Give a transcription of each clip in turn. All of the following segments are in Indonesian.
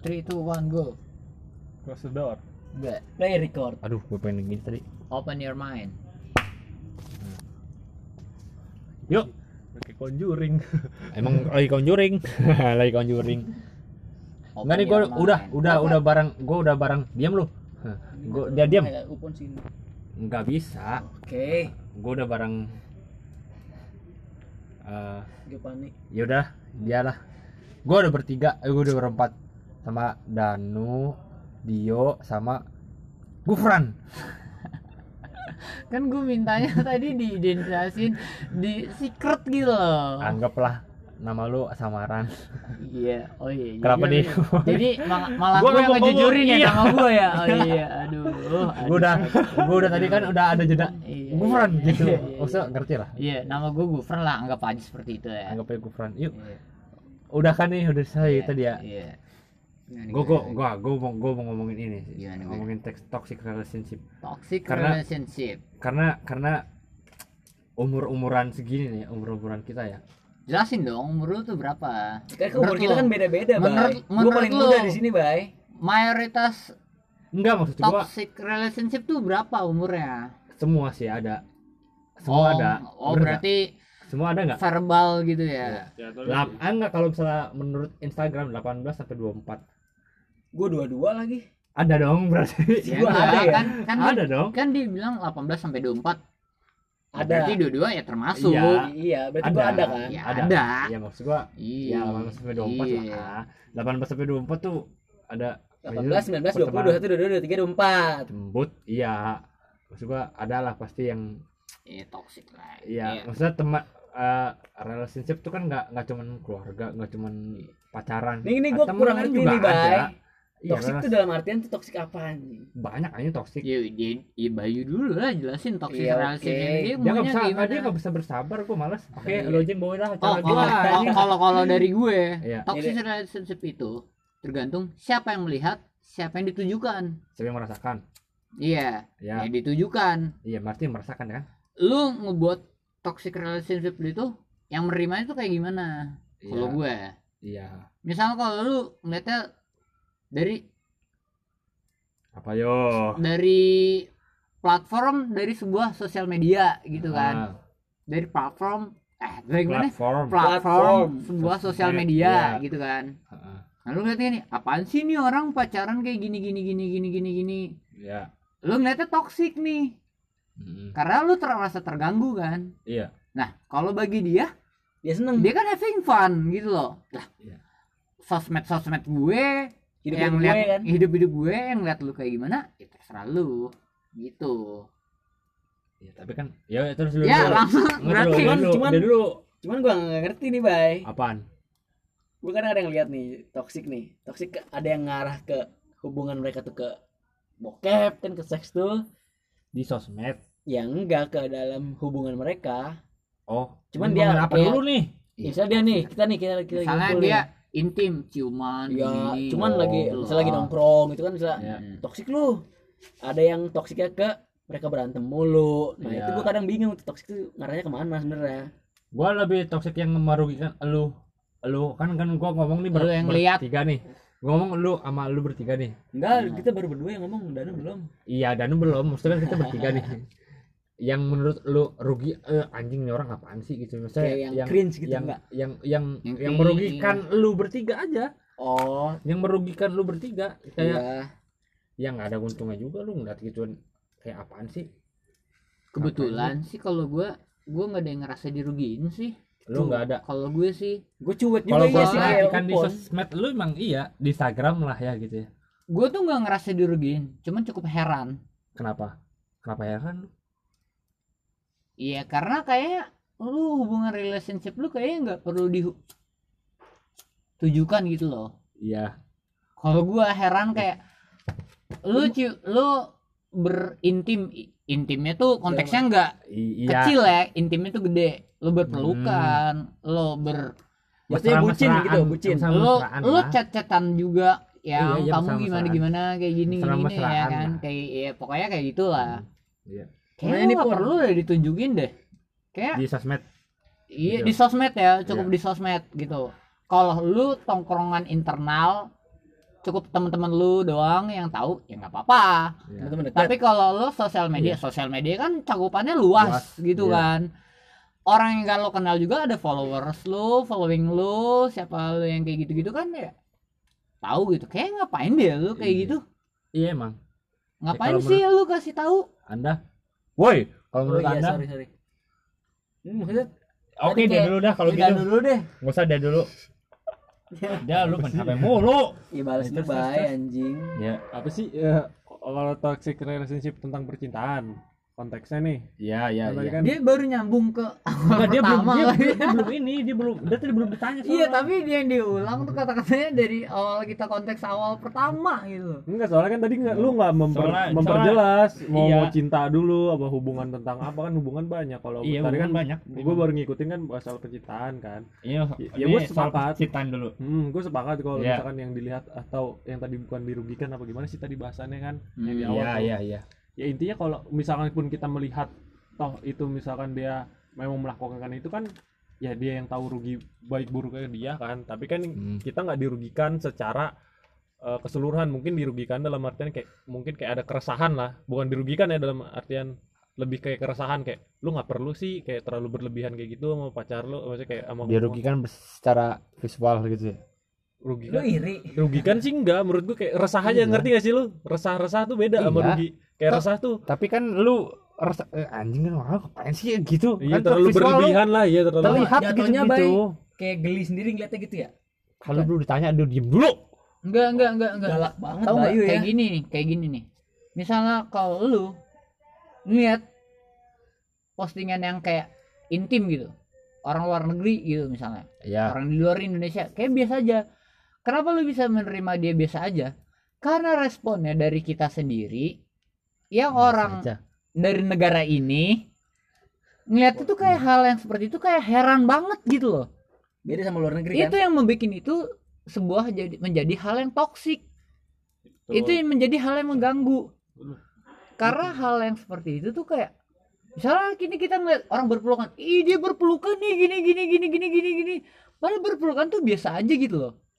Three, two, one, go. Close the door. Enggak. Play record. Aduh, gue pengen gini tadi. Open your mind. Yuk. Pakai conjuring. Emang lagi conjuring. lagi conjuring. Enggak nih gue udah udah udah bareng gue udah bareng diam lu. Gue dia diam. Nggak bisa. Oke. Gue udah bareng. eh Gue panik. ya udah dialah. Gue udah bertiga, eh, gue udah berempat sama Danu, Dio, sama Gufran. Kan gue mintanya tadi diidentifikasiin di secret gitu loh. Anggaplah nama lu samaran. Iya, oh iya. iya. Kenapa Iya, nih? iya. Jadi mal- malah Gua gue yang ngejujurin ya ngomong, sama gue ya. Oh iya, aduh. aduh. gue udah gue udah tadi kan udah ada jeda Iya, Gufran iya, gitu iya, iya. maksudnya ngerti lah Iya, nama gue Gufran lah, anggap aja seperti itu ya. anggap aja Gufran yuk Iya. udah kan nih udah selesai Iya, tadi ya Iya. Gue gue gue gue mau gue mau ngomongin ini sih Gimana, ngomongin teks toxic relationship Toxic Karena- relationship. karena karena umur umuran segini nih umur umuran kita ya Jelasin dong, umur lu tuh berapa? Kan umur kita kan beda-beda, Menurut- Bay. Gue menurut paling muda di sini, Bay. Mayoritas enggak maksud gue toxic relationship tuh berapa umurnya? semua sih ada semua oh, ada Oh, Bener berarti semua ada nggak verbal gitu ya. Lap, ah, enggak kalau misalnya menurut Instagram 18 sampai 24 Gue dua-dua lagi. ada dong berarti Ya, Gua enggak, ada ya? Kan, kan ada dong Kan dibilang 18 sampai 24. Ada. Berarti dua-dua ya termasuk. Iya. Iya, berarti gue ada kan. Ya, ada. ada. Iya maksud gua Iya. ya 18 sampai 24 Iya. lah. 18 sampai 24 tuh ada 18, 19, 20, 21, 22, 23, 24. Jembut, iya. Maksud gua ada lah pasti yang Iya, toxic lah. iya, maksudnya teman eh, relationship tuh kan nggak nggak cuman keluarga, nggak cuman pacaran. Nih, ini gue Temenan kurang ngerti nih, Bay. Iya, Toxic tuh dalam artian tuh toxic apaan nih? banyak aja toxic. Ya, dia, ya Bayu dulu lah jelasin toxic Iya, relationship oke. dia Dia nggak maunya bisa, gimana. dia nggak bisa bersabar, gua malas. Oke, Iya. lo aja yang bawain lah Oh, acara kalau gua. kalau kalau kalau dari gue, Iya. toxic Iya. relationship itu tergantung siapa yang melihat, siapa yang ditujukan. Siapa yang merasakan? Iya, Ya, yang ditujukan. iya berarti merasakan kan? Lu ngebuat toxic relationship itu yang menerima itu kayak gimana? Kalau Iya. gue, Iya. misalnya kalau lu ngeliatnya dari Apa yo? dari platform dari sebuah sosial media gitu kan Ah, dari platform eh dari platform. platform, Platform. sebuah sosial media iya. gitu kan Heeh. nah lu ngeliatnya nih apaan sih nih orang pacaran kayak gini gini gini gini gini gini Iya. lu ngeliatnya toksik nih Mm-mm. karena lu terasa terganggu kan Iya. nah kalau bagi dia Dia seneng. dia kan having fun gitu loh lah Iya. sosmed sosmed gue Hidup yang gue lihat kan. hidup hidup gue yang lihat lu kayak gimana ya terserah lu gitu Ya, tapi kan ya terus dulu. ya dulu. langsung Nggak, berarti dulu, dulu, cuman- dia dulu Cuman gue gak ngerti nih, Bay. apaan? Gue kadang ada yang lihat nih, toxic nih. Toxic ada yang ngarah ke hubungan mereka tuh ke bokep kan ke seks tuh. Di sosmed. Ya enggak ke dalam hubungan mereka. Oh, Cuman dia apa dulu nih? Misalnya dia nih, kita nih kita kita lagi misalnya dia nih. Intim ciuman ya gini. cuman Oh, lagi gitu misalnya lagi nongkrong gitu kan misalnya Ya. Hmm. toksik lu ada yang toksiknya ke mereka berantem mulu nah Iya. itu gue kadang bingung tuh toksik itu ngarahnya ke mana sebenarnya Gua lebih toxic yang merugikan elu. Elu kan kan gua ngomong nih Elu yang lihat. bertiga nih. Gua ngomong lu sama lu bertiga nih. enggak Hmm. kita baru berdua yang ngomong Danu belum Iya, Danu belum. Maksudnya kan kita bertiga nih. Yang menurut lu rugi eh, anjing nih orang apaan sih gitu maksudnya kayak yang, cringe gitu yang, enggak yang yang Yang yang merugikan lu bertiga aja. oh Yang merugikan lu bertiga kayak iya yang nggak ada untungnya juga lu ngeliat gituan kayak apaan sih? kebetulan sih kalau gue gue nggak ada yang ngerasa dirugiin sih Lu nggak ada. kalau gue sih gue cuek juga Kalau gua sih perhatikan di sosmed lu emang iya di Instagram lah ya gitu ya. gue tuh nggak ngerasa dirugiin cuman cukup heran Kenapa? Kenapa ya kan? Iya karena kayak lu hubungan relationship lu kayaknya nggak perlu ditujukan gitu loh Iya. kalau gue heran kayak lu ci- lu berintim intimnya tuh konteksnya nggak I- iya. kecil ya intimnya tuh gede lu berpelukan lu ber Maksudnya bucin gitu, bucin. lu lah. chat-chatan juga yang Iya, iya, kamu gimana gimana kayak gini gini, ya kan lah. kayak ya pokoknya kayak gitulah Iya. Kayak Makanya lu nih, nggak Pur. perlu deh ditunjukin deh kayak Di sosmed. iya gitu. di sosmed ya cukup Iya. di sosmed gitu kalau lu tongkrongan internal cukup teman-teman lu doang yang tahu ya nggak apa-apa Iya. Teman-teman dekat. tapi kalau lo sosial media sosial media kan cakupannya luas, Luas, gitu iya. kan orang yang lo kenal juga ada followers lo following lo siapa lo yang kayak gitu-gitu kan ya tahu gitu kayak ngapain deh lu kayak Iya. gitu Iya emang. ngapain kalau sih lu kasih tahu Anda, woi, kalau Oh menurut iya, Anda, sorry, sorry. Hmm, maksudnya oke dia kayak- dulu dah kalau gitu. dulu deh. Nggak usah dia dulu. Dia lu main HP mulu. Iya balas bay terus. anjing. Ya, apa sih ya, kalau toxic relationship tentang percintaan konteksnya nih iya, iya, Kan iya. kan dia baru nyambung ke Enggak, dia belum pertama dia, lagi. dia belum ini, dia belum dia tadi belum ditanya iya tapi dia yang diulang tuh kata-katanya dari awal kita konteks awal pertama gitu enggak soalnya kan tadi nggak lu nggak memper, Soalnya- memperjelas mau iya. mau cinta dulu apa hubungan tentang apa kan hubungan banyak kalau Iya, tadi kan banyak. gue baru ngikutin kan masalah percintaan kan Iya, Ya, gua soal sepakat. percintaan dulu. Hmm, gue sepakat kalau Iya. misalkan yang dilihat atau yang tadi bukan dirugikan apa gimana sih tadi bahasannya kan Hmm, yang di awal Iya, iya, iya. Ya intinya kalau misalkan pun kita melihat toh itu misalkan dia memang melakukan itu kan ya dia yang tahu rugi baik buruknya dia kan. Tapi kan Hmm. kita nggak dirugikan secara eh, keseluruhan. Mungkin dirugikan dalam artian kayak mungkin kayak ada keresahan lah. Bukan dirugikan ya dalam artian lebih kayak keresahan kayak lu nggak perlu sih kayak terlalu berlebihan kayak gitu sama pacar lu. Maksudnya kayak sama Dirugikan secara visual gitu ya. Lu rugikan iri. rugikan sih enggak menurut gua kayak resah aja Iya. ngerti gak sih lu resah-resah tuh beda sama Iya. rugi kayak resah tuh Tapi kan lu rasa eh, anjing kan orang ngapain sih gitu? iya Kan terlalu visual lu berlebihan lah iya terlalu Terlihat Jatuhnya gitu-gitu. Kayak geli sendiri ngeliatnya gitu ya. Kalau dulu ditanya dia diem dulu. enggak enggak enggak enggak Galak banget tahu ya. kayak gini nih kayak gini nih misalnya kalau lu ngeliat postingan yang kayak intim gitu orang luar negeri gitu misalnya Iya. orang di luar Indonesia kayak biasa aja kenapa lu bisa menerima dia biasa aja? Karena responnya dari kita sendiri yang orang Aja. dari negara ini ngeliat itu kayak hal yang seperti itu kayak heran banget gitu loh. Beda sama luar negeri itu kan. yang membuat itu sebuah jadi menjadi hal yang toksik itu yang menjadi hal yang mengganggu. Karena hal yang seperti itu tuh kayak misalnya kini kita ngeliat orang berpelukan ih dia berpelukan nih gini gini gini gini gini gini. Padahal berpelukan tuh biasa aja gitu loh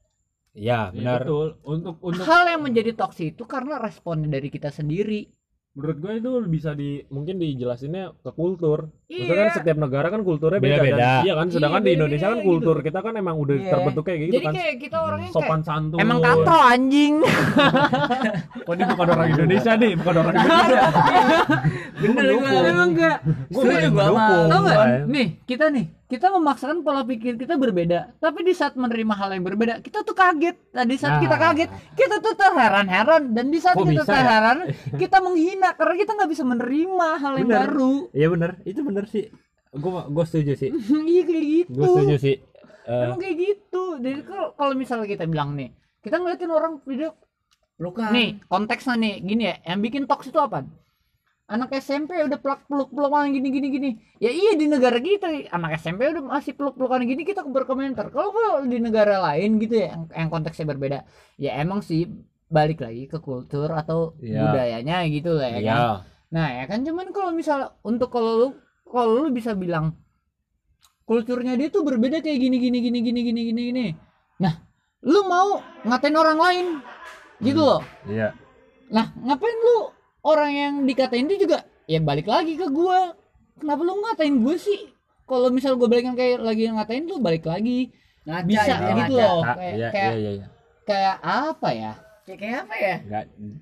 Iya, Iya, benar. betul. Untuk untuk hal yang menjadi toksik itu karena responnya dari kita sendiri. Menurut gue itu bisa di mungkin dijelasinnya ke kultur. Maksudnya Iya. kan setiap negara kan kulturnya beda, Beda-beda. dan iya kan? Sedangkan Iya, di Indonesia kan beda-beda kultur kita kan emang udah Iya. terbentuk kayak gitu jadi kan. kayak kita orangnya kayak sopan santun. Emang katro anjing. Oh ini bukan orang Indonesia nih bukan orang Indonesia. Bener gua. emang enggak. Gue mendukung. Tahu nggak? Iya. Nih, kita nih, kita memaksakan pola pikir kita berbeda. Tapi di saat menerima hal yang berbeda, kita tuh kaget. Nah, di saat Nah. kita kaget, kita tuh terheran-heran. Dan di saat Kok kita bisa ya? terheran, kita menghina karena kita nggak bisa menerima hal yang Bener. baru. Iya benar. Itu benar sih. Gue gue setuju sih. Iya kayak gitu. Gue setuju sih. Eh, Emang kayak gitu. Jadi kalau kalau misalnya kita bilang nih, kita ngeliatin orang video Pelukan. nih konteksnya nih gini ya, yang bikin toks itu apa? Anak SMP udah peluk peluk pelukan gini gini gini. Ya iya di negara kita anak SMP udah masih peluk pelukan gini kita berkomentar. Kalau kalau di negara lain gitu ya yang, yang konteksnya berbeda, ya emang sih balik lagi ke kultur atau Iya. budayanya gitu lah ya kan. Iya. Nah ya kan cuman kalau misal untuk kalau lu kalau lu bisa bilang kulturnya dia tuh berbeda kayak gini gini gini gini gini gini gini. Nah, lu mau ngatain orang lain gitu loh. Iya. Nah, ngapain lu orang yang dikatain itu juga ya balik lagi ke gua. Kenapa lu ngatain gue sih? Kalau misal gue balikin kayak lagi ngatain lu balik lagi. Ngaca Bisa intinya gitu ngaca. loh. Ah, kayak iya, kayak iya, iya, kayak apa ya? Kayak kayak apa ya?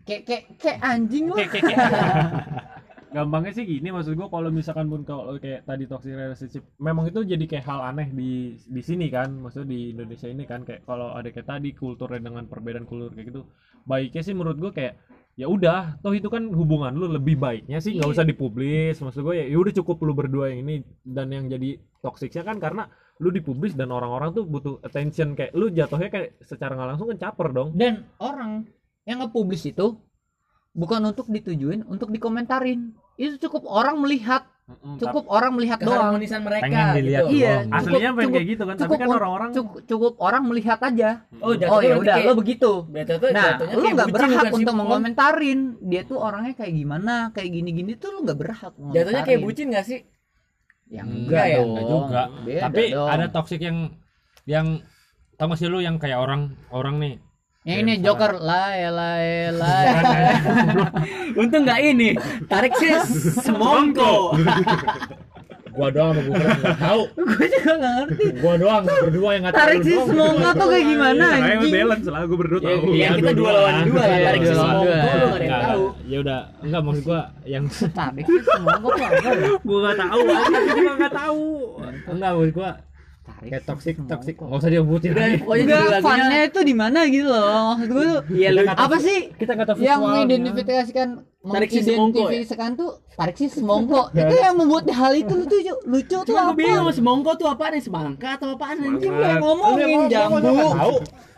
Kayak kayak kayak anjing lu. gampangnya sih gini maksud gue kalau misalkan pun kalau kayak tadi toxic relationship memang itu jadi kayak hal aneh di di sini kan maksudnya di Indonesia ini kan kayak kalau ada kayak tadi kulturnya dengan perbedaan kultur kayak gitu baiknya sih menurut gue kayak ya udah toh itu kan hubungan lu lebih baiknya sih nggak Iya. usah dipublis maksud gue ya ya udah cukup lu berdua yang ini dan yang jadi toksiknya kan karena lu dipublis dan orang-orang tuh butuh attention kayak lu jatuhnya kayak secara nggak langsung kan caper dong Dan orang yang nge-publish itu bukan untuk ditujuin untuk dikomentarin. Itu cukup orang melihat, Cukup orang melihat doang. Mereka Pengen dilihat gitu. Iya, doang. tapi aslinya pengen cukup- kayak gitu kan tapi cukup kan un- orang-orang Cukup, cukup orang melihat aja. Oh, Oh jatuhnya ya udah, kayak- lo begitu. Nah, kayak nggak berhak untuk Om? mengomentarin dia tuh orangnya kayak gimana, kayak gini-gini tuh lu nggak berhak. Jatuhnya kayak bucin gak sih? Yang Enggak enggak ya? dong. Enggak juga. Beda Tapi dong. ada toxic yang yang tau gak sih lu yang kayak orang orang nih Yang ini Joker lae lae lae. Untung nggak ini. Tarik sih semongko. Gua doang sama nggak tahu. Gue juga nggak ngerti. Gua doang berdua yang nggak tahu. Tarik si semongko tuh kayak gimana Saya anjing? balance lah, gue berdua Ya, tahu. ya, kita dua lawan lah. dua lah. Iya, Tarik dua sih semongko dua. lu nggak ada yang Enggak, tahu. Ya udah, enggak maksud gua yang Tarik si semongko tuh apa? ya? Gue nggak tahu, aku juga nggak tahu. enggak maksud gua Tarik kayak toxic toxic. Enggak usah disebutin. Udah, pokoknya Enggak, funnya itu di mana gitu loh. Maksud gue tuh Iya, lu apa sih Kita nggak tahu yang visualnya. mengidentifikasikan Tarik si semongko ya? mengidentifikasikan tuh tarik si semongko itu yang membuat hal itu lucu lucu tuh Cuma gue apa bingung semongko tuh apaan nih? Semangka atau apaan anjing? Lu yang ngomongin jambu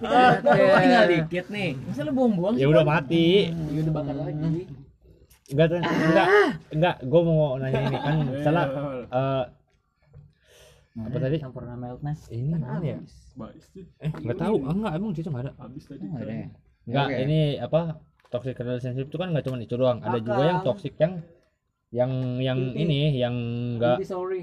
tinggal dikit nih. Masa lu buang-buang Ya sih, udah mati. Ya udah bakar lagi. Enggak, enggak, enggak. Gua mau nanya ini kan salah eh apa tadi? Sampurna meltnya Ini mana ya? Eh, enggak tahu. Ah, enggak, emang di situ enggak ada. Habis tadi. Nggak ada ya? Ini apa? Toxic relationship itu kan enggak cuma itu doang. Ada juga yang toxic yang yang yang ini yang enggak Inti sorry.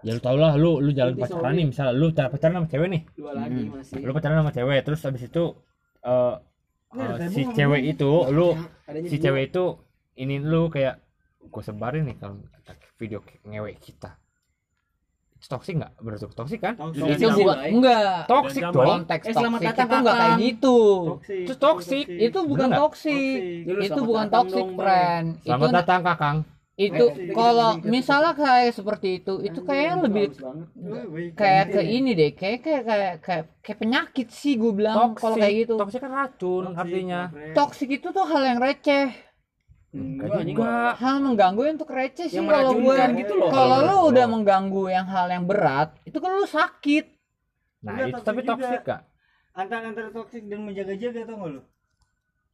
ya lu tau lah lu lu jalan Inti pacaran sorry. nih misalnya lu cara pacaran sama cewek nih Dua lagi masih. lu pacaran sama cewek terus habis itu eh ada eh, si cewek itu lu Adanya si dua. cewek itu ini lu kayak gue sebarin nih kalau video ngewek kita toxic nggak lu toxic kan Toxic. Itu Bay. enggak zaman. dong konteks Eh, selamat toxic datang, itu enggak kayak gitu Toxic. Itu toxic. itu bukan Ya lu itu bukan Bay. friend itu selamat datang kakang itu kalau misalnya kayak seperti itu itu kayaknya lebih kayak ke ini deh kayak kayak kayak kayak, kayak penyakit sih gue bilang kalau kayak gitu toxic kan racun artinya toxic itu tuh hal yang receh Enggak, anjing. juga hal mengganggu untuk receh sih Yang kalau gue gitu loh. kalau lu Kalau- udah mengganggu yang hal yang berat itu kan lu sakit nah Enggak, itu toxic tapi toxic gak antara antara toksik dan menjaga-jaga tau gak lu?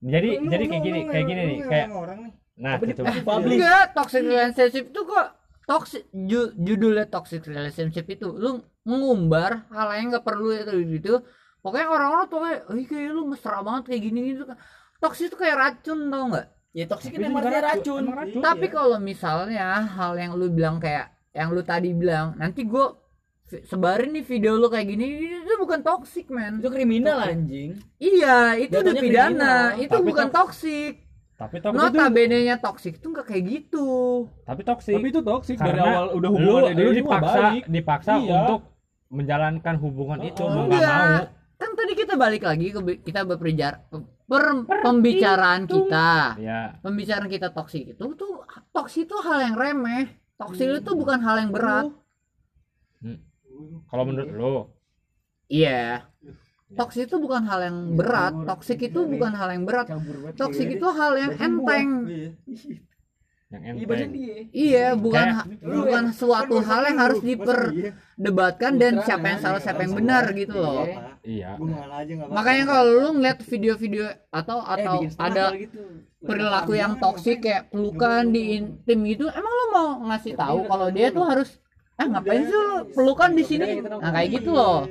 jadi Lu- jadi lu- kayak lu gini kayak gini lu nih kayak orang nih. nah gitu publik. enggak toxic relationship itu kok toxic ju- judulnya toxic relationship itu lu mengumbar hal yang nggak perlu itu gitu pokoknya orang-orang tuh kayak "Ih, kayak lu mesra banget kayak gini gitu kan toxic itu kayak racun tau nggak Ya toksik itu emang racun, racun. racun. tapi kalau misalnya hal yang lu bilang kayak yang lu tadi bilang nanti gua vi- sebarin nih video lu kayak gini itu bukan toxic man. Itu kriminal anjing. iya itu udah pidana. kriminal. itu Tapi bukan tok- toxic. tapi toxic itu notabene nya toxic itu nggak kayak gitu. Tapi toxic. Tapi itu toxic. Dari Karena awal udah lu hubungan lu dipaksa dipaksa Iya. untuk menjalankan hubungan itu Oh, mau nggak mau kan tadi kita balik lagi ke kita berbicara per, pembicaraan kita. Ya pembicaraan kita toksik itu tuh toksik itu hal yang remeh. Toksik itu bukan hal yang berat. Kalau menurut lu? Iya. Toksik itu bukan hal yang berat. toksik itu bukan hal yang berat. Toksik itu hal yang enteng. Iya. Yang Iya enteng. dia. iya bukan Kayak- bukan suatu hal yang harus diperdebatkan dan siapa yang salah siapa yang benar gitu loh. iya. makanya kalau lu ngeliat video-video atau Eh, atau ada gitu. perilaku yang toksik kayak pelukan di intim gitu emang lo mau ngasih tahu kalau dia tuh harus eh ngapain sih lu pelukan di sini? nah kayak gitu loh.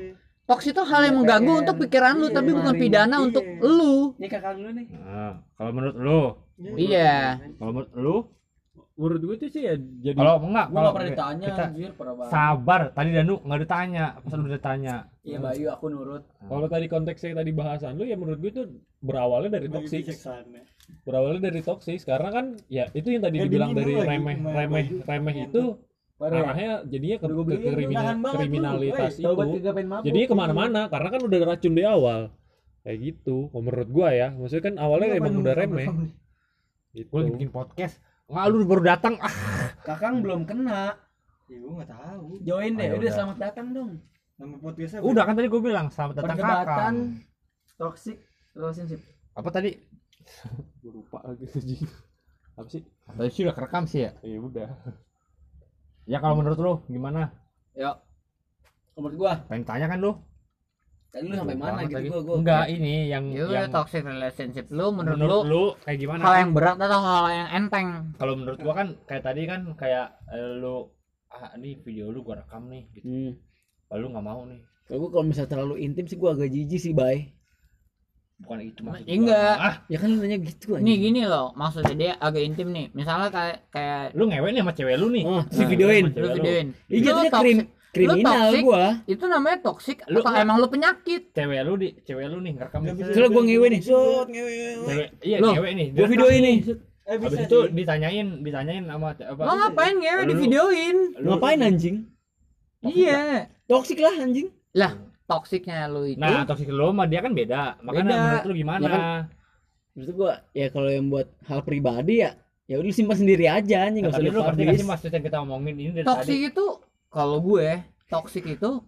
toksik itu hal yang mengganggu untuk pikiran lu tapi bukan pidana untuk lu. Ini kakak lu nih. Nah, kalau menurut lu? Iya. Kalau menurut lu Menurut gue tuh sih ya jadi kalau enggak kalau pernah ditanya kita anjir, sabar tadi Danu nggak ditanya pas lu ditanya Iya Bayu aku nurut. kalau tadi konteksnya tadi bahasan lu ya menurut gue itu berawalnya dari toxic. Bijaksana. berawalnya dari toxic karena kan ya itu yang tadi Eh, dibilang dari remeh remeh Baju? remeh. itu Parah. arahnya jadinya ke, Udah ke kriminal- kriminalitas itu. jadinya ke mana-mana karena kan udah racun di awal. Kayak gitu menurut gua ya. Maksudnya kan awalnya emang udah remeh. gitu. Gue bikin podcast nggak lu baru datang ah Kakang belum kena. Ya gue nggak tahu. Join deh. Ayo, udah udah. selamat datang dong. Nama podcastnya apa? udah kan tadi gue bilang selamat datang Perdebatan kakak toxic relationship. apa tadi Gua lupa lagi anjing. apa sih tadi sih udah kerekam sih ya ya udah ya kalau menurut lu gimana Yuk. Menurut gua, pengen tanya kan lu tadi lu sampai mana gitu lagi. gua gua. enggak ini yang ya yang toxic relationship lu menurut, menurut lu lu kayak gimana hal yang berat atau hal yang enteng kalau menurut gua kan kayak tadi kan kayak eh, lu ah ini video lu gua rekam nih gitu Hmm. lalu nggak mau nih Kalau gua kalau misalnya terlalu intim sih gua agak jijik sih, Bay. bukan itu maksud gua. Enggak. ah Ya kan lu nanya gitu nih gini loh maksudnya dia agak intim nih misalnya kayak kayak lu ngewe nih sama cewek lu nih Oh, si Nah, videoin. lu videoin Iya, toxic- krim- kriminal toxic. gua Itu namanya toksik Lu- atau lu- emang lu penyakit? cewek lu di cewek lu nih ngerekam bisa. Soalnya gua ngewe nih Sot, ngewe cewek iya Loh, cewek nih gua video ini Eh bisa Habis itu sih. ditanyain ditanyain sama apa Lo ngapain ngewe Lu- di videoin? lu- ngapain anjing Iya. toksik lah anjing Lah, toksiknya lu itu. Nah, toksik lu sama dia kan beda. Makanya Beda. menurut lu gimana? Ya kan, maksud gua ya kalau yang buat hal pribadi ya ya udah lu simpan sendiri aja anjing Nah, nggak usah tapi lu lu ngerti gak publish sih maksud yang kita omongin ini dari toksik tadi? itu kalau gue toksik itu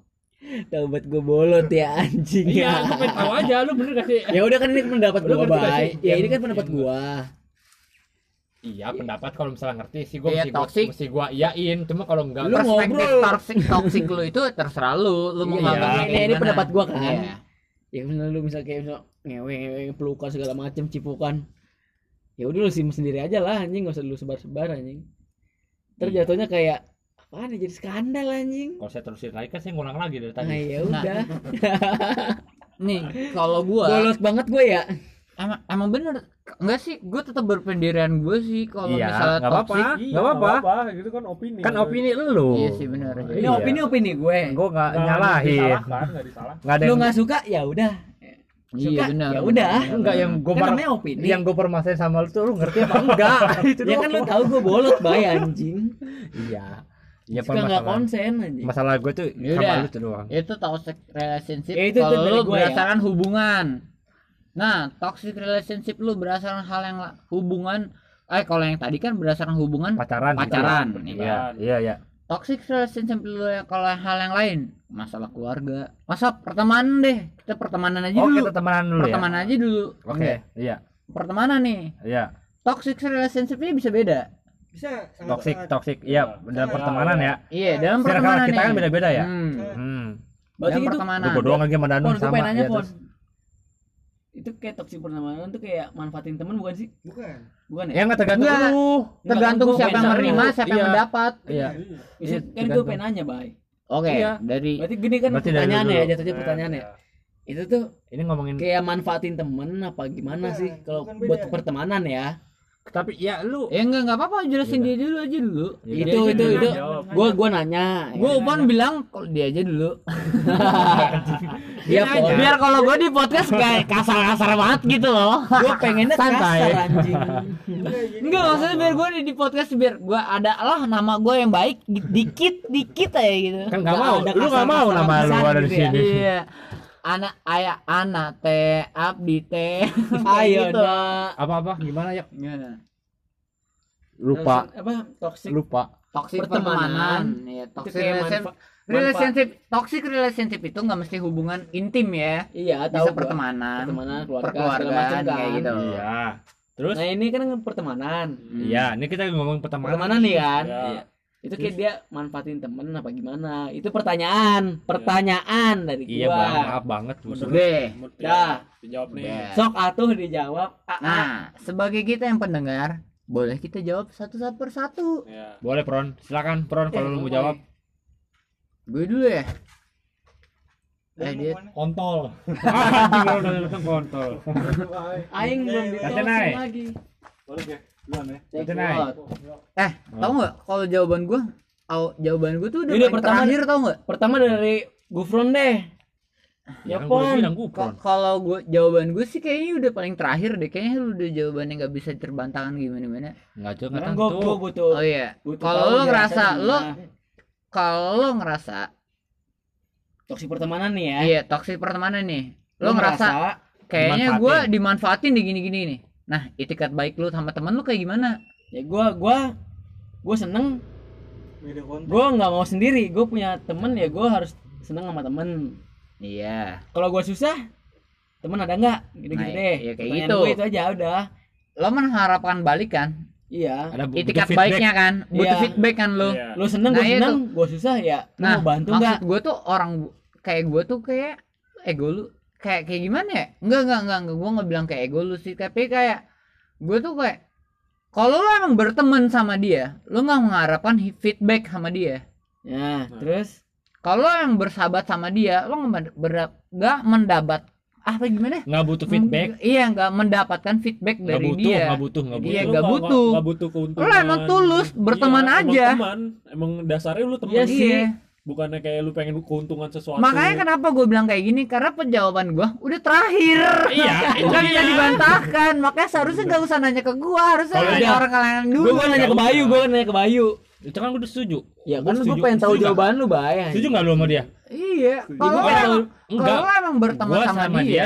tahu buat gua bolot ya anjing Iya, ya lu pengen tahu aja lu bener gak sih? ya udah kan ini pendapat gak bay sih? ya ini kan pendapat gua Iya, pendapat kalau misalnya ngerti sih gua Iya, mesti toksik. mesti gua iyain. Cuma kalau enggak Lu perspektif ngobrol. toksik toksik lu itu terserah lu lu mau Iya, nganggapnya ini- ini pendapat gua kan. Iya. ya misalnya lu misal kayak misal ngewe ngewe pelukan segala macam cipukan ya udah lu simpan sendiri aja lah anjing nggak usah lu sebar sebar anjing terus Iya. jatuhnya kayak apaan ya jadi skandal anjing kalau saya terusin lagi kan saya ngulang lagi dari tadi. nah ya Nah, udah nih kalau gua bolos banget gue ya emang emang bener enggak sih gue tetap berpendirian gue sih kalau Iya, misalnya nggak apa-apa. toksik Nggak apa-apa. gitu kan opini. Kan opini lu. iya sih bener ini Iya. opini opini gue Gua enggak Nggak nyalahin. Enggak ada lu yang nggak suka ya udah iya bener ya udah. enggak yang gua kan par- namanya opini yang gua permasalahin sama lu tuh lu ngerti apa enggak? Itu ya kan lu tahu gue bolot bay anjing Iya. Ya suka nggak masalah. konsen anjing Masalah gue tuh Yaudah. sama lu tuh doang. itu toxic relationship Ya, itu- itu kalau lu gua ya. berdasarkan hubungan nah toxic relationship lu berdasarkan hal yang hubungan eh kalau yang tadi kan berdasarkan hubungan Pacaran. gitu. pacaran Iya, iya, iya. toxic relationship lu yang kalau hal yang lain masalah keluarga masa pertemanan deh kita pertemanan aja Oke, dulu kita temenan dulu ya. pertemanan aja dulu Oke, Enggak. iya. pertemanan nih Iya. toxic relationship ini bisa beda Bisa sangat- Toxic, sangat- toxic. Iya, dalam pertemanan ya. iya dalam pertemanan kita kan beda-beda ya. hmm. Hmm. berarti dalam itu pertemanan Lu doang lagi sama Danu pon gue sama nanya ya, itu kayak toksik pertemanan tuh kayak manfaatin temen bukan sih Bukan. bukan Ya ya enggak tergantung Enggak. lu. tergantung Enggak, siapa yang menerima siapa yang Iya. mendapat Iya. Bisa- Iya, kan gue pengen nanya bay oke Iya. dari berarti gini kan Berarti dari pertanyaan dulu. ya jatuhnya pertanyaan ya itu tuh Ini ngomongin kayak manfaatin temen apa gimana sih kalau buat beda. pertemanan ya tapi ya lu ya enggak enggak apa-apa jelasin dia dulu aja dulu. Iya. itu Dia itu itu. Jawab. gue gue nanya. Gue Upon bilang kalau dia aja dulu? Iya, biar, biar kalau gue di podcast kayak kasar-kasar banget gitu loh. Gue pengennya Santai. kasar anjing. Enggak maksudnya biar gue di, di podcast biar gue ada lah nama gue yang baik di- dikit dikit aja gitu. Kan enggak Nggak mau. ada Lu enggak mau nama lu ada di gitu ya. sini. iya anak ayah anak teh abdi teh ayo gitu. nak Apa-apa gimana ya? Iya. Lupa, Terus, apa toxic lupa. toxic Pertemanan. pertemanan ya relationship manfa- relationship toxic relationship itu nggak mesti hubungan intim ya iya tahu bisa gua. pertemanan pertemanan keluarga macam kan kayak gitu Iya. Terus nah ini kan pertemanan Iya, ini kita ngomong pertemanan. pertemanan nih kan Iya. Iya. itu kayak dia manfaatin temen apa gimana itu pertanyaan pertanyaan dari Iya, gua Bang. Maaf banget. Oke. Dah. Dijawab nih. Udah. sok atuh dijawab Ah, ah. Nah, sebagai kita yang pendengar, boleh kita jawab satu-satu persatu. Iya. Boleh, Pron. Silakan, Pron kalau lu mau jawab. Gue dulu ya. Eh, dia? Kontol. Anjing lu udah langsung kontol. aing belum Iya, ditolong lagi Boleh ya? Ya. Eh, tau nggak kalau jawaban gue, au- jawaban gue tuh udah, Yaudah, paling pertama- terakhir tau nggak? pertama dari Gufron deh ya kan pon Kalau gue jawaban gue sih kayaknya udah paling terakhir deh. Kayaknya lu udah jawabannya nggak bisa terbantahkan gimana gimana. Enggak juga Karena kan tuh. gua butuh Oh iya. butuh Kalau lo ngerasa lo kalau lo ngerasa toksik pertemanan nih ya iya toxic pertemanan nih. Lo, ngerasa kayaknya gue dimanfaatin. dimanfaatin di gini-gini nih. Nah, itikat baik lu sama temen lu kayak gimana? ya gua gua gua seneng gua nggak mau sendiri gua punya temen ya gua harus seneng sama temen Iya. kalau gua susah temen ada nggak gitu gitu Nah, deh iya, kayak Pertanyaan gitu. gua itu aja udah Lo mengharapkan balik kan? iya Ada bu- Itikat baiknya kan? Butuh Iya. feedback kan lo. Iya. lu seneng Nah, gua itu. seneng gua susah ya lu Nah, mau bantu maksud nggak gue tuh orang kayak gue tuh kayak ego lu kayak kayak gimana ya? Enggak enggak enggak, enggak. gue nggak bilang kayak ego lu sih, tapi kayak gue tuh kayak kalau lo emang berteman sama dia, lo nggak mengharapkan feedback sama dia. ya Nah. terus Kalau lo yang bersahabat sama dia, lo nggak mendapat apa gimana? Nggak butuh feedback. Iya, nggak mendapatkan feedback Nggak dari butuh, dia. nggak butuh, nggak Iya, butuh. Nggak nggak- butuh. nggak butuh keuntungan. Lo emang tulus berteman Iya, emang aja. teman. Emang dasarnya lu teman. Iya sih. Iya. Bukannya kayak lu pengen keuntungan sesuatu Makanya kenapa gue bilang kayak gini karena penjawaban gue udah terakhir. Iya, itu Gak bisa dibantahkan. Makanya seharusnya gak usah nanya ke gue, harusnya nanya iya. orang kalian dulu. Gue kan nanya ke Bayu, gue kan nanya ke Bayu. Itu kan gue udah setuju. Ya Gua kan gue pengen tahu Setuju nggak? jawaban lu, Bay. Setuju nggak lu sama dia? Iya. Kalau emang, Enggak. kalau emang berteman sama, dia,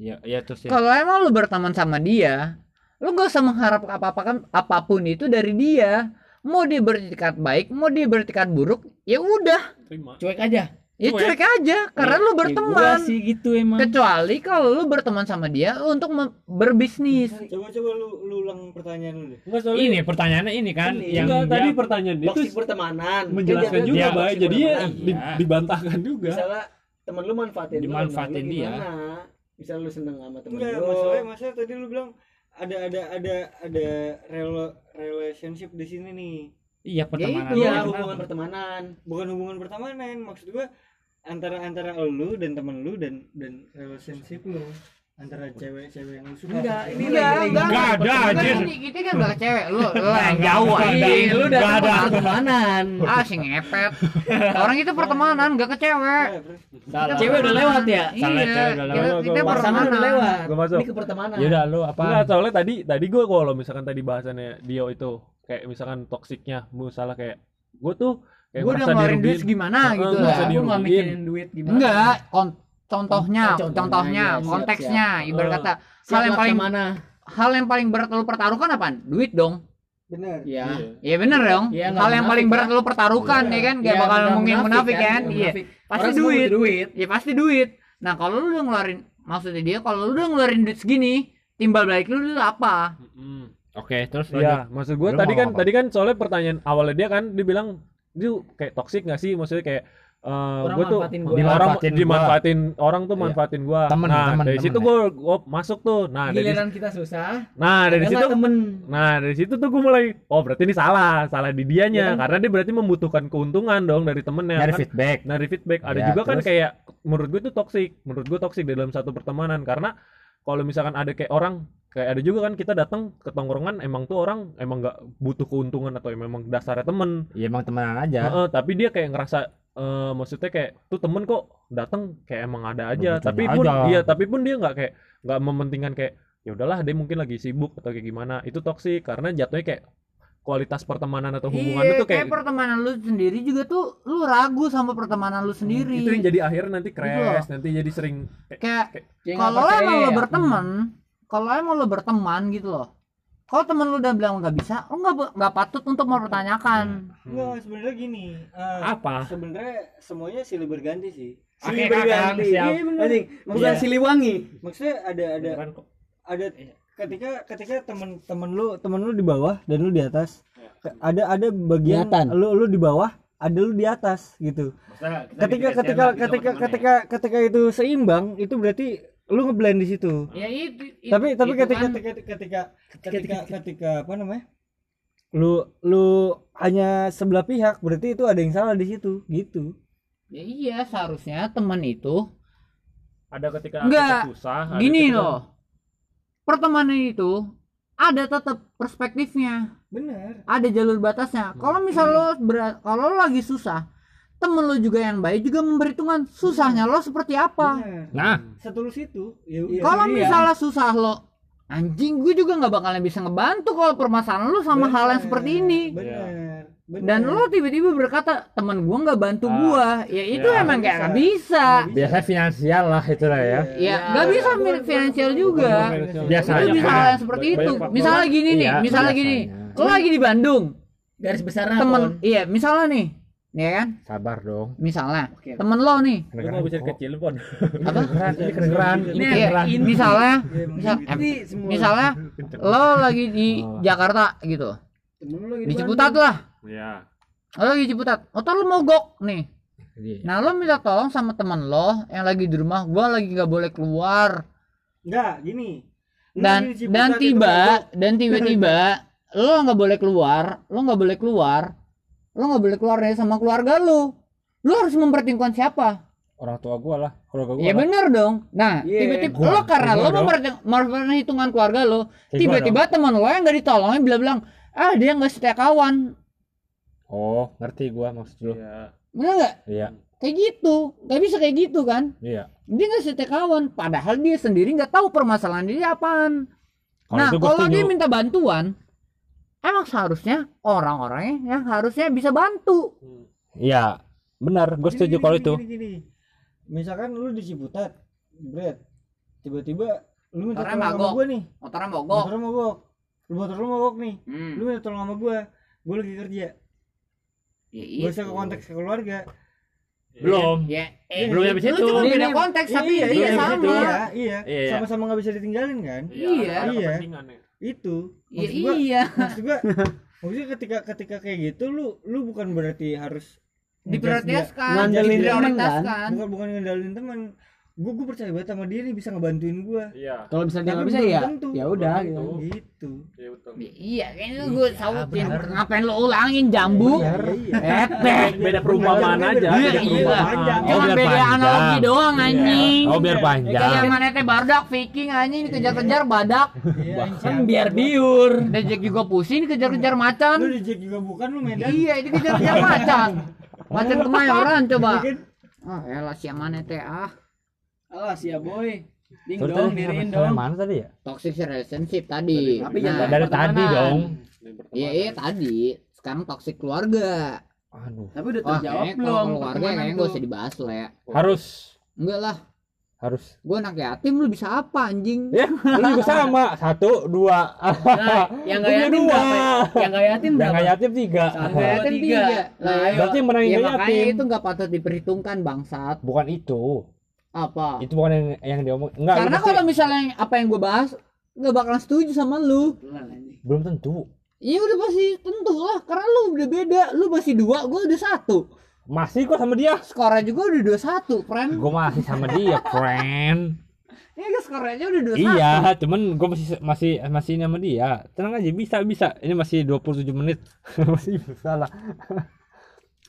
iya terus ya. kalau emang lu berteman sama dia, lu gak usah mengharap apa-apa kan apa pun itu dari dia. Mau dia beretikat baik, mau dia beretikat buruk, ya udah, Cuek aja. ya Cuek. cuek aja karena lu Ya, berteman. gua sih gitu emang. Kecuali kalau lu berteman sama dia untuk berbisnis. Coba coba lu lu ulang pertanyaan lu deh. enggak soalnya Ini pertanyaannya ini kan Ini. yang enggak dia- tadi pertanyaan dia Toksik tuh pertemanan. menjelaskan Kan dia- juga dia baik jadi ya di- Iya. dibantahkan juga Misalnya temen lu manfaatin lu, Dimanfaatin lu dia. gimana? Misal lu seneng sama temen Enggak, lu. masalahnya masalah tadi lu bilang ada ada ada ada rela- relationship di sini nih. Iya pertemanan. itu. Iya, Kenapa? hubungan pertemanan. Bukan hubungan pertemanan, maksud gua antara antara lu dan temen lu dan dan relationship lu antara cewek-cewek yang suka. Enggak, ini Enggak, lagi- enggak. Enggak ada, Kan anjir. ini kita kan enggak cewek, lu lu yang jauh Enggak ada. anjing. Lu udah ada. pertemanan. Ah, si ngepet. Orang itu pertemanan, enggak ke cewek. Ya, terus. Salah. Cewek udah lewat ya? Salah, Iya, cewek udah kita, lewat. kita Gua- Pasangan udah pertemanan. lewat. Gua masuk. Ini ke pertemanan. Ya udah lu apa? Enggak, soalnya tadi tadi gue kalau misalkan tadi bahasannya Dio itu kayak misalkan toksiknya, misalnya kayak gue tuh kayak Gue udah ngeluarin duit Heeh, gitu nggak lah. nggak dirugiin. mikirin duit gimana. Enggak, contohnya, Oh, contohnya, contohnya, iya, siap, konteksnya, ibarat Eh. kata Siap hal yang paling mana? hal yang paling berat lu pertaruhkan apaan? Duit dong. Benar. Iya. Iya bener dong. Nggak hal yang paling berat lu pertarukan ya kan, gak Iya, bakal mungkin munafik kan? nggak Iya. Pasti Orang duit. duit. Ya pasti duit. Nah, kalau lu udah ngeluarin maksudnya dia kalau lu udah ngeluarin duit segini, timbal balik lu dulu apa? Oke, terus Iya, lanjut. maksud gue tadi kan apa? tadi kan soalnya pertanyaan awalnya dia kan dia bilang dia kayak toksik gak sih? Maksudnya kayak eh gue tuh manfaatin gua. orang Dimanfaatin gua. dimanfaatin orang tuh Iya. manfaatin gua. Temen, nah, temen, dari temen situ ya. gue gue masuk tuh. Nah, dari Giliran kita susah. nah dari situ temen. Nah dari situ tuh gue mulai oh berarti ini salah salah di dianya kan? karena dia berarti membutuhkan keuntungan dong dari temennya Nyari kan feedback. dari feedback ada Ya, juga kan terus? kayak menurut gue tuh toksik menurut gue toksik di dalam satu pertemanan karena kalau misalkan ada kayak orang kayak ada juga kan kita datang ke tongkrongan emang tuh orang emang nggak butuh keuntungan atau memang dasarnya temen Ya emang temenan aja. Heeh, tapi dia kayak ngerasa eh, maksudnya kayak tuh temen kok datang kayak emang ada aja tapi pun aja. dia tapi pun dia nggak kayak nggak mementingkan kayak ya udahlah dia mungkin lagi sibuk atau kayak gimana itu toksik karena jatuhnya kayak kualitas pertemanan atau hubungan iya, itu tuh kayak kayak pertemanan lu sendiri juga tuh lu ragu sama pertemanan lu sendiri. itu yang jadi akhirnya nanti Gitu crash nanti jadi sering kayak kayak Kayak nggak kalau percaya emang lo ya. berteman kalau emang lo berteman gitu loh kalau temen lu udah bilang nggak bisa lo nggak nggak patut untuk mempertanyakan Enggak, sebenarnya gini. eh, Apa? Sebenarnya semuanya silih berganti sih. Silih Kakang, berganti. Iya. Anjing, bukan Iya. Siliwangi. Maksudnya ada ada Beneran kok. ada ketika ketika temen-temen lu temen lu di bawah dan lu di atas ke- ada ada bagian lu lu di bawah ada lu di atas gitu ketika ketika ketika ketika ketika itu seimbang itu berarti lu ngeblend di situ? Ya itu, itu tapi tapi itu ketika kan, ketika ketika ketika ketika apa namanya? Lu lu hanya sebelah pihak berarti itu ada yang salah di situ gitu. Ya iya seharusnya teman itu ada ketika Enggak, susah ada gini ketika- loh. Pertemanan itu ada tetap perspektifnya. Benar ada jalur batasnya. Kalau misal lo ber- kalau lagi susah temen lo juga yang baik juga memperhitungkan susahnya lo seperti apa? Benar. Nah, setulus itu ya kalau iya. misalnya susah lo anjing gue juga nggak bakalan bisa ngebantu kalau permasalahan lo sama hal yang seperti ini. benar benar. dan lo tiba-tiba berkata teman gua nggak bantu Ah, gua. Ya itu ya, emang kayak bisa. nggak bisa. biasanya finansial lah itu lah ya. ya nggak bisa mi- finansial juga. Biasa itu bisa hal yang seperti Banyak itu. misalnya gini nih Iya, misalnya gini. lo lagi di Bandung. Garis besar temen iya misalnya nih nih kan? Sabar dong. misalnya Oke. temen lo nih. Lu mau bicara kecil pon. Apa? Ini kedengeran. Ini kedengeran. misalnya Iya, misal, gitu. eh, misalnya lo lagi di Oh. Jakarta gitu. Temen lu lagi di Ciputat lah. Ya lo lagi di Ciputat. Atau lo mogok nih. Iya. Nah lo minta tolong sama temen lo yang lagi di rumah, gua lagi nggak boleh keluar. Enggak gini. Dan dan tiba dan tiba-tiba lo nggak boleh keluar, lo nggak boleh keluar, lo nggak boleh keluar dari sama keluarga lo, lo harus mempertimbangkan siapa? Orang tua gua lah, keluarga gua. Ya lah. bener dong. Nah Iya, tiba-tiba gua- lo karena gua lo memperhitungkan keluarga lo, gua tiba-tiba teman lo yang nggak ditolongin bilang-bilang ah dia nggak setia kawan. Oh, ngerti gua maksud lu. Iya. bener nggak Iya, kayak gitu nggak bisa kayak gitu kan iya. dia nggak setia kawan padahal dia sendiri nggak tahu permasalahan dia apaan Kalau nah kalau dia minta bantuan emang seharusnya orang-orangnya yang harusnya bisa bantu Iya, benar. Gue setuju kalau itu. gini, gini. Misalkan lu di Ciputat, Bret. Tiba-tiba lu minta Motornya tolong sama gua nih. motornya mogok Motor lu mogok. Lu motor lu mogok nih. hmm. Lu minta tolong sama gua. Gua lagi kerja. ya, Gua usah ke konteks ke keluarga. Belum. ya Iya, Belum iya. habis lu itu. cuma Ini- beda konteks tapi iya, iya, iya, sama iya, iya, iya. Iya. Sama-sama nggak bisa ditinggalin kan? Iya. ada Iya. Ya. Itu. Iya, Maksud gua, iya maksud gua, maksudnya ketika ketika kayak gitu lu lu bukan berarti harus diprioritaskan Ngandelin diprioritaskan bukan bukan ngendalin teman gue gue percaya banget sama dia nih bisa ngebantuin gue Iya. Kalau misalnya dia nggak bisa ya, tentu. ya udah gitu. gitu Iya betul. Ya, iya kayaknya gue sautin ngapain lo ulangin jambu iya Ete Beda perumpamaan aja. Iya, beda iya. perumpamaan. Oh, Cuma biar beda panjang. analogi doang anjing Oh, biar Ya, kayak panjang. mana teh bardak viking anjing dikejar-kejar badak Kan biar biur. Dejek juga pusing dikejar-kejar macan lu di Jack juga bukan lu Medan iya dikejar-kejar macan macan kemayoran coba Iya kan? ah elah si mana teh ah Alas ya boy. Ding Terus dong, diriin dong. mana tadi ya? toxic relationship tadi Tapi nah, jangan Dari tadi dong. iya iya tadi sekarang toxic keluarga Aduh, Tapi udah Wah, terjawab kayaknya belum? keluarga kayaknya gak usah dibahas lah ya harus enggak lah harus. gue anak yatim lu bisa apa anjing Ya, lu juga sama. Satu, dua. Nah, yang Gua yatim dua. berapa? Yang nggak yatim Yang berapa? nggak yatim tiga. Satu, Nggak dua, yatim tiga. Nah, ayo. Berarti yang menang ya yang makanya yatim. itu nggak patut diperhitungkan bangsat Bukan itu. Apa Itu bukan yang yang diomong. Enggak. lu karena kalau misalnya yang- apa yang gue bahas nggak bakalan setuju sama lu belum tentu. Iya udah pasti tentu lah karena lu udah beda lu masih dua gue udah satu Masih kok sama dia. skornya juga udah dua satu friend Gue masih sama dia, friend. Iya kan skornya udah dua satu Iya, cuman gue masih masih masih ini sama dia. Tenang aja, bisa bisa. Ini masih 27 menit. masih bisa lah.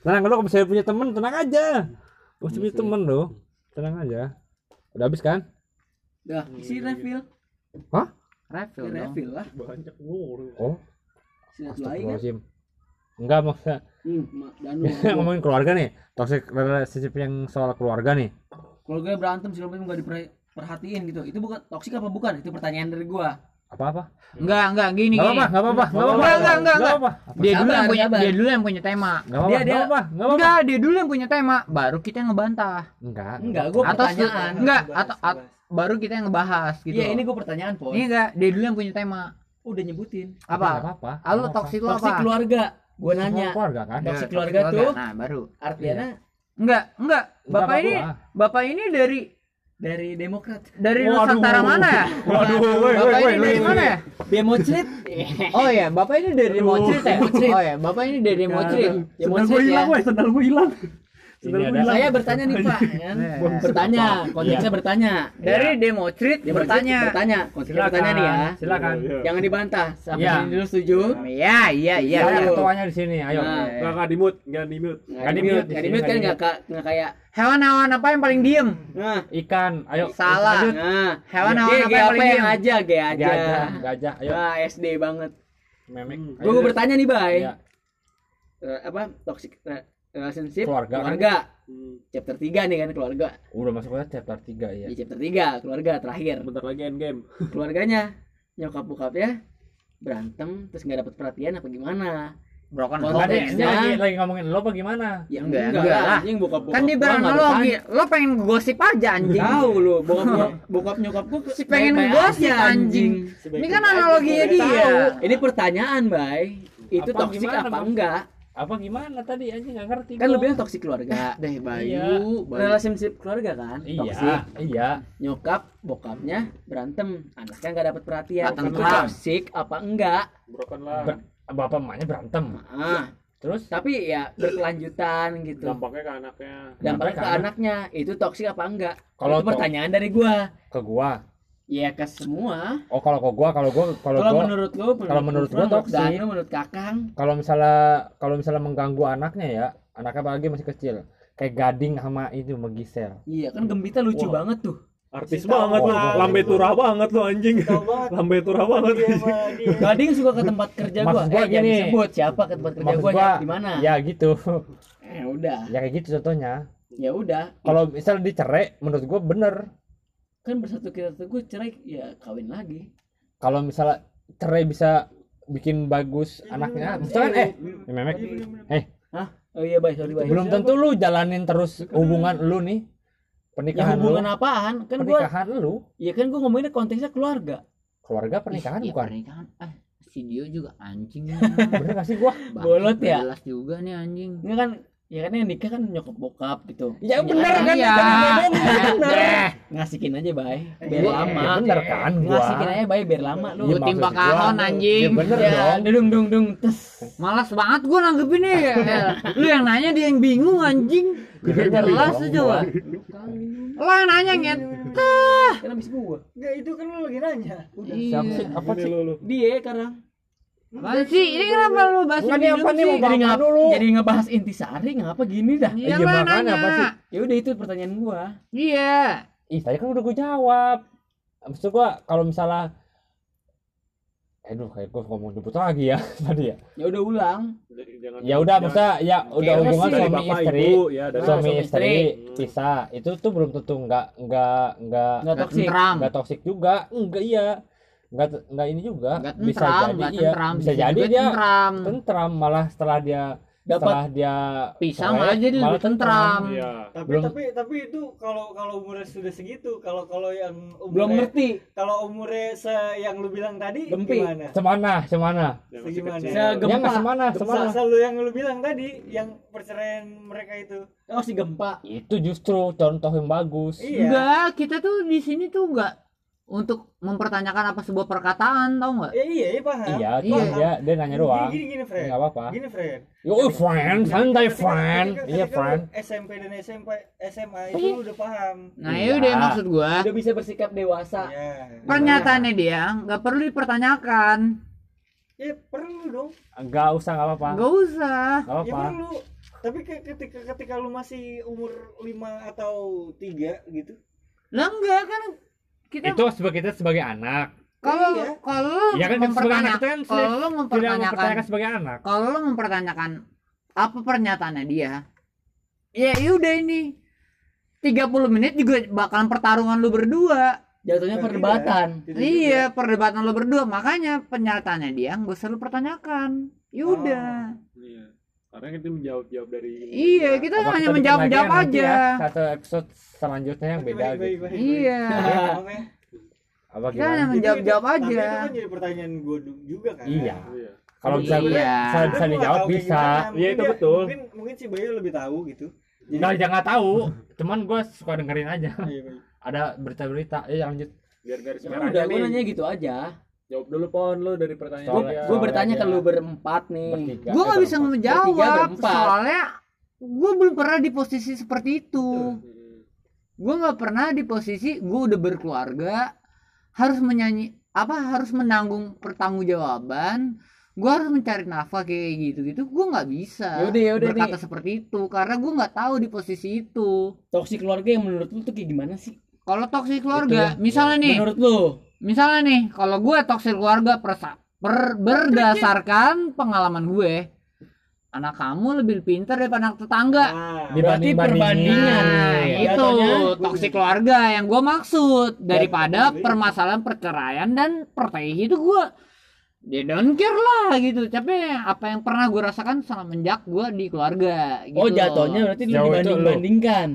tenang lo kalau misalnya punya temen, tenang aja. Gue punya temen lo. Tenang aja. Udah habis kan? Dah, isi refill. refill dong Refill lah. Banyak ngurus. Oh, kan. astagfirullahaladzim. Enggak maksudnya Hmm, ma- Danu. ngomongin keluarga nih. Toxic relationship yang soal keluarga nih. Kalau gue berantem segala macam nggak diperhatiin gitu. Itu bukan toksik apa bukan? Itu pertanyaan dari gua. Apa-apa? enggak enggak gini Enggak gini apa-apa, enggak apa-apa. Enggak, enggak, enggak, enggak. apa-apa. dia dulu yang punya dia dulu yang punya tema Enggak apa-apa. Dia- Enggak apa-apa. Enggak enggak dia dulu yang punya tema baru kita yang ngebantah Enggak. Enggak, gua atau pertanyaan. enggak atau at- baru kita yang ngebahas gitu Iya, ini gua pertanyaan, Pon. ini enggak dia dulu yang punya tema Udah nyebutin. Enggak apa lu Enggak toxic lu Toksik apa keluarga. Gua nanya. Keluarga kan? Toxic Ya, keluarga tuh nah baru artinya enggak enggak bapak Enggak ini bapak ini dari dari Demokrat. dari Waduh. Nusantara mana ya Waduh, woi, bapak woi, ini woi, dari woi. mana ya Democrit. oh ya bapak ini dari Democrit ya oh ya bapak ini dari Democrit Democrit ya. sendal gue hilang. Ada Saya bertanya nih Pak, kan? Bertanya, konteksnya bertanya. dari Democrit Dia bertanya bertanya, konteksnya bertanya nih ya. Silakan. Jangan dibantah. Sampai Iya. sini dulu setuju. iya iya iya ketuanya di sini. Ayo. Nah. Enggak enggak di mute, enggak di mute. Nggak di mute, nggak di mute kan nggak nggak ka- nggak kayak. hewan-hewan apa yang paling diem Nah, Ikan. Ayo. Salah. nah. Hewan-hewan apa yang paling diem? aja, aja. Gajah. Gajah. Ayo. Wah, SD banget. Memek. Gue bertanya nih, Bay. Iya. Eh, apa toxic re- relationship Keluarga kan? keluarga. Chapter 3 nih kan keluarga. Udah masuk ke chapter 3 ya. Di chapter 3 keluarga terakhir. Bentar lagi end game. Keluarganya nyokap bokapnya berantem terus nggak dapat perhatian apa gimana? broken home lagi lagi ngomongin lo apa gimana? Ya Enggak, enggak, enggak lah. Anjing bokap bokap. kan di barang lo lagi lo pengen gosip aja anjing Tahu lu bokap bokap, bokap nyokap gua si pengen gosip aja, anjing ini kan analoginya dia Tahu. Ini pertanyaan, Bay. Itu Apa toksik gimana, apa enggak? Apa gimana tadi anjing enggak ngerti. Kan lu gua. bilang toksik keluarga. deh Iya. Bayu Bayu. Relationship keluarga kan? Iya, Toksik. iya. Nyokap bokapnya berantem, anaknya nggak dapat perhatian. Berantem Itu toksik apa enggak? Broken lah. Ber- Bapak emaknya berantem. Ah, Terus tapi ya berkelanjutan gitu. Dampaknya ke anaknya. Dampaknya ke ke anaknya itu toksik apa enggak? Kalau itu pertanyaan dari gua. ke gua. Ya ke semua. Oh, kalau ke gua, kalau gua kalau Kalau gua menurut lu, kalau menurut gua menurut toksik. Danu, menurut Kakang, kalau misalnya kalau misalnya mengganggu anaknya ya, anaknya apalagi masih kecil. Kayak gading sama itu sama Gisel. iya kan Gembita lucu Wah. banget tuh. artis tahu banget lu lambe turah banget lu anjing lambe turah banget dia Gading suka ke tempat kerja gua. Maksud gua Eh, jangan gini. disebut siapa ke tempat kerja gua, gua, di mana? ya gitu Eh, udah. ya kayak gitu contohnya Ya udah. kalau misal dicerai menurut gua bener Kan bersatu kita tuh gue cerai ya kawin lagi. kalau misalnya cerai bisa bikin bagus anaknya misalkan eh ya memek eh Oh iya, baik, sorry, baik. belum tentu lu jalanin terus hubungan lu nih Ya pernikahan hubungan lu apaan? Kan gua pernikahan lu ya kan gua ngomonginnya konteksnya keluarga. keluarga pernikahan Iya, bukan pernikahan. Ah, si Dio juga anjing. bener gak sih gua Bolot ya? Jelas juga nih anjing. Ini kan ya kan yang nikah kan nyokap bokap gitu. ya bener kan Iya. bener Ngasihin aja, bay. Biar Gua- lama. ya bener kan gua Ngasihin aja, bay, biar lama lu. Iya, timba gua, kahon anjing. ya bener Ya, dong dung dung dung tes. Malas banget gue nanggepinnya ya. Lu yang nanya dia yang bingung anjing. Gak jelas tuh coba. Lo yang nanya nyet. Kan habis gua. Enggak itu kan lu lagi nanya udah siapa sih apa sih Dia sekarang. Apaan sih? Ini kenapa lu bahas ini apa nih, sih? mau Jadi Bapak ngap dulu. jadi ngebahas intisari ngapa gini dah? Iya Iya, lah makanya nanya. apa sih? Ya udah itu pertanyaan gua. Iya. ih tadi kan udah gua jawab maksud gua kalau misalnya aduh kayak gua ngomong nyebut lagi ya tadi ya Ya udah ulang. jangan ya udah maksudnya ya udah hubungan suami bapak istri ibu ya dari suami suami istri pisah itu tuh belum tentu nggak nggak nggak Enggak toksik. Nggak toksik juga enggak iya nggak nggak ini juga Gak bisa tentram, jadi gak iya tentram. bisa jadi juga dia tentram. tentram malah setelah dia Dapat setelah dia Pisah malah jadi lebih tentram. iya tapi Belum- tapi tapi itu kalau kalau umurnya sudah segitu kalau kalau yang belum umurnya ngerti. kalau umurnya se yang lu bilang tadi Gempi. gimana semana semana yang masih Segimana? Se- ya Gempa. nggak semana semana Se- selalu yang lu bilang tadi yang perceraian mereka itu Oh si gempa. itu justru contoh yang bagus iya Enggak, kita tuh di sini tuh enggak untuk mempertanyakan apa sebuah perkataan, tau nggak? Ya, iya iya paham iya Iya. iya dia dia nanya doang gini gini, friend nggak apa-apa gini friend yo friend santai friend iya friend SMP dan SMP SMA itu Iya. lu udah paham Nah, Iya. ya udah maksud gua. Udah bisa bersikap dewasa. Iya. Pernyataannya dia nggak perlu dipertanyakan. ya perlu dong nggak usah nggak apa-apa Nggak usah. nggak ya apa-apa perlu tapi ke- ketika ketika lu masih umur 5 atau 3 gitu Lah enggak kan kita itu sebagai kita sebagai anak. Kalau Iya. kalau lu ya kan sebagai anak mempertanya- itu kan kalau mempertanyakan mempertanyakan sebagai anak. kalau lu mempertanyakan apa pernyataannya dia ya udah ini. 30 menit juga bakalan pertarungan lu berdua. Jatuhnya Tidak, perdebatan. tidak iya perdebatan lu berdua. Makanya pernyataannya dia nggak usah lu pertanyakan. Yaudah. Iya. Karena kita menjawab jawab dari iya kita Apa hanya kita bikin menjawab lagi jawab ya nanti aja. ya, satu episode selanjutnya yang beda baik, baik, gitu. baik, Iya. baik. Maaf ya. apa kita hanya gimana Jadi menjawab jawab itu- tapi aja. itu kan jadi pertanyaan gue juga kan? Iya. Iya. kalau bisa Iya. bisa, bisa nggak dijawab bisa. Iya, itu dia- betul. mungkin mungkin si Bayu lebih tahu gitu. Jadi- nggak jangan tahu. Cuman gue suka dengerin aja. Iya, ada berita-berita. Eh lanjut. Biar garis Ya merahnya udah, gue nanya gitu aja. Jawab dulu pon lu dari pertanyaan. Gue Soalnya bertanya ke lu berempat nih. bertiga gue eh, nggak bisa menjawab soalnya gue belum pernah di posisi seperti itu gue nggak pernah di posisi gue udah berkeluarga harus menyanyi apa harus menanggung pertanggungjawaban gue harus mencari nafkah kayak gitu gitu gue nggak bisa Yaudah, yaudah berkata nih. seperti itu karena gue nggak tahu di posisi itu Toksik keluarga yang menurut lu tuh kayak gimana sih? kalau toksik keluarga misalnya nih Menurut lu? Misalnya nih kalau gue toksik keluarga persa per- berdasarkan pengalaman gue anak kamu lebih pintar daripada anak tetangga Nah, Berarti perbandingan. Nah, Iya. itu Jatuhnya- toksik keluarga yang gue maksud daripada permasalahan perceraian dan pertikaian itu gue dia don't care lah gitu tapi apa yang pernah gue rasakan semenjak gue di keluarga gitu Oh jatuhnya berarti lu lu. dibanding-bandingkan.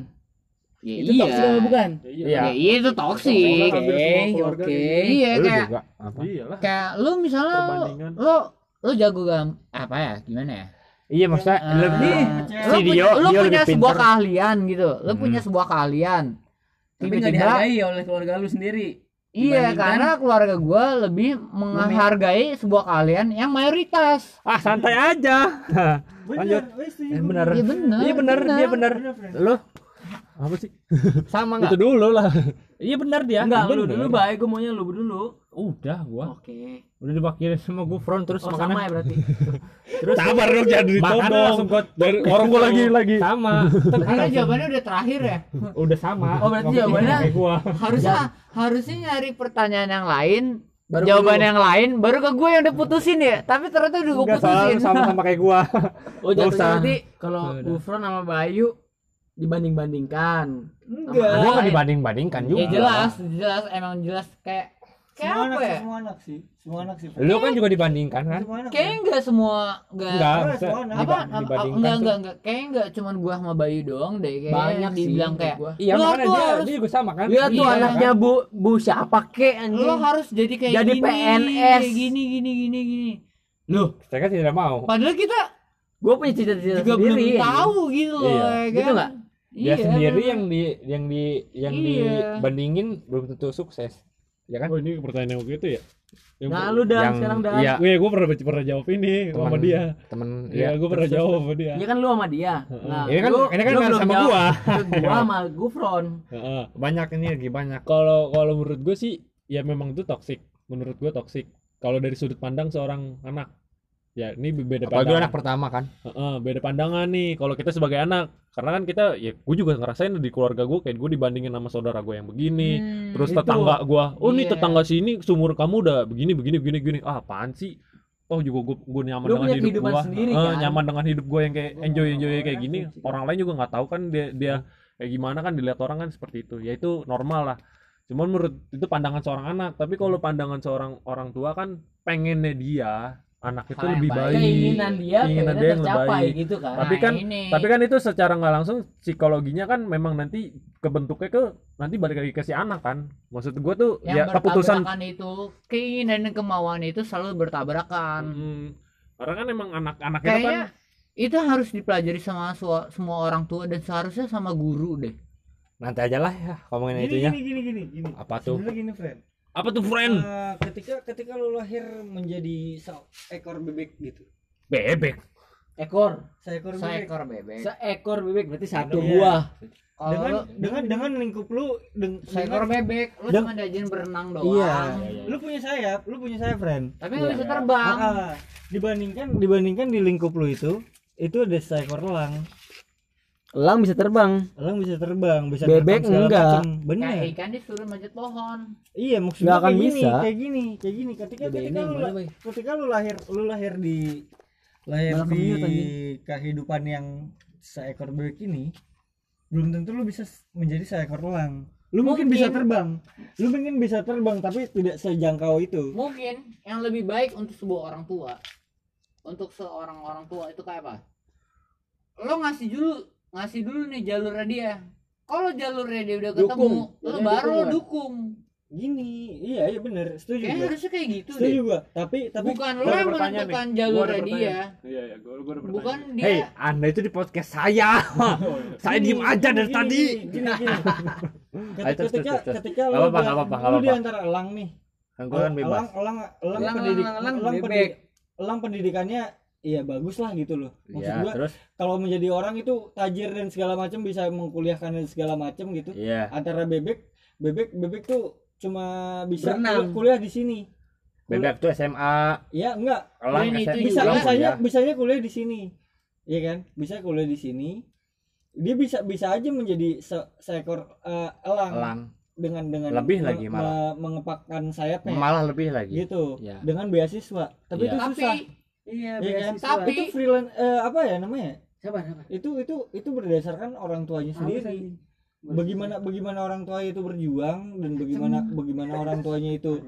Ya, Itu iya toksik apa bukan? Iya. Iya. ya iya itu toksik Oke, oke. iya kayak juga apa Iyalah. kayak lu misalnya lu, lu lu jago gam apa ya gimana ya iya maksudnya Eh, lebih lu si punya, Dio lu Dio punya lebih sebuah keahlian gitu lu Hmm. punya sebuah keahlian Tapi nggak Tiba-tiba- dihargai oleh keluarga lu sendiri. Iya, karena keluarga gua lebih menghargai sebuah keahlian yang mayoritas. ah santai aja bener, Lanjut. setuju Eh, bener Iya benar. iya bener dia bener Bener, lu apa sih? Sama itu nggak? dulu lah. Iya benar dia. Enggak, lu Bener. dulu baik, gue maunya lu dulu. udah gua. Oke. udah diwakilin sama Gufron terus Oh, makanya sama ya berarti. sabar dong jangan ditodong langsung gua- dari orang gua lagi lagi. Sama. Karena jawabannya udah terakhir ya. udah sama. Oh, berarti Ngomongin jawabannya- kayak gua. Harusnya harusnya nyari pertanyaan yang lain, Baru jawaban lu. yang lain, baru ke gue yang udah putusin ya. Tapi ternyata udah gue putusin. lu sama-sama kayak gua. Oh, berarti kalau Gufron sama Bayu dibanding-bandingkan. Enggak. Sama- gua nggak dibanding-bandingkan juga Ya jelas, jelas emang jelas kayak kayak Semua apa anak, ya? semua anak sih. Semua anak sih. lu kan juga dibandingkan kan. Kayaknya enggak semua enggak enggak Semua anak. apa diba- apa- dibandingkan enggak enggak enggak kayaknya enggak cuman gua sama Bayu doang deh kayak Banyak sih, dibilang kayak gua. iya Lu makanya tuh dia harus- dia juga sama kan Lihat tuh Iya, anaknya Bu Bu siapa kek lo anjing. harus jadi kayak Jadi gini, PNS. kayak gini gini gini gini Loh, saya kan tidak mau padahal kita gue punya cita-cita juga belum sendiri. anjing. tahu gitu loh Iya. ya Gitu kan? Dia Iya, sendiri yang di yang di yang Iya. dibandingin belum tentu sukses ya kan oh ini pertanyaan yang begitu ya yang Nah, lu dan yang sekarang dan. iya gue gue pernah pernah jawab ini sama Teman- dia temen Iya, gue pernah jawab sama dia. Iya kan lu sama dia. Nah, ini kan lu- ini kan lu sama jawab. gua gua sama Gufron. Heeh. banyak ini lagi banyak Kalau kalau menurut gue sih ya memang itu toksik. Menurut gue toksik. Kalau dari sudut pandang seorang anak. Ya, ini beda apalagi pandangan. anak pertama kan Heeh, beda pandangan nih kalau kita sebagai anak. Karena kan kita ya gue juga ngerasain di keluarga gue kayak gue dibandingin sama saudara gue yang begini. Hmm, Terus itu. tetangga gua, oh nih Iya. tetangga sini sumur kamu udah begini begini begini begini. Ah, apaan sih? Oh juga gue gue nyaman Lu dengan hidup sendiri, Eh, kan? nyaman dengan hidup gue yang kayak enjoy enjoy kayak gini. sih. Orang lain juga nggak tahu kan dia dia kayak gimana kan dilihat orang kan seperti itu. Ya itu normal lah. Cuman menurut itu pandangan seorang anak. Tapi kalau pandangan seorang orang tua kan pengennya dia anak itu Hal lebih baik. baik. Keinginan dia Keinginan dia yang lebih tercapai baik. gitu kan. Tapi Nah, kan- ini. Tapi kan itu secara nggak langsung psikologinya kan memang nanti kebentuknya ke nanti balik lagi ke si anak kan. Maksud gue tuh yang ya keputusan itu keinginan dan kemauan itu selalu bertabrakan Hmm, karena kan emang anak-anak itu kan itu harus dipelajari sama semua orang tua dan seharusnya sama guru deh nanti aja lah ya ngomongin Gini itunya gini gini gini gini. apa tuh Sebenarnya gini, friend. Apa tuh friend? Eh, ketika ketika lu lahir menjadi seekor bebek gitu. Bebek. ekor, Seekor bebek. seekor bebek seekor bebek berarti satu Iya. buah. dengan lu dengan dengan lingkup lu deng- seekor dengan- bebek lu Dan- cuma diajarin berenang doang Iya. Lu punya sayap, lu punya sayap, friend. tapi nggak Iya, bisa iya. terbang Ah, ah. dibandingkan dibandingkan di lingkup lu itu itu ada seekor elang. Elang bisa terbang. Elang bisa terbang, bisa Bebek terbang enggak. Bener. kayak ikan disuruh manjat pohon Iya, maksudnya kayak gini, bisa. kayak gini, kayak gini. Ketika Beda ketika ini lu, mana, ketika lu lahir, lu lahir di lahir Malah di kehidupan yang seekor bebek ini, belum tentu lu bisa menjadi seekor elang. Lu mungkin, Mungkin. bisa terbang, lu mungkin bisa terbang, tapi tidak sejangkau itu. mungkin yang lebih baik untuk sebuah orang tua untuk seorang orang tua itu kayak apa lo ngasih dulu ngasih dulu nih jalurnya dia. Kalau jalurnya dia udah ketemu Dukung. lo Jadinya baru dukung. lo dukung. Gini, iya iya bener, setuju kayak gua. harusnya kayak gitu deh. Setuju gua, tapi tapi bukan lo gua ada yang menentukan nih. jalurnya Gua ada dia. Iya, iya, gue gue bukan dia. Hei anda itu di podcast saya. Saya diem aja dari Gini, tadi. Gini, gini, ketika ketika udah- gak apa-apa, gak lu di antara elang nih. Kan kan bebas. elang elang elang Elang, elang, elang, elang elang pendidikannya iya bagus lah gitu loh. Maksud Iya gua terus? kalau menjadi orang itu tajir dan segala macam bisa mengkuliahkan dan segala macam gitu. Iya. Antara bebek bebek bebek tuh cuma bisa Berenang. kuliah di sini. Bebek tuh SMA ya enggak. Elang Ini itu SMA bisa juga. elang bisanya kuliah. bisanya kuliah di sini. Iya kan? Bisa kuliah di sini. Dia bisa bisa aja menjadi se- seekor eh, elang, elang. Dengan dengan Lebih me- lagi malah. me- mengepakkan sayapnya. Malah lebih lagi. Gitu. Iya. dengan beasiswa. Tapi Iya. itu tapi susah Iya, Iya kan? Tapi- itu freelance eh, apa ya namanya? Siapa siapa? itu itu itu berdasarkan orang tuanya sendiri. bagaimana bagaimana orang tua itu berjuang dan bagaimana bagaimana orang tuanya itu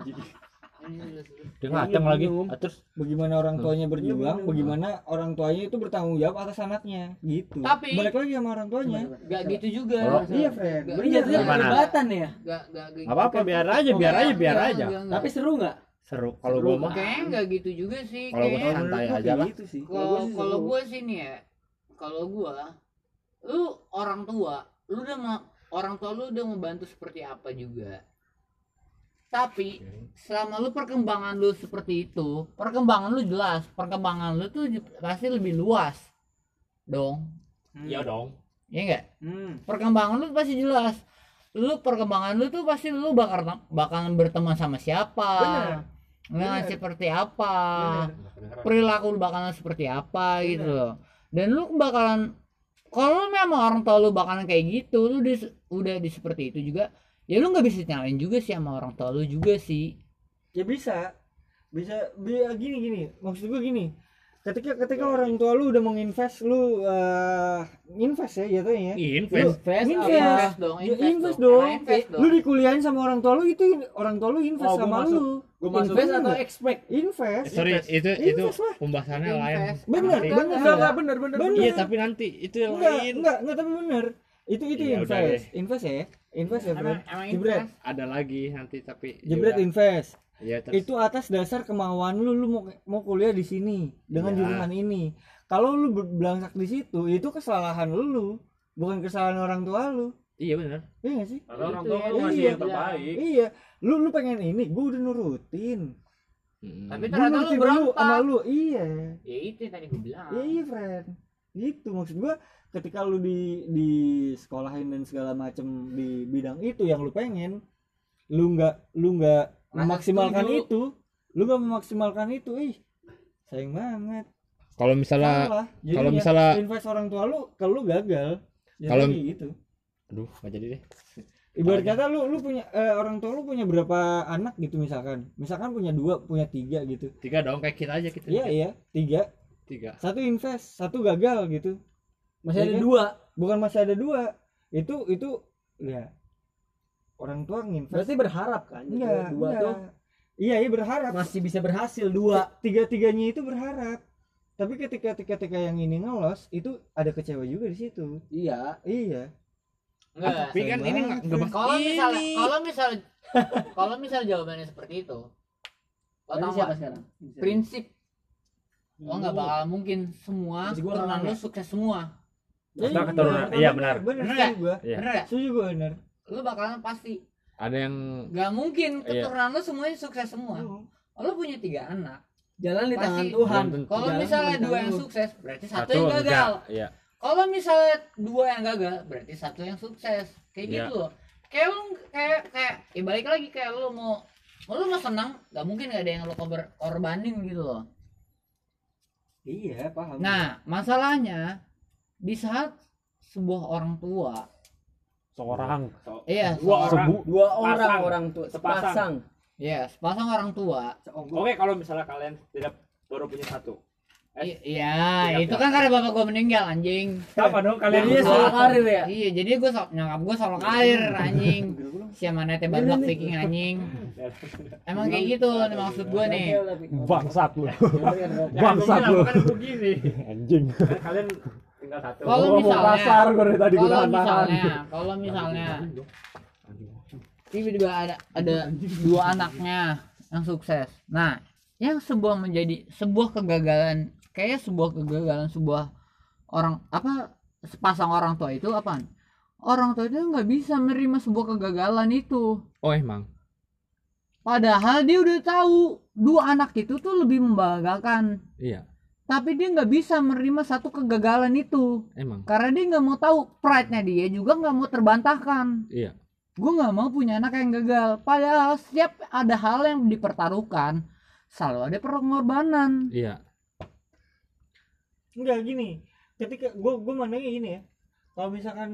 dia ngaceng lagi. Bingung. Ah, terus? bagaimana orang tuanya berjuang bagaimana orang tuanya itu bertanggung jawab atas anaknya. Gitu. Tapi- balik lagi sama orang tuanya. Gak gitu juga. Oh, iya friend Gak- Ini jatuhnya perdebatan ya. Gak, gak, gak Nggak apa-apa, biar aja, biar aja, biar aja. Tapi seru nggak? Seru. Kalau gue mah kayaknya nggak gitu juga sih Kalau kayaknya. santai aja lah. gitu sih. Kalau kalau gue sih nih ya kalau gue lu orang tua lu udah mau orang tua lu udah membantu seperti apa juga? Tapi selama lu perkembangan lu seperti itu perkembangan lu jelas perkembangan lu tuh pasti lebih luas. Dong. Iya dong. Ya enggak Hmm. perkembangan lu pasti jelas. Lu perkembangan lu tuh pasti lu bakal bakalan berteman sama siapa? Bener. Nah, Bener. seperti apa? Bener. perilaku lu bakalan seperti apa gitu. Loh dan lu bakalan kalau memang orang tua lu bakalan kayak gitu lu di- udah di seperti itu juga ya lu nggak bisa nyalain juga sih sama orang tua lu juga sih. Ya bisa. Bisa bi- gini gini. Maksud gue gini ketika ketika orang tua lu udah mau invest lu eh, invest ya jatuhnya ya Invest. Invest Invest. apa? dong Ya, invest dong. Nah, invest lu dikuliahin sama orang tua lu itu orang tua lu invest Oh, gua sama masuk. lu Gue masuk. Invest atau expect? invest Sorry, itu itu Invest lah. pembahasannya lain. Invest. bener bener Enggak, enggak bener bener. Bener. Iya, tapi nanti itu yang enggak lain. enggak enggak tapi bener itu itu udah invest invest ya invest ya bro jebret invest. Ada lagi nanti tapi jebret yaudah. invest Terus. itu atas dasar kemauan lu lu mau mau kuliah di sini dengan Iya. jurusan ini kalau lu ber- belangsak di situ itu kesalahan lu bukan kesalahan orang tua lu Iya benar. iya gak sih Karena orang Itu tua ya, lu ngasih iya. yang terbaik. iya lu lu pengen ini gue udah nurutin Hmm. tapi ternyata lu dulu sama berontak lu iya ya itu yang tadi gue bilang iya iya friend gitu maksud gua ketika lu di di sekolahin dan segala macem di bidang itu yang lu pengen lu nggak lu nggak memaksimalkan setuju. itu. Lu nggak memaksimalkan itu ih. Sayang banget. Kalau misalnya kalau ya, misalnya- invest orang tua lu kalau lu gagal. Ya Kalau- gitu. Aduh, enggak jadi deh. ibarat kata lu lu punya eh, orang tua lu punya berapa anak gitu misalkan? Misalkan punya dua punya tiga gitu. Tiga dong kayak kita aja kita. iya iya. Tiga. Tiga. satu invest satu gagal gitu. Masih Iya ada kan? dua. bukan masih ada dua. Itu itu ya orang tua nginvest Berarti berharap kan? enggak dua enggak. tuh iya iya berharap masih bisa berhasil dua. tiga tiganya itu berharap tapi ketika ketika ketika yang ini ngelos itu ada kecewa juga di situ Iya. iya enggak Tapi kan ini enggak kalau misalnya kalau misal kalau misal jawabannya seperti itu lo tau siapa sekarang? prinsip lo nggak bakal mungkin semua Masih gua turunan nggak lo sukses semua Masalah keturunan. Iya, benar. benar Benar Iya. bener gak? setuju gua benar lo bakalan pasti Ada yang nggak mungkin Iya. keturunan lo semuanya sukses semua lo punya tiga anak Jalan di Pasti. tangan Tuhan. Kalau misalnya dua yang lu. sukses berarti satu, satu yang gagal Iya. kalau misalnya dua yang gagal berarti satu yang sukses kayak Iya. gitu loh kayak lu kayak kayak ya balik lagi kayak lu mau lu mau senang nggak mungkin gak ada yang lu korban- korbanin gitu loh iya paham nah masalahnya di saat sebuah orang tua Seorang. iya Dua seorang- orang. Dua orang Pasang. orang tua Sepasang. sepasang. iya sepasang orang tua Oke, kalau misalnya kalian tidak baru punya satu. I- iya itu kan karena bapak gua meninggal anjing Apa dong kalian? Gua- soal karir ya. iya jadi gua so, nyokap gua solo karir anjing siapa nete badak viking anjing emang kayak gitu nih maksud gua nih Bangsat lu. Bangsat lu. Kan begini. Anjing. Kalian tinggal satu. Kalau misalnya- kasar gue dari tadi gue kalau misalnya kalau misalnya tiba-tiba ada ada dua anaknya yang sukses. Nah yang sebuah menjadi sebuah kegagalan kayak sebuah kegagalan sebuah orang apa sepasang orang tua itu apa orang tua itu nggak bisa menerima sebuah kegagalan itu. Oh, emang. padahal dia udah tahu dua anak itu tuh lebih membanggakan. Iya, tapi dia nggak bisa menerima satu kegagalan itu. Emang. karena dia nggak mau tahu pride-nya dia juga nggak mau terbantahkan. Iya. gue nggak mau punya anak yang gagal. Padahal setiap ada hal yang dipertaruhkan selalu ada pengorbanan. Iya. enggak gini. Ketika gua gua mandangnya gini ya. Kalau misalkan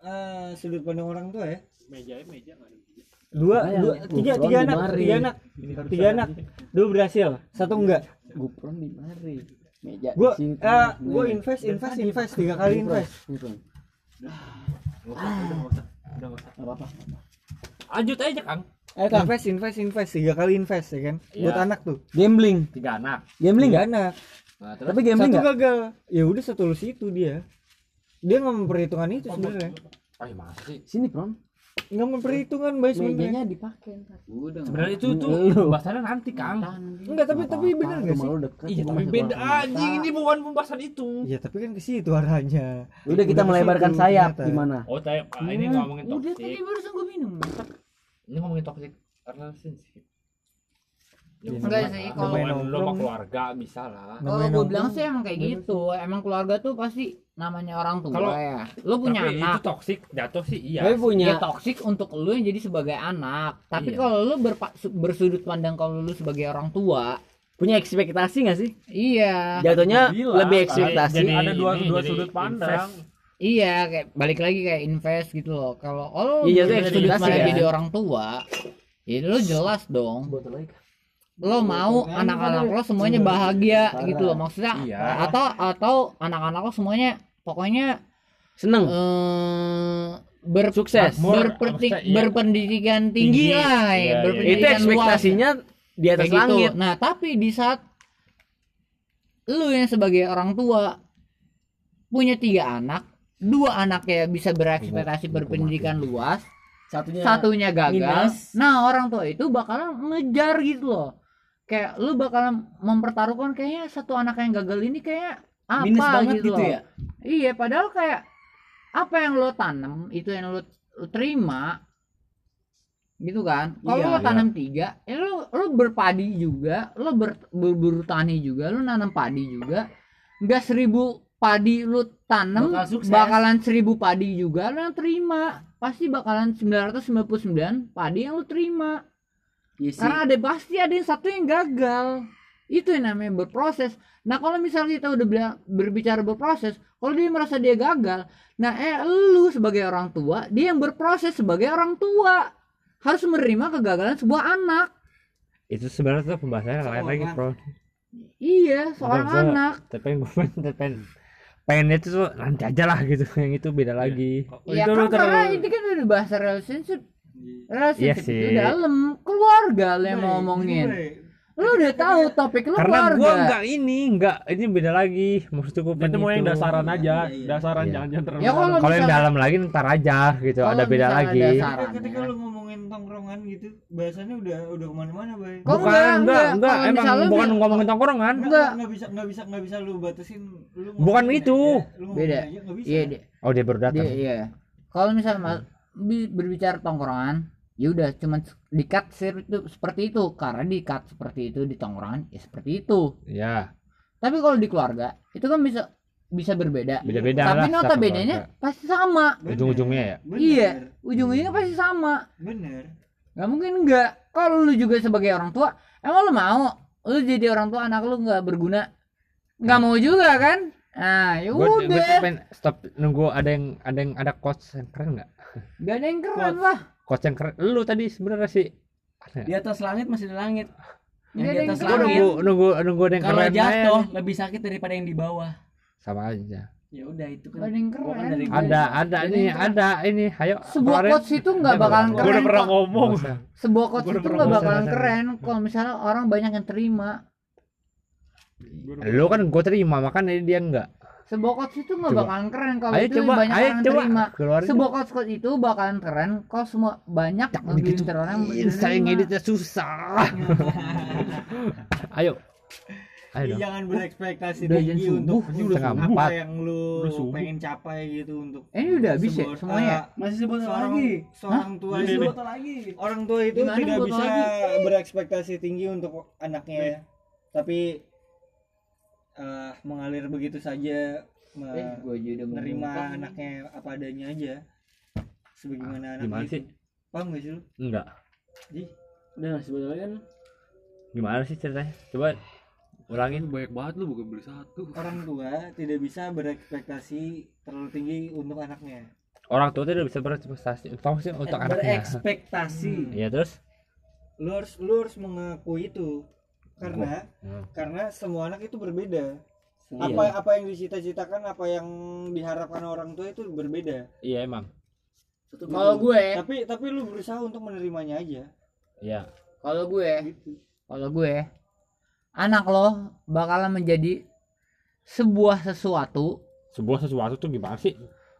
eh, sudut pandang orang tua ya. Meja meja nggak ada. dua, dua tiga tiga anak tiga anak. Tiga anak. Dua berhasil. Satu enggak Gupron di mari. Meja gua di situ. eh, gua invest invest invest tiga kali invest Gupron. Udah nggak apa-apa. Lanjut aja, Kang. Eh Kang, invest invest invest tiga kali invest ya kan buat Iya. anak tuh gambling. Tiga anak. Gambling tiga enggak? anak Nah, terus Tapi gambling satu enggak? gagal ya udah satu lulus itu dia dia nggak memperhitungkan itu sebenarnya Ay, masa sih? Sini, Pron. Nggak memperhitungkan baik sebenarnya Mejanya dipakai. Udah. Sebenarnya itu tuh pembahasannya nanti, Kang. enggak tapi tapi bener gak sih? Iya, tapi beda anjing ini bukan pembahasan itu. ya tapi kan ke situ arahnya. Udah kita melebarkan sayap gimana? Oh, saya ah, ini ngomongin udah tadi barusan gue minum Ini ngomongin toxic relationship. Enggak sih, kalau- lu sama keluarga bisa lah. Kalau gue bilang sih emang kayak gitu. Emang keluarga tuh pasti namanya orang tua Kalau- ya. Lu punya Tapi itu anak. toksik jatuh sih iya. Tapi punya Ya toksik untuk lu yang jadi sebagai anak. Tapi Iya. kalau lu berpa- bersudut pandang kalau lu sebagai orang tua, punya ekspektasi nggak sih? iya. Jatuhnya Bilang, lebih ekspektasi. jadi ada dua ini, dua jadi sudut pandang. Iya, kayak balik lagi kayak invest gitu loh. Kalau Iya, lu bersudut ekspektasi pandang kan. jadi orang tua, ya lu jelas dong. Lo mau anak-anak lo semuanya bahagia gitu loh maksudnya Iya. atau atau anak-anak lo semuanya pokoknya Seneng. eh ber Sukses. berperti- iya. berpendidikan tinggi, Tinggi. lah ya, Iya, iya. berpendidikan Itu luas. ekspektasinya di atas Kayak gitu. langit. Nah, tapi di saat lu yang sebagai orang tua punya tiga anak, dua anaknya bisa berekspektasi berpendidikan luas, Satunya satunya gagal. minus. Nah, orang tua itu bakalan ngejar gitu loh. Kayak lu bakalan mempertaruhkan kayaknya satu anak yang gagal ini kayak apa minus banget gitu, gitu loh. ya. Iya, padahal kayak apa yang lo tanam itu yang lo, lo terima gitu kan. Kalau Iya, lo tanam tiga, ya lo lo berpadi juga, lo ber, berburu tani juga, lo nanam padi juga. Enggak seribu padi lo tanam Bakal sukses. bakalan seribu padi juga lo yang terima. Pasti bakalan 999 padi yang lo terima. Iya sih. Karena ada pasti ada yang satu yang gagal. Itu yang namanya berproses. Nah kalau misalnya kita udah bilang berbicara berproses, kalau dia merasa dia gagal, nah eh lu sebagai orang tua, dia yang berproses sebagai orang tua harus menerima kegagalan sebuah anak. Itu sebenarnya tuh pembahasannya lain lagi, Bro. Iya, seorang enggak. anak. Tapi gue pengen, itu tuh nanti aja lah gitu. Yang itu beda lagi. Ya itu kan karena terlalu ini kan udah bahasa relationship. Relationship Iya itu dalam keluarga lo yang mau ngomongin. Lu udah tahu topik lu Karena keluarga. gua enggak ini, enggak ini beda lagi. Maksudnya gua itu mau yang dasaran aja, Iya, iya. dasaran Iya. jangan jangan terlalu. Ya, kalau. Kalau yang dalam lagi ntar aja gitu, ada beda lagi. ada Ketika, ketika lu ngomongin tongkrongan gitu, bahasannya udah udah ke mana-mana, bay. Kok bukan, enggak, enggak, enggak. enggak, emang bukan ngomongin tongkrongan. Enggak. nggak bisa nggak bisa nggak bisa lu batasin lu Bukan itu. Beda. aja, nggak bisa. Iya, dia, Oh, dia baru datang. iya. Kalau misalnya berbicara tongkrongan, ya udah cuman di cut itu seperti itu karena di cut seperti itu di tongkrongan ya seperti itu. Ya, Tapi kalau di keluarga itu kan bisa bisa berbeda. beda-beda Tapi lah. notabene-nya pasti sama. Bener. Ujung-ujungnya ya. Bener. Iya, ujung-ujungnya pasti sama. bener Gak mungkin enggak. Kalau lu juga sebagai orang tua, emang lu mau lu jadi orang tua anak lu nggak berguna? Nggak mau juga kan? Nah, ya gue udah. stop nunggu ada yang ada yang ada coach yang keren nggak? Gak ada yang keren lah. Coach yang keren. Lu tadi sebenarnya sih. Di atas langit masih ada langit. Yang Nggak di ada yang atas keren. Gue langit. nunggu nunggu nunggu ada yang Kalau keren. jatuh aja. lebih sakit daripada yang di bawah. Sama aja. Ya udah itu kan. Ada yang kan keren. dari Ada ada ini keren. ada ini. Ayo. Sebuah keluarin. quotes itu nggak bakalan keren. udah pernah ngomong. Nggak. Sebuah udah itu nggak bakalan Nggak keren kalau misalnya orang banyak yang terima. Lu kan gue terima makanya dia enggak. Quotes itu nggak bakalan keren kalau Ayo itu coba, banyak ayo orang coba. terima. Quotes itu bakalan keren kalau semua banyak lebih gitu. orang yang Saya ngeditnya susah. Ayo. Ayo Iya, dong. jangan berekspektasi Udah tinggi untuk, subuh, untuk apa empat. yang lu pengen capai gitu untuk Eh, ini udah habis ya semuanya. eh, Masih sebut seorang lagi. seorang tua Ini itu lagi. orang tua itu Gimana tidak bisa lagi? berekspektasi tinggi untuk anaknya tapi eh, mengalir begitu saja Eh, gua aja udah mau menerima anaknya apa adanya aja sebagaimana Ah, anaknya gimana itu. sih? paham gak sih lu Enggak. Ji? Udah lagi kan. Gimana sih ceritanya? Coba ulangin. banyak banget lu bukan beli satu. orang tua tidak bisa berekspektasi terlalu tinggi untuk anaknya Orang tua tidak bisa berekspektasi untuk sih untuk anaknya. Berekspektasi. Iya terus? lu harus lu harus mengakui itu karena Hmm. karena semua anak itu berbeda Iya. apa apa yang dicita-citakan apa yang diharapkan orang tua itu berbeda Iya emang. Kalau gue, tapi tapi lu berusaha untuk menerimanya aja Iya. kalau gue, kalau gue, anak lo bakalan menjadi sebuah sesuatu, Sebuah sesuatu tuh gimana sih?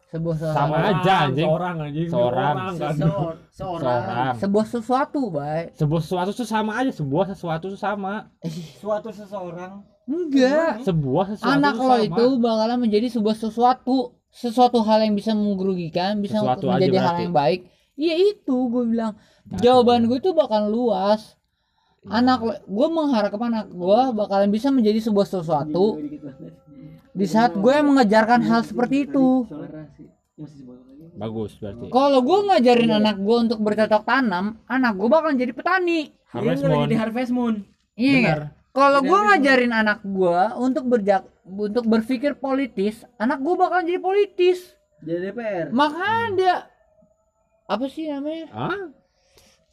Sebuah sesuatu, Sama Seorang, aja, anjing. Seorang anjing. Seorang. kan. Seseorang. Seorang. sebuah sesuatu, baik. Sebuah sesuatu tuh sama aja. Sebuah sesuatu tuh sama. suatu seseorang Enggak. Sebuah sesuatu Anak lo itu bakalan menjadi sebuah sesuatu, sesuatu hal yang bisa merugikan, bisa Sesuatu menjadi hal berarti. yang baik. Iya itu gue bilang. Jawaban gue itu bakal luas. anak gue mengharapkan anak gue bakalan bisa menjadi sebuah sesuatu di saat gue mengajarkan hal seperti itu bagus berarti. Kalau gue ngajarin anak gue untuk bercocok tanam anak gue bakalan jadi petani. Harvest moon. jadi harvest moon. iya. Kalau gue ngajarin anak gue untuk berjak untuk berpikir politis anak gue bakalan jadi politis. Jadi DPR. makanya dia apa sih namanya? Ah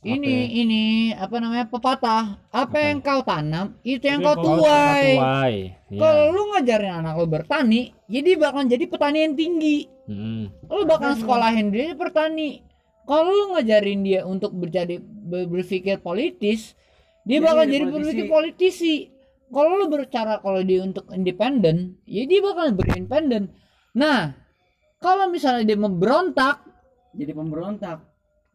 ini ini apa namanya pepatah. Apa yang kau tanam itu yang Itu kau tuai. tuai. Ya kalau lu ngajarin anak lu bertani jadi bakalan jadi petani yang tinggi. Mm. lu bakalan sekolahin dia jadi petani. Kalau lu ngajarin dia untuk berjadi ber- berpikir politis dia Dia bakal jadi jadi politisi. berpikir politisi. Kalau lu bercara kalau dia untuk independen ya dia bakal berindependen. Nah kalau misalnya dia memberontak Jadi pemberontak.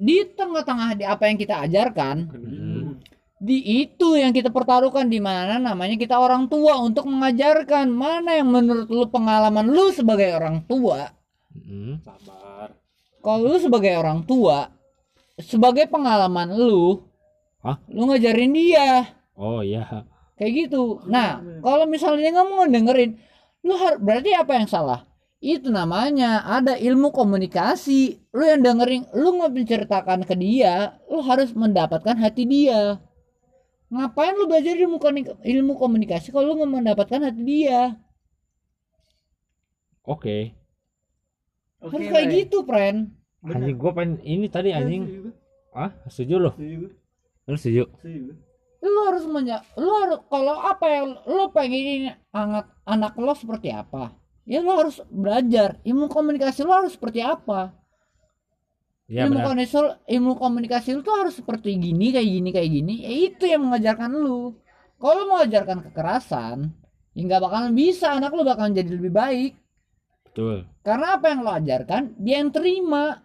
Di tengah-tengah di apa yang kita ajarkan Mm. di itu yang kita pertaruhkan di mana namanya kita orang tua untuk mengajarkan mana yang menurut lu pengalaman lu sebagai orang tua Mm. Sabar. kalau lu sebagai orang tua sebagai pengalaman lu Hah? lu ngajarin dia oh iya kayak gitu nah kalau misalnya dia nggak mau dengerin lu harus berarti apa yang salah itu namanya ada ilmu komunikasi. Lu yang dengerin lu nggak menceritakan ke dia lu harus mendapatkan hati dia. Ngapain lu belajar ilmu ilmu komunikasi kalau lu nggak mendapatkan hati dia? Oke. Oke. harus kayak Bray. gitu friend. Anjing gua pengen ini tadi anjing. ah setuju lo lu setuju? Lu harus menya lu harus kalau apa yang lu pengen anak anak lo seperti apa ya lu harus belajar. Ilmu komunikasi lu harus seperti apa? Ya ilmu komunikasi ilmu komunikasi lu tuh harus seperti gini kayak gini kayak gini. Ya itu yang mengajarkan lu kalau lu mengajarkan kekerasan ya nggak bakalan bisa. Anak lu bakalan jadi lebih baik. Betul. Karena apa yang lo ajarkan dia yang terima.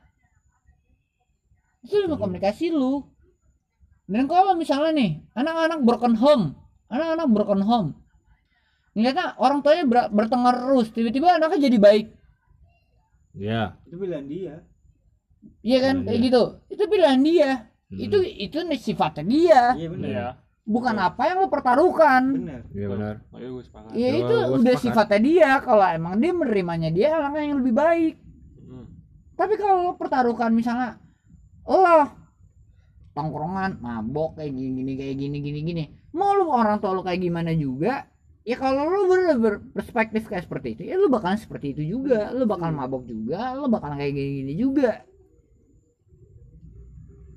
Itu ilmu komunikasi lu dan kalau misalnya nih anak-anak broken home. Anak-anak broken home ngeliatnya orang tuanya ber- bertengkar terus tiba-tiba anaknya jadi baik. Ya itu pilihan dia. Iya kan? Iya, kayak iya. gitu. Itu pilihan dia. Mm. itu itu nih sifatnya dia. Iya benar. Iya. bukan apa yang lo pertaruhkan. Benar. Iya benar. Sepakat. ya itu gua udah sepakat. sifatnya dia. Kalau emang dia menerimanya dia anaknya yang lebih baik. Hmm. tapi kalau lo pertaruhkan misalnya lo tongkrongan mabok kayak gini gini kayak gini gini gini. Mau lu orang tua lo kayak gimana juga ya kalau lo ber berperspektif kayak seperti itu ya lo bakalan seperti itu juga. Lo bakal mabok juga lo bakalan kayak gini gini juga.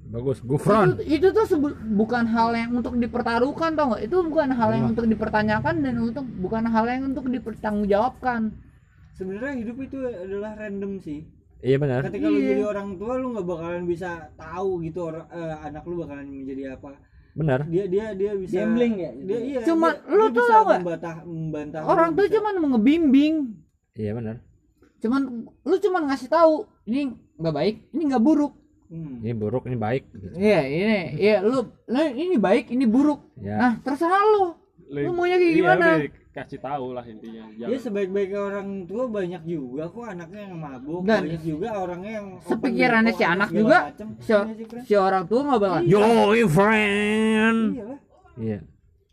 Bagus gufron itu, itu tuh bukan hal yang untuk dipertaruhkan tau nggak? Itu bukan hal yang untuk dipertanyakan dan untuk bukan hal yang untuk dipertanggungjawabkan. Sebenarnya hidup itu adalah random sih. Iya benar. Ketika lu Iya. jadi orang tua lu nggak bakalan bisa tahu gitu orang eh, anak lu bakalan menjadi apa benar. Dia dia dia bisa Gambling ya? dia iya Cuma dia, lu dia tuh tau membantah membantah orang tuh cuman mau ngebimbing. Iya benar. Cuman lu cuman ngasih tahu ini nggak baik ini nggak buruk. Hmm. ini buruk ini baik gitu. iya ini iya lu, lu ini baik ini buruk. Ya nah terserah lu. Lu maunya kayak Iya, gimana? udah kasih tahu lah intinya. Ya Jangan. sebaik-baiknya orang tua banyak juga kok anaknya yang mabuk, Dan banyak juga orangnya yang sepikirannya si anak juga, macem. si, Iya si orang tua nggak bakal Iya. yo friend iya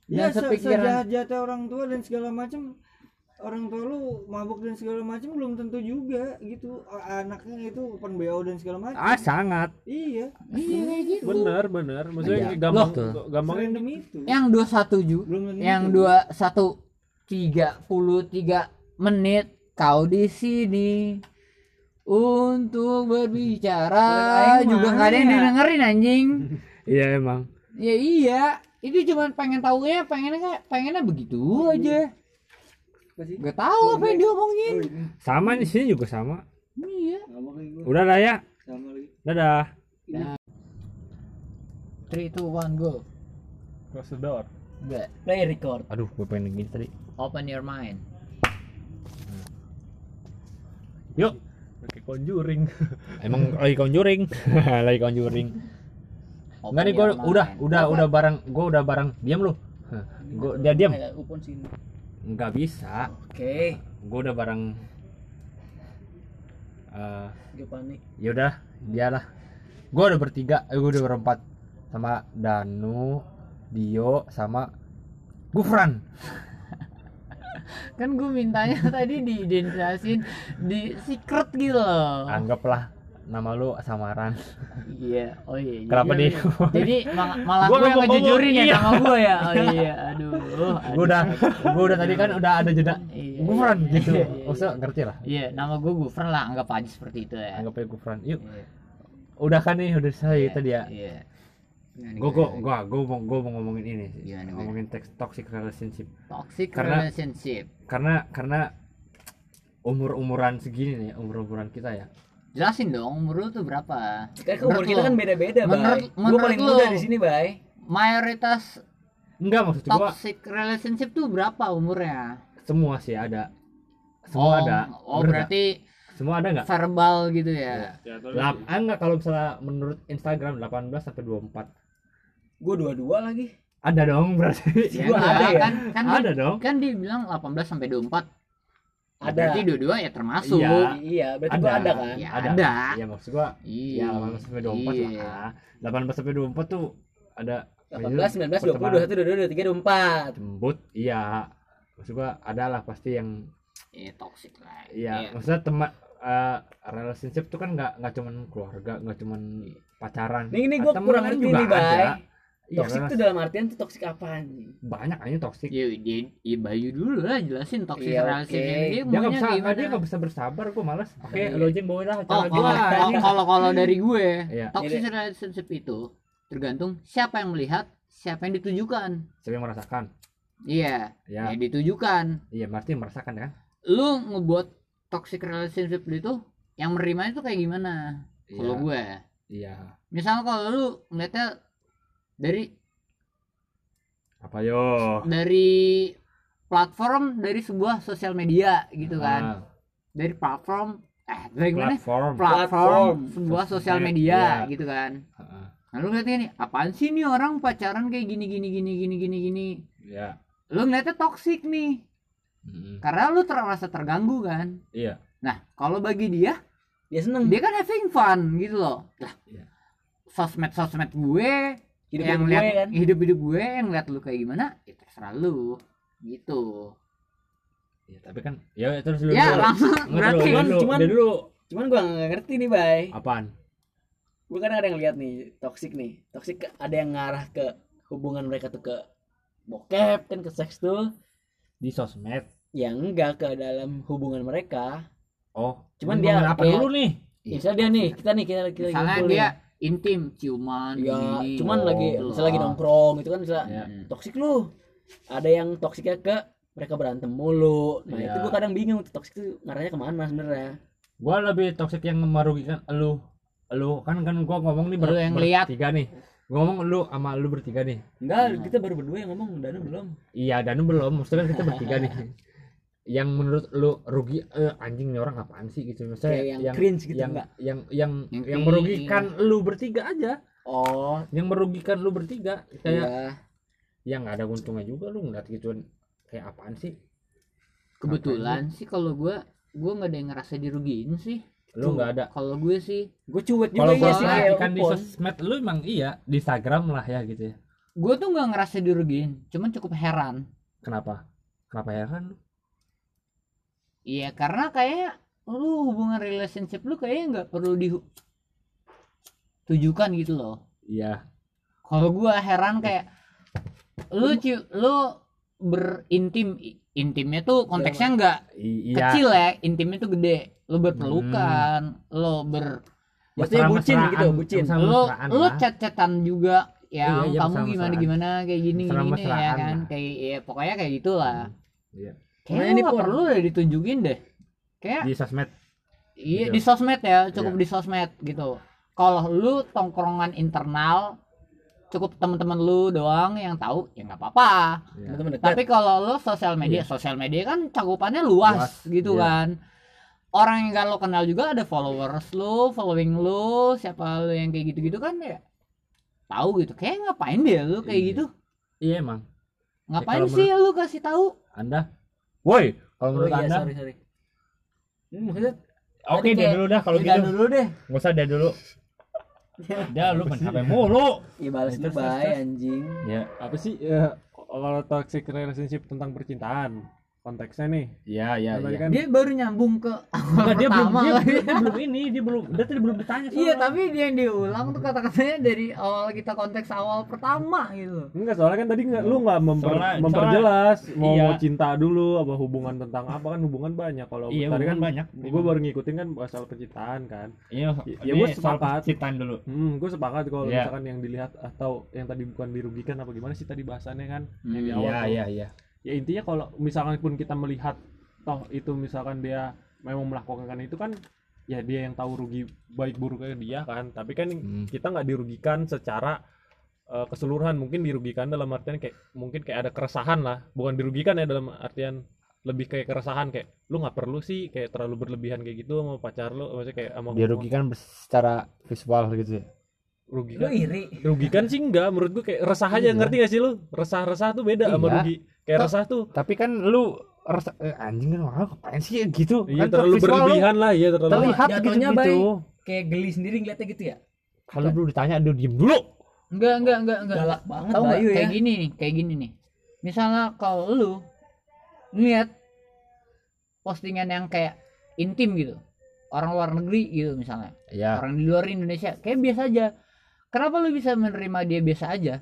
Ya se sepikiran- sejahat-jahatnya orang tua dan segala macam orang tua lu mabuk dan segala macam belum tentu juga gitu anaknya itu open BO dan segala macam ah sangat iya iya gitu Bener bener. Maksudnya Iya. gampang Loh. gampangnya random itu yang dua satu ju belum tentu yang dua satu tiga puluh tiga menit kau di sini untuk berbicara. Aing juga nggak ada yang ya. didengerin anjing. Iya emang. Ya iya. Itu cuma pengen tahu ya pengennya pengennya begitu aja. Gak tahu apa yang diomongin. Oh, ini sama di sini juga sama. Iya. Udah lah ya. Sama lagi dadah. Three two one go. Close the door. Enggak. Play record. aduh gue pengen gini tadi. Open your mind. Yuk. Pakai conjuring. emang lagi conjuring? Lagi conjuring. Enggak nih gue udah udah udah bareng gue udah bareng. Diam lu. Gue dia diam. Kayak upon sini. nggak bisa. Oke. gue udah bareng eh Gue panik. ya udah dialah. Gue udah bertiga eh gue udah berempat sama Danu Dio sama Gufran. Kan gue mintanya tadi diidentifikasiin di secret gitu loh. Anggaplah nama lu samaran. Iya oh iya iya. kenapa nih jadi ma- malah Gua gue yang ngejujurin ya iya. sama gue ya. Oh iya aduh aduh. gue udah gue udah tadi kan udah ada jeda Iya, Gufran iya, gitu. iya, iya. maksudnya ngerti lah. Iya nama gue Gufran lah anggap aja seperti itu ya. Anggap aja Gufran. Yuk. Iya, udah kan nih udah selesai iya, tadi ya iya gue gue gue gue mau gue mau ngomongin ini sih. Gimana, gimana? ngomongin teks toxic relationship. Toxic Karena- relationship. karena karena umur umuran segini nih umur umuran kita ya. Jelasin dong umur lu tuh berapa? Kan umur kita kan beda-beda, Bay. menurut- Gue paling muda di sini, Bay. mayoritas enggak maksud gua toxic relationship tuh berapa umurnya? Semua sih ada. Semua oh, ada. oh Bener berarti nggak? semua ada nggak? verbal gitu ya? Ya, ah, enggak kalau misalnya menurut Instagram 18 sampai 24 Gue dua-dua lagi. ada dong berarti Ya, Gua ada ya? kan kan ada dong kan dia bilang 18 sampai 24 Ada. berarti dua-dua ya termasuk Iya. Iya, berarti gua ada kan. Ya, ada ada. ya maksud gua iya ya 18 sampai 24 iya. lah 18 sampai 24 tuh ada 18, 19, 20, 21, 22, 23, 24. jembut iya maksud gua ada lah pasti yang Iya, toxic lah iya maksudnya teman eh, relationship tuh kan nggak nggak cuman keluarga nggak cuman pacaran Nih, nih gua kurang kan ngerti nih, Bay. Iya, Toxic relasi- tuh dalam artian tuh toxic apaan? banyak aja toxic Ya, dia, ya Bayu dulu lah jelasin toxic Iya, relationship oke. dia dia nggak bisa gimana. dia nggak bisa bersabar gua malas oke Iya. lo aja yang bawain lah Oh, kalau oh, kalau kalau dari gue, Iya. toxic Jadi- relationship itu tergantung siapa yang melihat, siapa yang ditujukan. siapa yang merasakan Iya, ya ya ditujukan. iya berarti merasakan kan Lu ngebuat toxic relationship itu yang menerima itu kayak gimana? Kalau Iya. gue, iya misalnya kalau lu ngeliatnya dari apa yo dari platform dari sebuah sosial media gitu kan, Ah, dari platform eh dari gimana? platform Platform sebuah sosial Sosmed, media iya. gitu kan. Heeh. Nah, lu ngeliatnya nih, apaan sih nih orang pacaran kayak gini gini gini gini gini gini. ya Lu ngeliatnya toksik nih, Mm, karena lu terasa terganggu kan. iya Nah, kalau bagi dia, Dia seneng. dia kan having fun gitu loh. Lah, Iya. sosmed-sosmed gue, Hidup yang gue lihat kan. hidup-hidup gue, yang lihat lu kayak gimana, ya terserah lu. Gitu. ya tapi kan ya terus dulu Ya, dulu. langsung Nggak, berarti dulu, dulu, cuman- dia dulu Cuman gua nggak ngerti nih, Bay. apaan Gue kadang ada yang lihat nih, toxic nih. Toxic ke- ada yang ngarah ke hubungan mereka tuh ke bokep kan ke seks tuh. di sosmed Ya enggak ke dalam hubungan mereka. oh Cuman dia apa dulu nih. Misalnya dia nih, kita nih kita kita Misalnya dia nih. Intim, ciuman, ya gini. cuman Oh, lagi misalnya lagi nongkrong gitu kan bisa Ya. Hmm. toksik lu ada yang toksiknya ke mereka berantem mulu nah Iya. itu gua kadang bingung tuh toksik itu ngarahnya ke mana sebenarnya gua lebih toxic yang merugikan lu lu kan kan gua ngomong nih ber, Lu yang lihat. bertiga nih gua ngomong lu sama lu bertiga nih enggak kita baru berdua yang ngomong Danu belum iya dan belum maksudnya kan kita bertiga nih yang menurut lu rugi eh, anjing nih orang apaan sih gitu? Maksudnya kayak yang, cringe gitu yang, enggak yang yang Yang yang merugikan lu bertiga aja. Oh. Yang merugikan lu bertiga kayak iya. yang nggak ada untungnya juga lu ngeliat gituan. Kayak apaan sih? Kebetulan sih kalau gue, gue nggak ada yang ngerasa dirugiin sih. lu nggak ada? Kalau gue sih, gue cuek juga kalau ya gua sih. perhatikan di sosmed lu emang iya di Instagram lah ya gitu ya. Gue tuh nggak ngerasa dirugiin, cuman cukup heran. kenapa? Kenapa heran lu Iya karena kayak lu hubungan relationship lu kayaknya nggak perlu ditujukan gitu loh. iya Kalau gua heran kayak lu ci- lu berintim intimnya tuh konteksnya nggak I- iya kecil ya, intimnya tuh gede. Lu berpelukan, lu ber Maksudnya bucin gitu, bucin. lu lah. chat-chatan juga yang Iya, iya, kamu gimana gimana kayak gini gini, ya kan kayak ya pokoknya kayak gitulah. Iya. Kayaknya Pur. perlu deh ditunjukin deh. Kayak di sosmed Iya Gitu. di sosmed ya, cukup Iya. di sosmed gitu. Kalau lu tongkrongan internal, cukup teman-teman lu doang yang tahu, ya nggak apa-apa. Iya. teman-teman dekat Tapi kalau lu sosial media, sosial media kan cakupannya luas, Luas, gitu iya. kan. Orang yang gak lo kenal juga ada followers lu, following lu, siapa lu yang kayak gitu-gitu kan ya. Tahu gitu. Kayak ngapain dia lu kayak Iya. gitu? iya emang Ngapain kalau sih lu kasih tahu? anda woi kalau oh menurut iya anda sorry sorry Hmm, maksudnya oke tadi dia dulu dah kalau gitu dulu deh nggak usah dia dulu Dia lu main HP mulu. Ya balas terus. anjing. Ya. apa sih ya, kalau toxic relationship tentang percintaan konteksnya nih Ya, ya, Kan tadi ya. kan dia baru nyambung ke Enggak, dia belum pertama dia, dia belum ini, dia belum dia tadi belum ditanya Iya, soalnya. tapi dia yang diulang tuh kata-katanya dari awal kita konteks awal pertama gitu. enggak soalnya kan tadi nggak lu nggak memper- Soalnya- memperjelas mau iya. mau cinta dulu apa hubungan tentang apa kan hubungan banyak kalau Iya, tadi kan banyak. gue baru ngikutin kan masalah percintaan kan Iya, Ya, ini gua soal sepakat. Citaan dulu. hmm gue sepakat kalau Iya. misalkan yang dilihat atau yang tadi bukan dirugikan apa gimana sih tadi bahasannya kan yang di Hmm, awal Iya, tuh. iya, iya. Ya intinya kalau misalkan pun kita melihat toh itu misalkan dia memang melakukan itu kan ya dia yang tahu rugi baik buruknya dia kan. Tapi kan Hmm. kita nggak dirugikan secara eh, keseluruhan. Mungkin dirugikan dalam artian kayak mungkin kayak ada keresahan lah. Bukan dirugikan ya dalam artian lebih kayak keresahan kayak lu nggak perlu sih kayak terlalu berlebihan kayak gitu sama pacar lu. Maksudnya kayak sama Dirugikan secara visual gitu ya. Lu rugikan iri. rugikan sih enggak menurut gua kayak resah aja Iya. ngerti gak sih lu resah-resah tuh beda sama Iya. rugi kayak resah tuh Tapi kan lu rasa eh, anjing kan orang ngapain sih gitu? iya kan terlalu lu berlebihan lah iya terlalu Terlihat Jatuhnya gitu-gitu. Kayak geli sendiri ngeliatnya gitu ya. Kalau belum ditanya dia diem dulu. Enggak, enggak, enggak, enggak. Galak banget Tahu Bayu ya. kayak gini nih, kayak gini nih. Misalnya kalau lu lihat postingan yang kayak intim gitu. Orang luar negeri gitu misalnya. Iya. Orang di luar Indonesia kayak biasa aja. Kenapa lu bisa menerima dia biasa aja?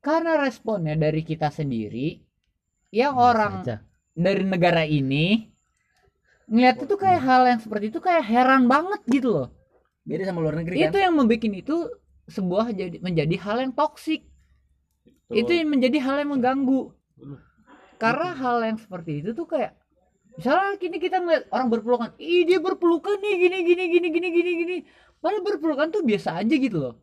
Karena responnya dari kita sendiri yang orang Aja. dari negara ini ngeliat itu kayak hal yang seperti itu kayak heran banget gitu loh. Beda sama luar negeri Itu kan. yang membuat itu sebuah jadi menjadi hal yang toksik. Itu yang menjadi hal yang mengganggu. Karena hal yang seperti itu tuh kayak misalnya kini kita ngeliat orang berpelukan, ih dia berpelukan nih gini gini gini gini gini gini. Padahal berpelukan tuh biasa aja gitu loh.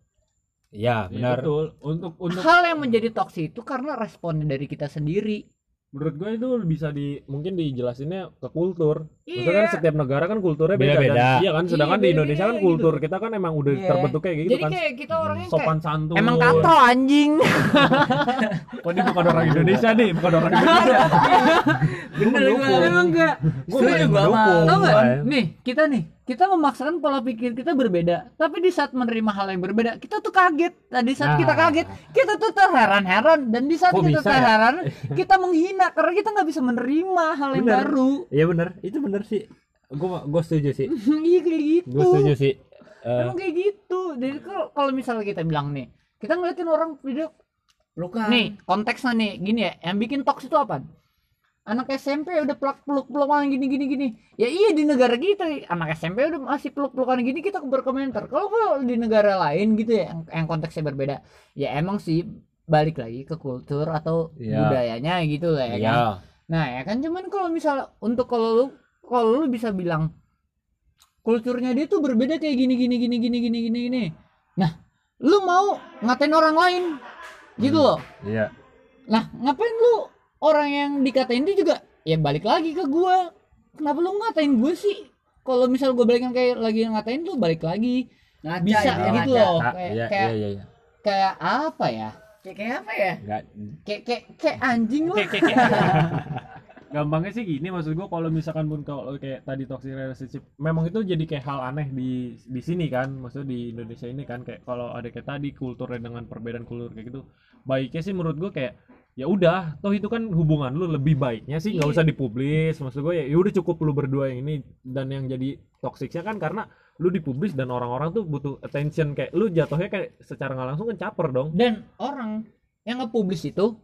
Iya, Iya, benar. betul untuk untuk Hal yang menjadi toksik itu karena responnya dari kita sendiri. menurut gue itu bisa di mungkin dijelasinnya ke kultur Maksudnya kan Iya. setiap negara kan kulturnya beda, Beda-beda. kan iya kan sedangkan Iya, di Indonesia kan beda-beda kultur kita kan emang udah Iya. terbentuk kayak gitu Jadi kan kayak kita orangnya kayak sopan santun emang katro anjing. kok ini bukan orang Indonesia nih bukan orang Indonesia Bener gua. Emang enggak. gue Setuju gua Tahu? Iya. Nih, kita nih, kita memaksakan pola pikir kita berbeda. Tapi di saat menerima hal yang berbeda, kita tuh kaget. Nah, di saat Nah. kita kaget, kita tuh terheran-heran. Dan di saat Kok kita ya? terheran, kita menghina karena kita nggak bisa menerima hal yang Bener. baru. Iya benar. Itu benar sih. Gua gua setuju sih. Iya kayak gitu. Gua setuju sih. Eh, Emang kayak gitu. Jadi kalau kalau misalnya kita bilang nih, kita ngeliatin orang video Pelukan. nih konteksnya nih gini ya, yang bikin toks itu apa? Anak SMP udah peluk peluk pelukan gini gini gini. Ya iya di negara kita anak SMP udah masih peluk pelukan gini kita berkomentar. Kalau kalau di negara lain gitu ya yang, yang konteksnya berbeda, ya emang sih balik lagi ke kultur atau Iya. budayanya gitu lah ya kan. Iya. Nah ya kan cuman kalau misal untuk kalau lu kalau lu bisa bilang kulturnya dia tuh berbeda kayak gini gini gini gini gini gini gini. Nah, lu mau ngatain orang lain gitu loh. Iya. Nah, ngapain lu orang yang dikatain itu juga ya balik lagi ke gua. Kenapa lu ngatain gue sih? Kalau misal gue balikan kayak lagi ngatain lu balik lagi. Ngaca Bisa ya, gitu ngaca. loh. Kayak Iya, kayak, iya, iya, iya. kayak apa ya? Kayak kayak apa ya? Enggak Kayak kayak kayak anjing lah. gampangnya sih gini maksud gue kalau misalkan pun kalau kayak tadi toxic relationship memang itu jadi kayak hal aneh di di sini kan maksudnya di Indonesia ini kan kayak kalau ada kayak tadi kulturnya dengan perbedaan kultur kayak gitu baiknya sih menurut gue kayak ya udah toh itu kan hubungan lu lebih baiknya sih nggak Iya. usah dipublis maksud gue ya ya udah cukup lu berdua yang ini dan yang jadi toksiknya kan karena lu dipublis dan orang-orang tuh butuh attention kayak lu jatuhnya kayak secara nggak langsung kan caper dong Dan orang yang nge-publish itu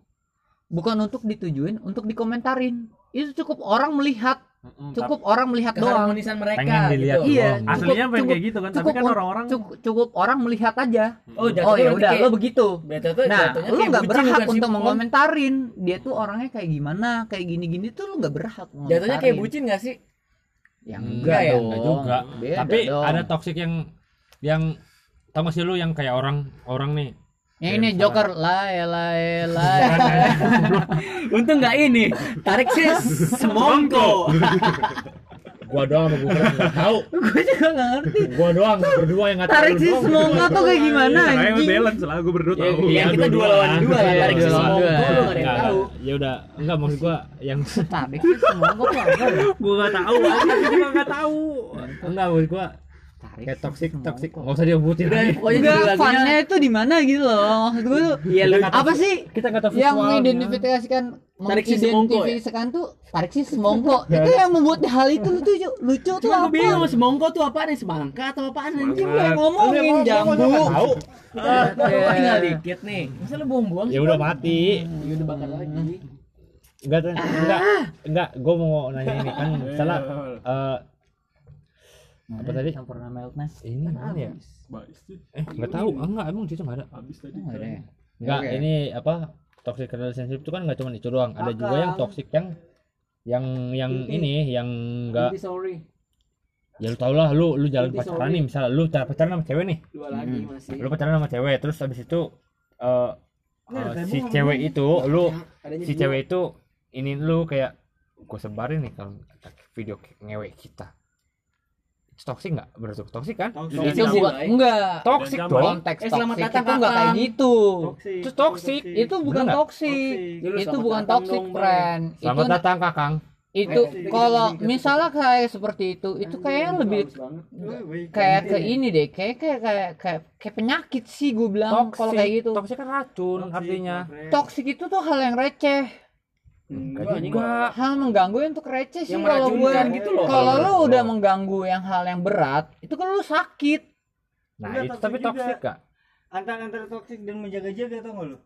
bukan untuk ditujuin untuk dikomentarin. Itu cukup orang melihat, cukup orang melihat doang. Keharmonisan mereka Pengen dilihat gitu. Iya, tapi aslinya pengen cukup- kayak gitu kan tapi cukup kan un- orang-orang Cukup, cukup orang melihat aja. Oh, Oh ya udah, kayak- lo begitu. Nah, kayak nggak berhak untuk mengomentarin dia tuh orangnya kayak gimana, kayak gini-gini tuh lu nggak berhak. Jatuhnya kayak bucin gak sih? Ya Enggak enggak ya? Enggak juga. Beda Tapi dong. ada toxic yang yang tau gak sih lu yang kayak orang orang nih yang ini Joker lah ya lah ya lah. Untung nggak ini. Tarik sih semongko. gua doang sama gua nggak tahu Gue juga nggak ngerti. gua doang berdua yang nggak tahu Tarik si semongko tuh kayak gimana anjing? balance lah gue berdua Ya, tahu ya kita dua lawan dua lah. Iya, Tarik sih dua lawan semongko dua. lu nggak ada yang Nggak, tahu. ya udah enggak maksud gua yang Tarik si semongko tuh apa? ya? gue gak tahu aja gue gak tahu enggak maksud gua tarik kayak toxic toxic. nggak usah disebutin Udah, lagi. pokoknya lagunya funnya itu di mana gitu loh. Maksud gue tuh Iya lu apa sih? Kita nggak tahu yang visualnya. mengidentifikasikan Tarik si semongko ya? mengidentifikasikan tuh tarik si semongko itu yang membuat hal itu lucu lucu tuh Cuma gue apa? bingung semongko tuh apaan nih? Semangka atau apaan? Anjing Lu yang ngomongin jambu. tahu. Kita tinggal dikit nih. Masa lu buang-buang ya udah mati. Ya udah bakar lagi. Enggak enggak enggak gue mau nanya ini. Kan salah. Eh apa tadi sempurna meltnya ini mana ya Baik sih. eh nggak tahu enggak emang di situ nggak ada Habis tadi. Nggak ada ya? Enggak, Oke. ini apa toxic relationship itu kan nggak cuma itu doang. Ada juga yang toxic yang yang yang ini yang enggak sorry ya lu tau lah lu lu jalan Inti pacaran sorry. nih misalnya lu cara pacaran sama cewek nih. dua lagi masih Lu pacaran sama cewek terus habis itu eh eh, ada si cewek itu lu Adanya si dua. cewek itu ini lu kayak gue sebarin nih kalau video ngewek kita. Toxic nggak? Lu toxic kan? Toxic. Itu bukan enggak Toxic Dan dong. konteks Eh, datang, itu enggak kayak gitu Toxic. Itu toxic. itu bukan nggak? lu itu bukan Bay. friend itu Selamat datang Kakang. itu Eh, kalau misalnya kayak seperti itu itu kayak lebih kayak ke ini deh kayak kayak kayak kayak, kayak penyakit sih gue bilang kalau kayak gitu Toxic kan racun artinya. toxic itu tuh hal yang receh Enggak juga. hal mengganggu yang untuk receh sih Yang kalau gue meracunkan gitu loh. kalau lu udah mengganggu yang hal yang berat itu kan lu sakit. Nah, Enggak, itu tapi toxic gak? antara antara toxic dan menjaga-jaga tau gak lu?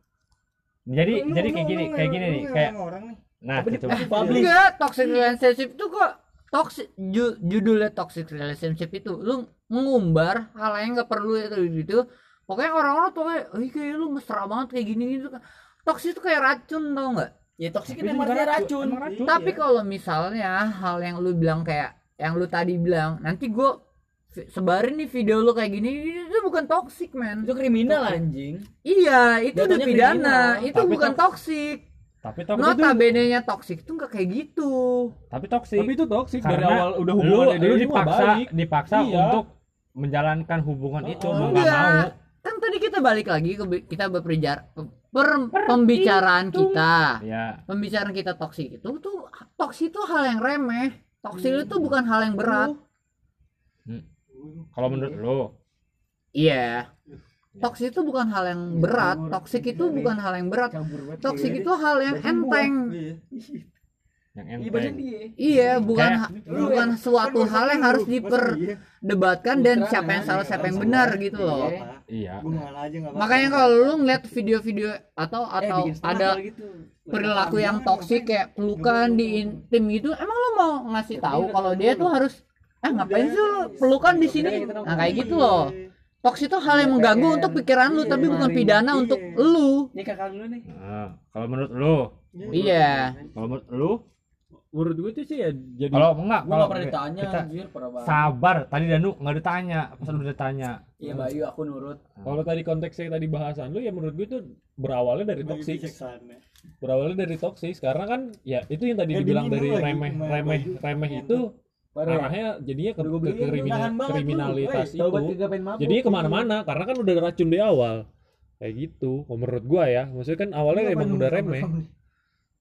Jadi Lu- jadi lu- kayak lu- gini, lu kayak gini nih, lu kayak orang nih. nah gitu. enggak toxic relationship itu kok toxic ju- judulnya toxic relationship itu lu mengumbar hal yang nggak perlu itu gitu. Pokoknya orang-orang tuh kayak "Ih, kayak lu mesra banget kayak gini gitu kan toxic itu kayak racun tau nggak ya toksik itu itu emang racun, racun, emang racun. Tapi kalau misalnya hal yang lu bilang kayak yang lu tadi bilang, nanti gua vi- sebarin nih video lu kayak gini, itu bukan toxic, man. itu kriminal anjing Iya, itu udah pidana, kriminal. itu Tapi bukan tok- toxic. Tapi toxic itu Notabene-nya toxic itu nggak kayak gitu. tapi toxic. Tapi itu toksik dari awal udah lu, hubungannya lu dari dipaksa baik. dipaksa Iya. untuk menjalankan hubungan itu Oh, mau nggak Enggak. mau. Kan tadi kita balik lagi ke kita berbicara per, pembicaraan kita. Ya, Pembicaraan kita toxic itu tuh toxic itu hal yang remeh. Toxic itu bukan hal yang berat. kalau menurut lu Iya. Toxic itu bukan hal yang berat. Toxic itu bukan hal yang berat. Toxic itu hal yang enteng. Iya. yang iya enteng. dia Iya, bukan Kayak- bukan suatu hal yang harus diperdebatkan dan siapa yang salah siapa yang benar gitu loh. Iya. Apa-apa. Makanya kalau lu ngeliat video-video atau Eh, atau ada gitu. perilaku yang toksik kayak pelukan di intim gitu, emang lu mau ngasih tahu kalau dia tuh harus eh ngapain sih lu pelukan di sini? Nah kayak gitu loh. Toksik itu hal yang mengganggu untuk pikiran lu tapi bukan pidana untuk lu. Ini kakak dulu nih. Nah, kalau menurut lu, Iya. kalau menurut lu, Menurut gue tuh sih ya jadi kalau enggak Gua kalau gak pernah ditanya kita anjir, banget. sabar. Tadi Danu nggak ditanya pas lu udah tanya. Iya Bayu aku nurut. kalau tadi konteksnya tadi bahasan lu ya menurut gue itu berawalnya dari toksik. berawalnya dari toksik. Karena kan ya itu yang tadi Ya, dibilang dari lagi. remeh remeh. baju. remeh itu Parah. arahnya jadinya ke, ke kriminal- kriminalitas itu. jadinya ke mana-mana karena kan udah racun di awal. Kayak gitu menurut gua ya. Maksudnya kan awalnya emang udah remeh.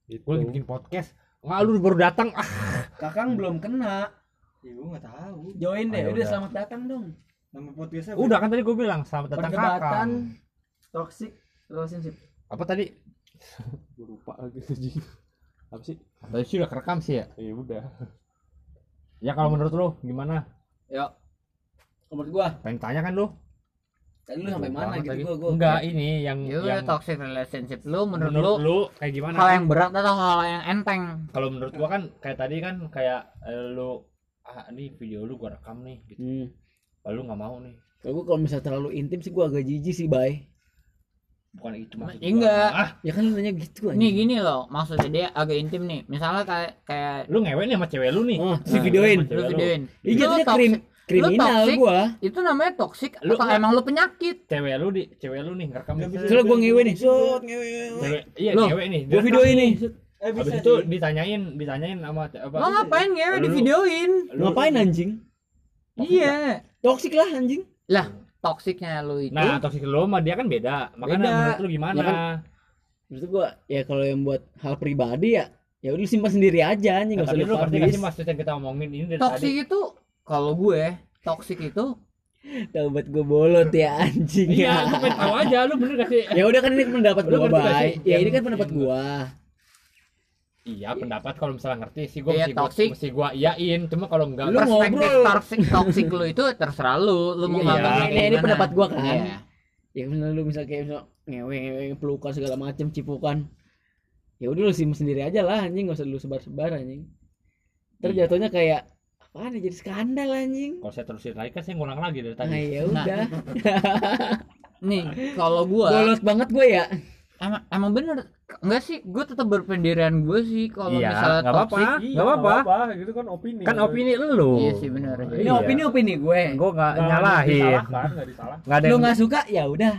gitu. gue bikin podcast nggak lu baru datang ah Kakang belum kena. Ya gue nggak tahu. Join deh, Ayo, udah udah. selamat datang dong. Nama podcastnya apa? udah kan tadi gue bilang selamat datang Perdebatan kakak toxic relationship. apa tadi Gua lupa lagi anjing. apa sih tadi sih udah kerekam sih ya ya udah ya kalau menurut lu gimana Yuk. Menurut gua, pengen tanya kan lu tadi lu sampai mana gitu gua gua. enggak ini yang Ya yang toxic relationship lu menurut, menurut lu lu kayak gimana hal yang berat atau hal yang enteng? kalau menurut gua kan kayak tadi kan kayak eh, lu ah ini video lu gua rekam nih gitu Hmm. lalu nggak mau nih Kalau gua kalau misalnya terlalu intim sih gua agak jijik sih, Bay. bukan itu maksud gua. Enggak. ah Ya kan lu nanya gitu Nih gini loh, maksudnya dia agak intim nih. Misalnya kayak kayak lu ngewe nih sama cewek lu nih Oh, si Nah, videoin. lu videoin. Jatuhnya toxic. krim, kriminal toxic. gua. Itu namanya toxic Lu atau emang lu penyakit? cewek lu di cewek lu nih ngerekam Nggak nih. bisa. Soalnya gua ngewe nih. Sot, ngewe. cewek iya Loh, cewek nih Gua videoin nih. Eh bisa itu sih. ditanyain ditanyain sama apa Lo ngapain ngewe di Lu- videoin? lu- Ngapain anjing? Iya. Toxic lah anjing. Lah, toksiknya lu itu. nah toksik lu sama dia kan beda makanya Beda. menurut lu gimana Ya kan, Maksud gua ya kalau yang buat hal pribadi ya ya udah lu simpan sendiri aja anjing enggak usah tapi lu lu ngerti gak publish. sih maksud yang kita omongin ini dari toksik tadi itu kalau gue toksik itu Taubat gue bolot ya anjing iya ya. gue pengen tahu aja lu bener gak sih ya udah kan ini pendapat bay sih? ya ini kan pendapat yang- gua Iya pendapat kalau misalnya ngerti sih gue Iya, mesti gua, toxic. mesti gua iyain cuma kalau enggak Lu perspektif ngobrol. toxic toxic lu itu terserah lu lu mau Iya, nganggapnya ini- ini pendapat gua kan. Iya. ya misalnya lu misal kayak misal ngewe ngewe pelukan segala macem cipukan ya udah lu sim sendiri aja lah anjing gak usah lu sebar sebar anjing terus Iya. jatuhnya kayak apaan ya jadi skandal anjing. Kalau saya terusin lagi kan saya ngulang lagi dari tadi. Nah ya Nah, udah nih kalau gua bolot banget gue ya. Emang emang bener. Enggak sih gue tetap berpendirian gue sih kalau Iya, misalnya apa-apa. toxic. Iya, Nggak apa-apa. gitu kan opini. Kan opini lu. iya sih bener. Ini Iya. opini opini gue. Gua nggak Nggak nyalahin. disalahkan nggak disalah. Nggak ada lu yang nggak suka ya udah.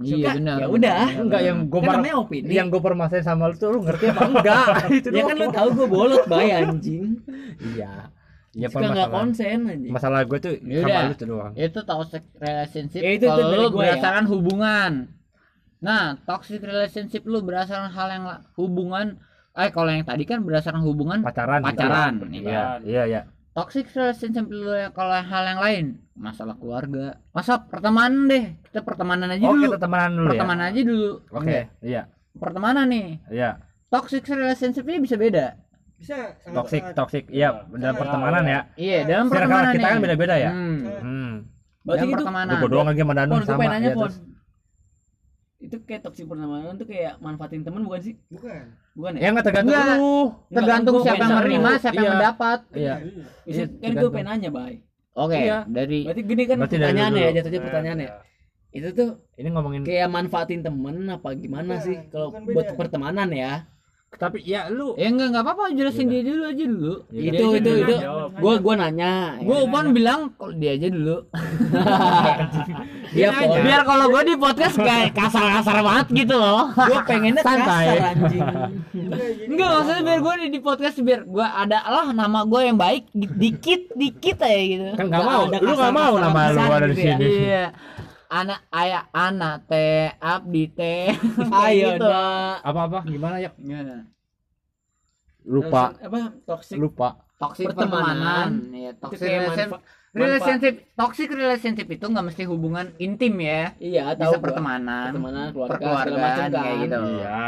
Iya Suka, bener. ya udah. enggak yang gua kan namanya opini. yang gua permasalahin sama lu tuh lu ngerti apa enggak? Itu ya kan lu tahu gue bolot bay anjing. Iya. Ya suka nggak permasalahan. konsen anjing Masalah gue tuh Yaudah. sama lu tuh doang. itu toxic relationship Ya, itu- itu kalau dari lu ya. berdasarkan hubungan nah toxic relationship lu berdasarkan hal yang hubungan eh kalau yang tadi kan berdasarkan hubungan Pacaran. pacaran ya Iya, kan? iya, iya. toxic relationship lu yang kalau hal yang lain masalah keluarga masa pertemanan deh kita pertemanan aja Oh, dulu kita temenan dulu ya. pertemanan aja dulu Oke, Enggak. iya. pertemanan nih Iya. toxic relationshipnya bisa beda bisa sangat- toxic. Iya, dalam pertemanan ya. iya dalam pertemanan kita kan beda-beda ya. hmm. Hmm. berarti dalam itu pertemanan Gue doang lagi sama Pon, gue sama. nanya ya, terus. itu kayak toksik pertemanan tuh kayak manfaatin teman bukan sih bukan bukan ya Ya enggak tergantung Enggak. lu. tergantung siapa yang menerima siapa yang Iya. mendapat Iya. Bisa, Iya, kan gue pengen nanya bay oke Iya. dari berarti gini kan Berarti dari pertanyaan dulu. ya jatuhnya pertanyaan ya itu tuh Ini ngomongin kayak manfaatin temen apa gimana sih kalau buat pertemanan ya tapi ya lu ya enggak enggak apa-apa jelasin dia dulu aja dulu Iya. itu Dia itu itu Jawab. gue gue nanya gue Upon bilang kalau dia aja dulu Iya, Pon. biar kalau gue di podcast kayak kasar-kasar banget gitu loh gue pengennya Santai. kasar anjing enggak maksudnya biar gue di podcast biar gue ada lah nama gue yang baik di- dikit dikit aja gitu kan nggak mau. Lu nggak mau nama lu ada di gitu ya. sini. iya anak ayah anak teh abdi teh ayo gitu. nak Apa-apa gimana ya? Iya. Lupa, Terus, apa toxic lupa. toxic Pertemanan. pertemanan ya kayak relationship relationship toxic relationship itu nggak mesti hubungan intim ya iya bisa tahu gua. pertemanan pertemanan keluarga segala perkeluargaan macam kan kayak gitu Iya.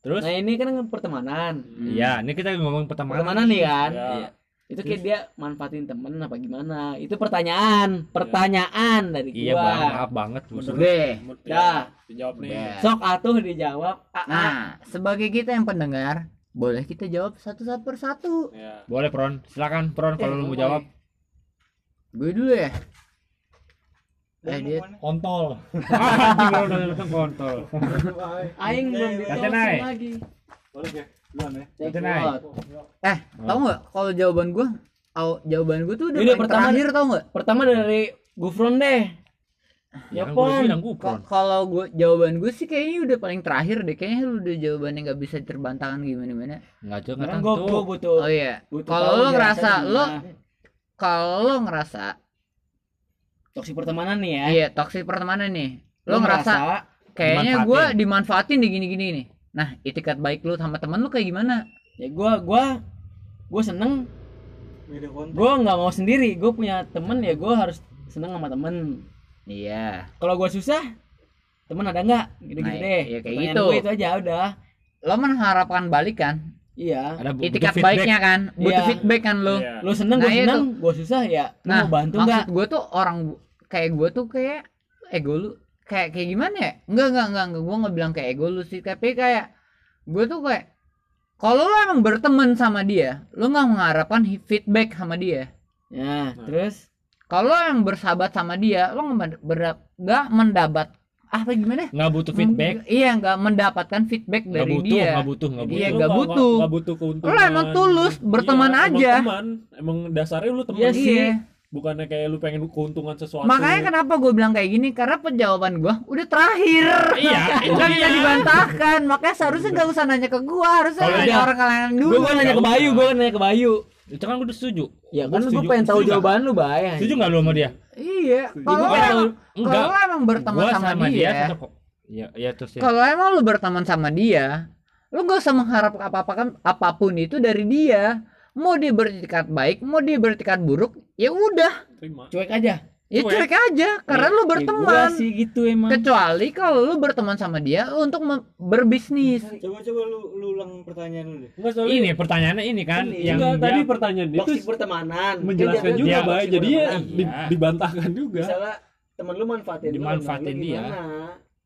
Terus? nah ini kan pertemanan Iya, ini kita ngomong pertemanan. pertemanan nih kan Iya. Itu kayak dia manfaatin temen apa gimana itu pertanyaan pertanyaan dari Iya, gua bang, maaf banget. Bos. deh Dah. dijawab nih Udah. sok atuh dijawab Ah, ah. nah sebagai kita yang pendengar boleh kita jawab satu satu persatu ya Boleh, Pron. Silakan, Pron kalau lu mau jawab. gue dulu ya eh dia kontol Anjing lu udah datang kontol. aing belum Iya, lagi Boleh ya? Ya. Eh tau nggak kalau jawaban gue au- jawaban gue tuh udah pertama- terakhir tau nggak? pertama dari Gufron deh. Ya kan. Ko- kalau gue jawaban gue sih kayaknya udah paling terakhir deh. Kayaknya lu udah jawabannya nggak bisa terbantahkan gimana gimana kan gua, tuh. gua butuh oh iya. kalau lo ngerasa lo kalau lo ngerasa toksik pertemanan nih ya. Iya toxic pertemanan nih. Lo ngerasa kayaknya gue dimanfaatin. dimanfaatin di gini gini nih nah itikat baik lu sama temen lu kayak gimana? Ya gua gua gua seneng. Gua nggak mau sendiri. Gua punya temen ya gua harus seneng sama temen. Iya. Kalau gua susah temen ada nggak? Gitu gitu Nah, deh. Iya, kayak Pertanyaan gitu. gua itu aja udah. Lo mengharapkan balik kan? Iya. Ada bu- itikat baiknya kan? Butuh Iya. feedback kan lo? Iya. lu seneng Nah, gua itu. seneng gua susah ya. Lu nah mau bantu nggak? maksud gue tuh orang kayak gue tuh kayak ego lu kayak kayak gimana ya enggak enggak enggak, enggak. gue nggak bilang kayak ego lu sih tapi kayak gue tuh kayak kalau lo emang berteman sama dia lo nggak mengharapkan feedback sama dia ya terus kalau lo yang bersahabat sama dia lo nggak nggak mendapat apa gimana Nggak butuh feedback. iya nggak mendapatkan feedback Nggak dari butuh, dia nggak butuh, nggak Iya, butuh. nggak Lu butuh. nggak butuh keuntungan Lu emang tulus, berteman Iya, aja. emang teman emang dasarnya lu teman Iya sih. iya bukannya kayak lu pengen keuntungan sesuatu makanya kenapa gue bilang kayak gini karena penjawaban gue udah terakhir Iya, itu nggak bisa dia. dibantahkan makanya seharusnya nggak usah nanya ke gue harusnya Kalau nanya iya. orang kalangan dulu gua gua nanya ke Bayu gua nanya ke Bayu Itu kan udah setuju. ya kan gua setuju. pengen tahu jawaban lu bay Setuju nggak lu sama dia? iya kalau Gua emang Enggak. kalau emang berteman Gua sama, dia, kok. Iya, iya terus ya. kalau emang lu berteman sama dia lu gak usah mengharap apa-apa kan apa pun itu dari dia mau dia bertikat baik mau dia bertikat buruk ya udah terima cuek aja Ya Cuek. cuek aja karena lu Ya, berteman. sih gitu emang. Kecuali kalau lu berteman sama dia untuk berbisnis. coba coba lu lu ulang pertanyaan lu deh Enggak soalnya Ini pertanyaannya ini kan Ini. yang Enggak, dia- tadi pertanyaan dia tuh pertemanan. menjelaskan Kan dia juga, Bay. toxic Jadi ya Iya. dibantahkan juga. misalnya temen lu manfaatin lu, Dimanfaatin lu dia. gimana?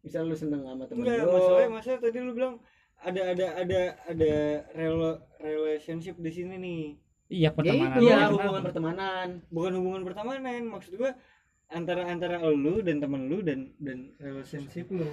misalnya lu seneng sama temen enggak lu masalahnya masalah tadi lu bilang ada ada ada ada rela- relationship di sini nih iya pertemanan. iya Iya, hubungan pertemanan bukan hubungan pertemanan maksud gua antara antara lu dan temen lu dan dan relationship lu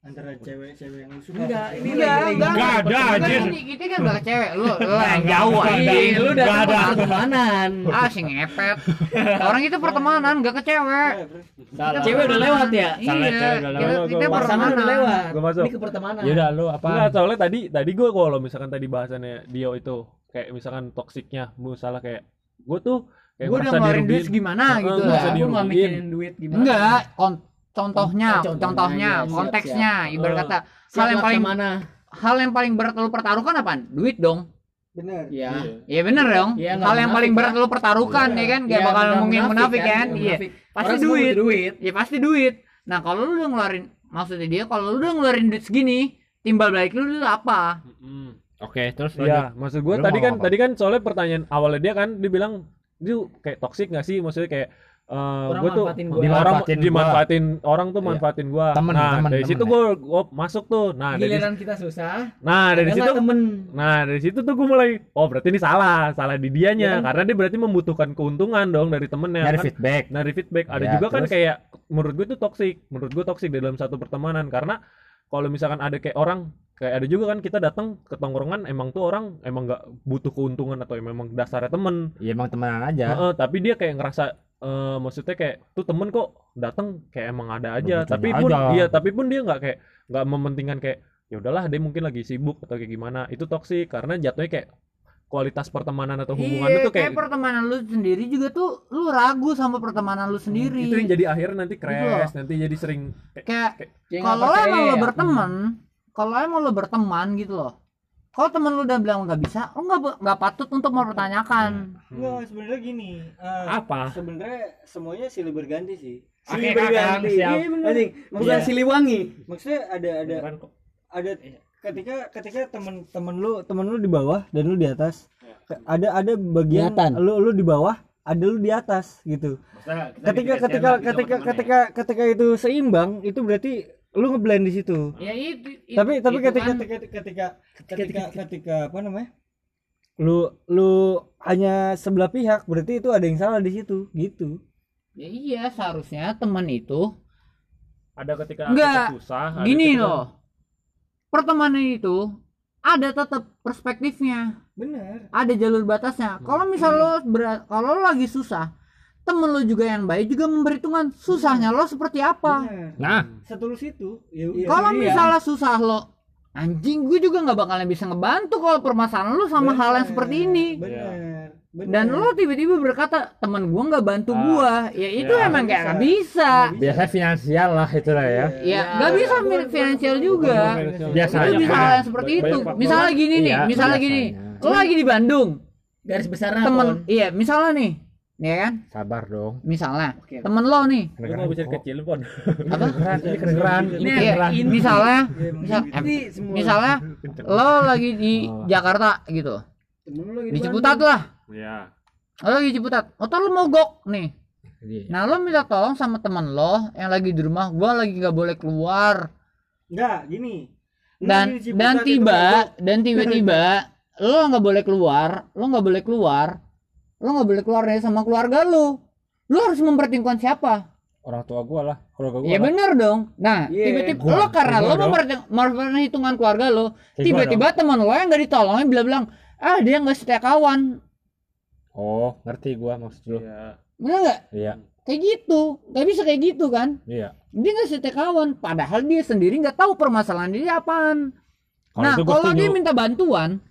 antara cewek-cewek yang lu suka Enggak, ini lu. Enggak, lagi- enggak. Enggak ada, Enggak, anjir. ini kita kan enggak cewek. Lu lu yang jauh Enggak ada. anjing. lu udah ada. pertemanan Ah, si ngepet. Orang itu pertemanan, enggak ke cewek. Iya. Salah. Cewek udah lewat ya? Salah, Iya, cewek udah kita, lewat. kita Gua- pasangan udah pertemanan. lewat Gua masuk. ini ke pertemanan Ya udah lu apa? Enggak, soalnya tadi tadi gue kalau misalkan tadi bahasannya Dio itu kayak misalkan toksiknya, misalnya kayak gue tuh kayak Gue udah merasa ngeluarin duit Heeh, gitu lah. aku nggak mikirin duit gimana Enggak, kon- contohnya, Oh, contohnya, contohnya, iya, siap, konteksnya, ibarat Eh. kata Siap hal yang paling mana hal yang paling berat lu pertaruhkan apaan? Duit dong. benar ya Iya bener dong. Iya, nggak hal yang paling berat lu pertaruhkan ya kan, gak Ya, bakal mungkin munafik kan? nggak Iya. Pasti duit. duit Ya pasti duit. Nah, kalau lu udah ngeluarin maksudnya dia kalau lu udah ngeluarin duit segini, timbal balik lu dulu apa? Mm. Oke, terus Iya, maksud gue tadi kan apa? tadi kan soalnya pertanyaan awalnya dia kan dia bilang dia kayak toksik gak sih? Maksudnya kayak eh Orang gue tuh manfaatin gua. orang Dimanfaatin gua. dimanfaatin orang tuh Iya. manfaatin gua. Temen, nah, temen, dari temen situ ya. gue gue masuk tuh. Nah, dari giliran kita susah nah dari situ temen Nah dari situ tuh gue mulai oh berarti ini salah salah di dianya Iya kan? karena dia berarti membutuhkan keuntungan dong dari temennya nyari kan feedback. dari feedback ada Ya, juga kan terus? kayak menurut gue tuh toxic menurut gue toxic di dalam satu pertemanan karena kalau misalkan ada kayak orang kayak ada juga kan kita datang ke tongkrongan emang tuh orang emang nggak butuh keuntungan atau memang dasarnya temen Iya emang temenan aja. Heeh, tapi dia kayak ngerasa eh, maksudnya kayak tuh temen kok datang kayak emang ada aja Lucu-lucunya tapi pun aja. dia tapi pun dia nggak kayak nggak mementingkan kayak ya udahlah dia mungkin lagi sibuk atau kayak gimana itu toksik karena jatuhnya kayak kualitas pertemanan atau hubungan iya, itu kayak kayak pertemanan lu sendiri juga tuh lu ragu sama pertemanan lu sendiri. itu yang jadi akhirnya nanti Gitu crash nanti jadi sering kayak kayak Kayak nggak kalau emang lo ya. berteman, kalau emang lo berteman gitu loh. Kalau temen lu udah bilang nggak bisa, lo nggak nggak patut untuk mempertanyakan. Enggak, sebenarnya gini. eh, Apa? Sebenarnya semuanya silih berganti sih. Silih Kakang, berganti. Iya. Anjing, bukan Iya. siliwangi Maksudnya ada ada Beneran kok. ada ketika ketika temen temen lu temen lu di bawah dan lu di atas. Ke- Ada ada bagian Kelihatan. lu lu di bawah, ada lu di atas gitu. Ketika ketika ketika ketika ketika itu seimbang, itu berarti lu ngeblend di situ. Ya itu. tapi tapi itu ketika kan. ketika ketika ketika ketika apa namanya lu lu hanya sebelah pihak berarti itu ada yang salah di situ gitu Ya iya seharusnya teman itu ada ketika Enggak, susah ada gini ketika- loh. Pertemanan itu ada tetap perspektifnya, bener ada jalur batasnya. Kalau misal lo ber- kalau lo lagi susah, temen lo juga yang baik juga memperhitungkan susahnya lo seperti apa. bener Nah, setulus itu ya. Kalau iya. misalnya susah lo anjing gue juga nggak bakalan bisa ngebantu kalau permasalahan lo sama hal yang Bener, seperti ini. Bener, bener. dan lo tiba-tiba berkata temen gue nggak bantu Ah, gua. Ya itu ya, emang kayak nggak bisa. bisa. Biasanya finansial lah itu lah ya. ya nggak bisa mi- finansial juga. Biasanya itu bisa hal yang seperti Banyak itu. faktor. misalnya gini nih Iya, misalnya gini. lo lagi di Bandung. Garis besarnya temen Pon. iya misalnya nih ya kan? Sabar dong. misalnya Oke. temen lo nih. Lu nggak bisa kecil pon. Apa? Ini kedengeran. Ini Iya, kedengeran. misalnya Iya, emang misal, em- Ini semua. misalnya lo lagi di Oh. Jakarta gitu. Temen lu lagi di. Ciputat lah. Ya lo lagi di Ciputat. Motor lo mogok nih. Iya. nah lo minta tolong sama temen lo yang lagi di rumah gua lagi nggak boleh keluar. Enggak gini. Dan dan tiba dan tiba-tiba lo nggak boleh keluar lo nggak boleh keluar lo nggak boleh keluar nih sama keluarga lo. Lo harus mempertimbangkan siapa? Orang tua gua lah, keluarga gua. ya lah. bener dong. Nah Iya, tiba-tiba gua- lo karena gua lo memperti- memperhitungkan keluarga lo tiba-tiba teman lo yang nggak ditolongin bilang-bilang ah dia nggak setia kawan. Oh, ngerti gua maksud lu. ya bener nggak? Iya, kayak gitu. Nggak bisa kayak gitu kan? Iya. dia nggak setia kawan padahal dia sendiri nggak tahu permasalahan dia apaan. Kalau nah kalau dia minta bantuan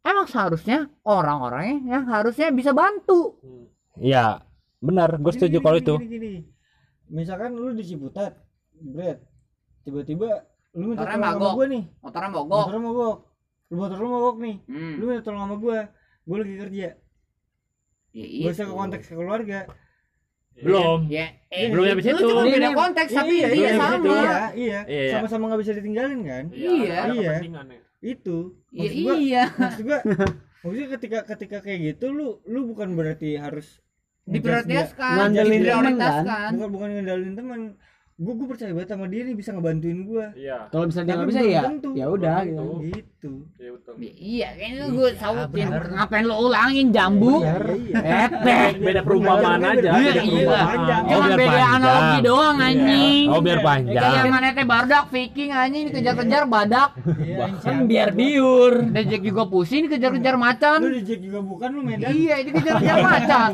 emang seharusnya orang-orangnya yang harusnya bisa bantu. Iya, benar. Gini, setuju kalau itu. gini, gini. misalkan lu di Ciputat Brad tiba-tiba lu minta tolong sama gua nih. Motornya mogok. Motornya mogok. Lu motor lu mogok nih. Hmm. lu minta tolong sama gua gua lagi kerja. Ya, gak usah ke konteks ke keluarga. Belum. Ya eh, belum habis lu itu cuma beda Ini- konteks tapi iya, iya, iya, sama. iya, iya, Iya. sama-sama nggak bisa ditinggalin kan? Iya. ada Iya. Itu. Iya, Maksud gua, iya maksud gua, maksudnya ketika ketika kayak gitu lu lu bukan berarti harus diprioritaskan Ngandelin temen, diprioritaskan bukan bukan ngendalin teman. Gue gue percaya banget sama dia nih bisa ngebantuin gua. Iya. kalau misalnya nggak bisa ya tentu. ya udah Belum gitu. Gitu. Iya betul. iya kayaknya gue sautin ngapain lo ulangin jambu Iya. Epek. Beda perumpamaan aja. Iya, beda iya. perumpamaan. Oh, Cuma biar beda panjang. analogi doang anjing. oh biar panjang Kayak mana teh bardak Viking anjing dikejar-kejar badak. kan biar biur Dejek juga pusing dikejar-kejar macan. Lu di Jack juga bukan lu Medan. Iya, dikejar-kejar macan.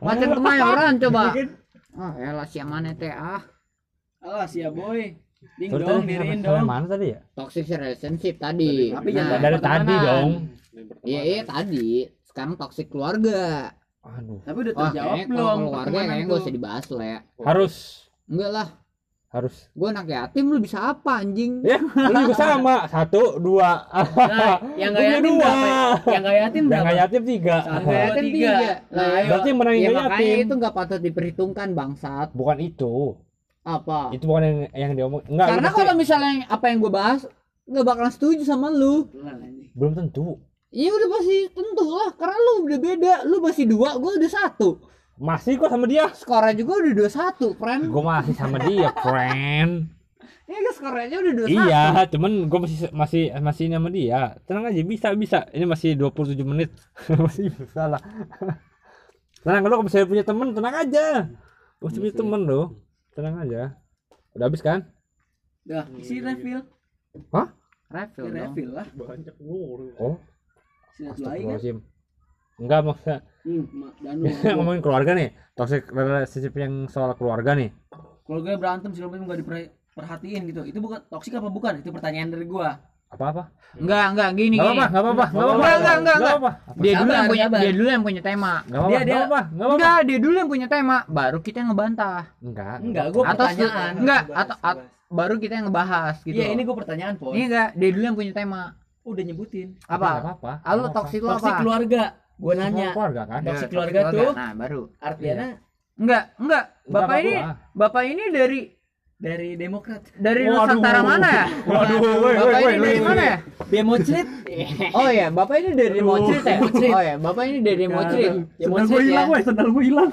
Macan kemayoran coba. Bikin Ah, elah si mana teh ah. Alas ya boy ding Terus dong diriin dong mana tadi ya Toxic relationship tadi. Tapi Nah, jangan dari pertemanan. tadi dong Iya, iya tadi. Sekarang toxic keluarga. aduh tapi udah terjawab kayaknya belum kalau keluarga kayaknya gak usah dibahas lah ya. harus Enggak lah. harus Gue anak yatim lu bisa apa anjing? ya lu juga sama satu dua Nah, yang Punya yatim dua. berapa yang nggak yatim yang berapa nggak yatim tiga Satu. Nggak yatim tiga. tiga. Nah, berarti yang menang Ya yang makanya yatim itu nggak patut diperhitungkan bangsat. bukan itu Apa? itu bukan yang yang diomong enggak lu Karena kalau misalnya apa yang gue bahas nggak bakalan setuju sama lu. belum tentu. Iya udah pasti tentu lah. Karena lu udah beda. Lu masih dua, gue udah satu. masih kok sama dia. Skornya juga udah dua satu, friend. gue masih sama dia friend. Iya kan skornya udah dua satu. iya cuman gue masih masih masih ini sama dia. Tenang aja bisa bisa. Ini masih 27 menit. Masih bisa lah. Tenang lo kalau misalnya punya temen tenang aja. Masih punya temen lo tenang aja udah habis kan Dah, isi refill. Refill dong. Refill lah. Banyak guru. oh kan. Astagfirullahaladzim enggak maksudnya Hmm, ngomongin keluarga nih toxic relationship yang soal keluarga nih Keluarga berantem macam enggak diperhatiin gitu. Itu bukan toksik apa bukan? Itu pertanyaan dari gua. Apa apa Enggak, enggak gini nggak gini. apa nggak apa nggak apa Enggak, enggak, enggak, enggak. apa Dia dulu yang punya dia dulu yang punya tema. nggak apa Dia- dia- nggak apa nggak apa Enggak, dia dulu yang punya tema, baru kita yang ngebantah. enggak Enggak, gua Atau pertanyaan. enggak, atau at- baru kita yang ngebahas gitu. Iya, ini gua pertanyaan, Pon. Ini enggak, dia dulu yang punya tema. Udah nyebutin. Apa? apa Ah, lu Toksik apa? keluarga. Gua nanya. keluarga kan Ya, keluarga tuh. Nah, baru. Artinya Enggak, enggak. Enggak Bapak ini apa-apa. Bapak ini dari dari Demokrat. dari Waduh. Nusantara mana ya? Waduh, woi, Bapak woi, ini woi, dari mana ya? Democrit. Oh ya, Bapak ini dari Mocrit ya? Oh ya, Bapak ini dari Mocrit. Democrit ya. woi, sendal gue hilang.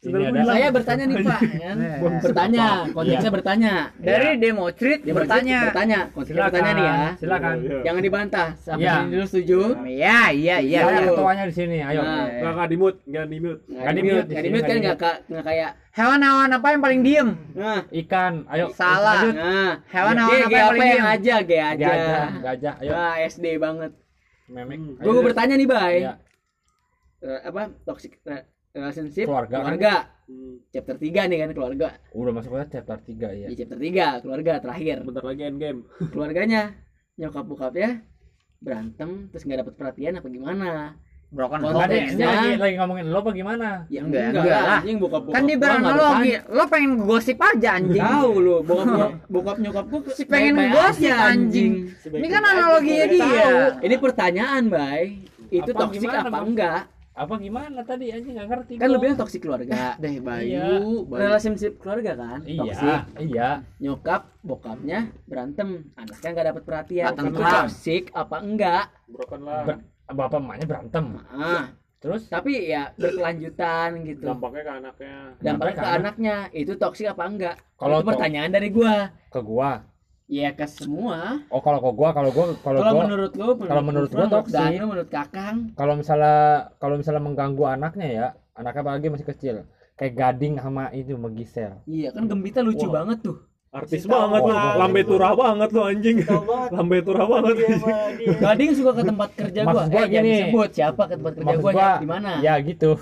Ini ada Saya bertanya nih Pak, kan? bertanya, konteksnya bertanya. Dari Democrit Dia bertanya. bertanya, konteksnya bertanya nih ya. silakan Jangan dibantah. Sampai Iya. sini dulu setuju. Iya, iya, iya. Ayo. ketuanya di sini ayo Nah. Enggak enggak di mute, enggak di mute. Nggak di mute, nggak di mute kan nggak ka- nggak kayak. Hewan-hewan apa yang paling diem? Nah, ikan ayo Salah. nah. Hewan-hewan apa yang paling diem? aja, gajah gajah ayo Wah, SD banget. memek Gue bertanya nih, Bay. Iya. Eh, apa toxic re- relationship Keluarga kan? keluarga. Chapter 3 nih kan keluarga. udah masuk ke chapter 3 ya Di chapter 3 keluarga terakhir. Bentar lagi end game. Keluarganya nyokap bokapnya berantem terus nggak dapat perhatian apa gimana? Broken home. Lagi lagi ngomongin lo apa gimana Ya Enggak, enggak, enggak lah, anjing bokap bokap. Kan di analogi, lo pengen gosip aja anjing. Tahu lu, bokap bokap, bokap nyokap gua Si pengen ngegosip aja, anjing. Ini kan analoginya dia. Ini pertanyaan, Bay. Itu Apa toksik gimana, apa enggak? Apa gimana tadi anjing nggak ngerti Kan bilang toksik keluarga. Deh Bayu, Iya. Bayu. Relationship keluarga kan? iya Toksik. iya Nyokap, bokapnya berantem, anaknya nggak dapat perhatian. Datang Itu toksik apa enggak? Broken lah. Ber- bapak emaknya berantem Ah, terus tapi ya berkelanjutan gitu. Dampaknya ke anaknya. Dampaknya ke ke anaknya itu toksik apa enggak? Kalau itu to- pertanyaan dari gua. ke gua Ya ke semua. oh kalau ke gua kalau gua kalau Kalau gua menurut lu, kalau menurut gua menurut toksik. Danu, menurut Kakang, kalau misalnya kalau misalnya mengganggu anaknya ya anaknya apalagi masih kecil kayak gading sama itu sama Gisel iya kan Gembita lucu Wah. banget tuh. Artis Si tahu banget lu, lambe turah banget lu anjing. Lambe turah banget. Gading suka ke tempat kerja gua. Maksud gua eh, gini. disebut siapa ke tempat kerja gua, gua, di mana? ya gitu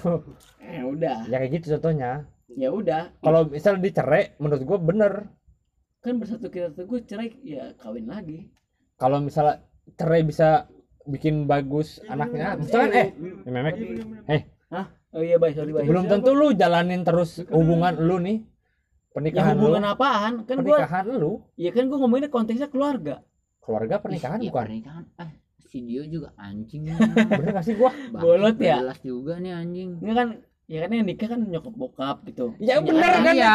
Eh, udah. ya kayak gitu contohnya Ya udah. kalau misalnya dicerai menurut gua bener Kan bersatu kita tuh gue cerai ya kawin lagi. kalau misalnya cerai bisa bikin bagus anaknya misalkan eh ya memek Oh iya, baik, sorry, baik. belum tentu lu jalanin terus hubungan lu nih Ya pernikahan hubungan lu apaan? Kan gua pernikahan lu ya kan gua ngomonginnya konteksnya keluarga. keluarga pernikahan Iya, bukan pernikahan. Eh, si Dio juga anjing. bener gak sih gua Bolot ya? Jelas juga nih anjing. Ini kan Ya kan yang nikah kan nyokap bokap gitu. Ya bener anak. kan Iya.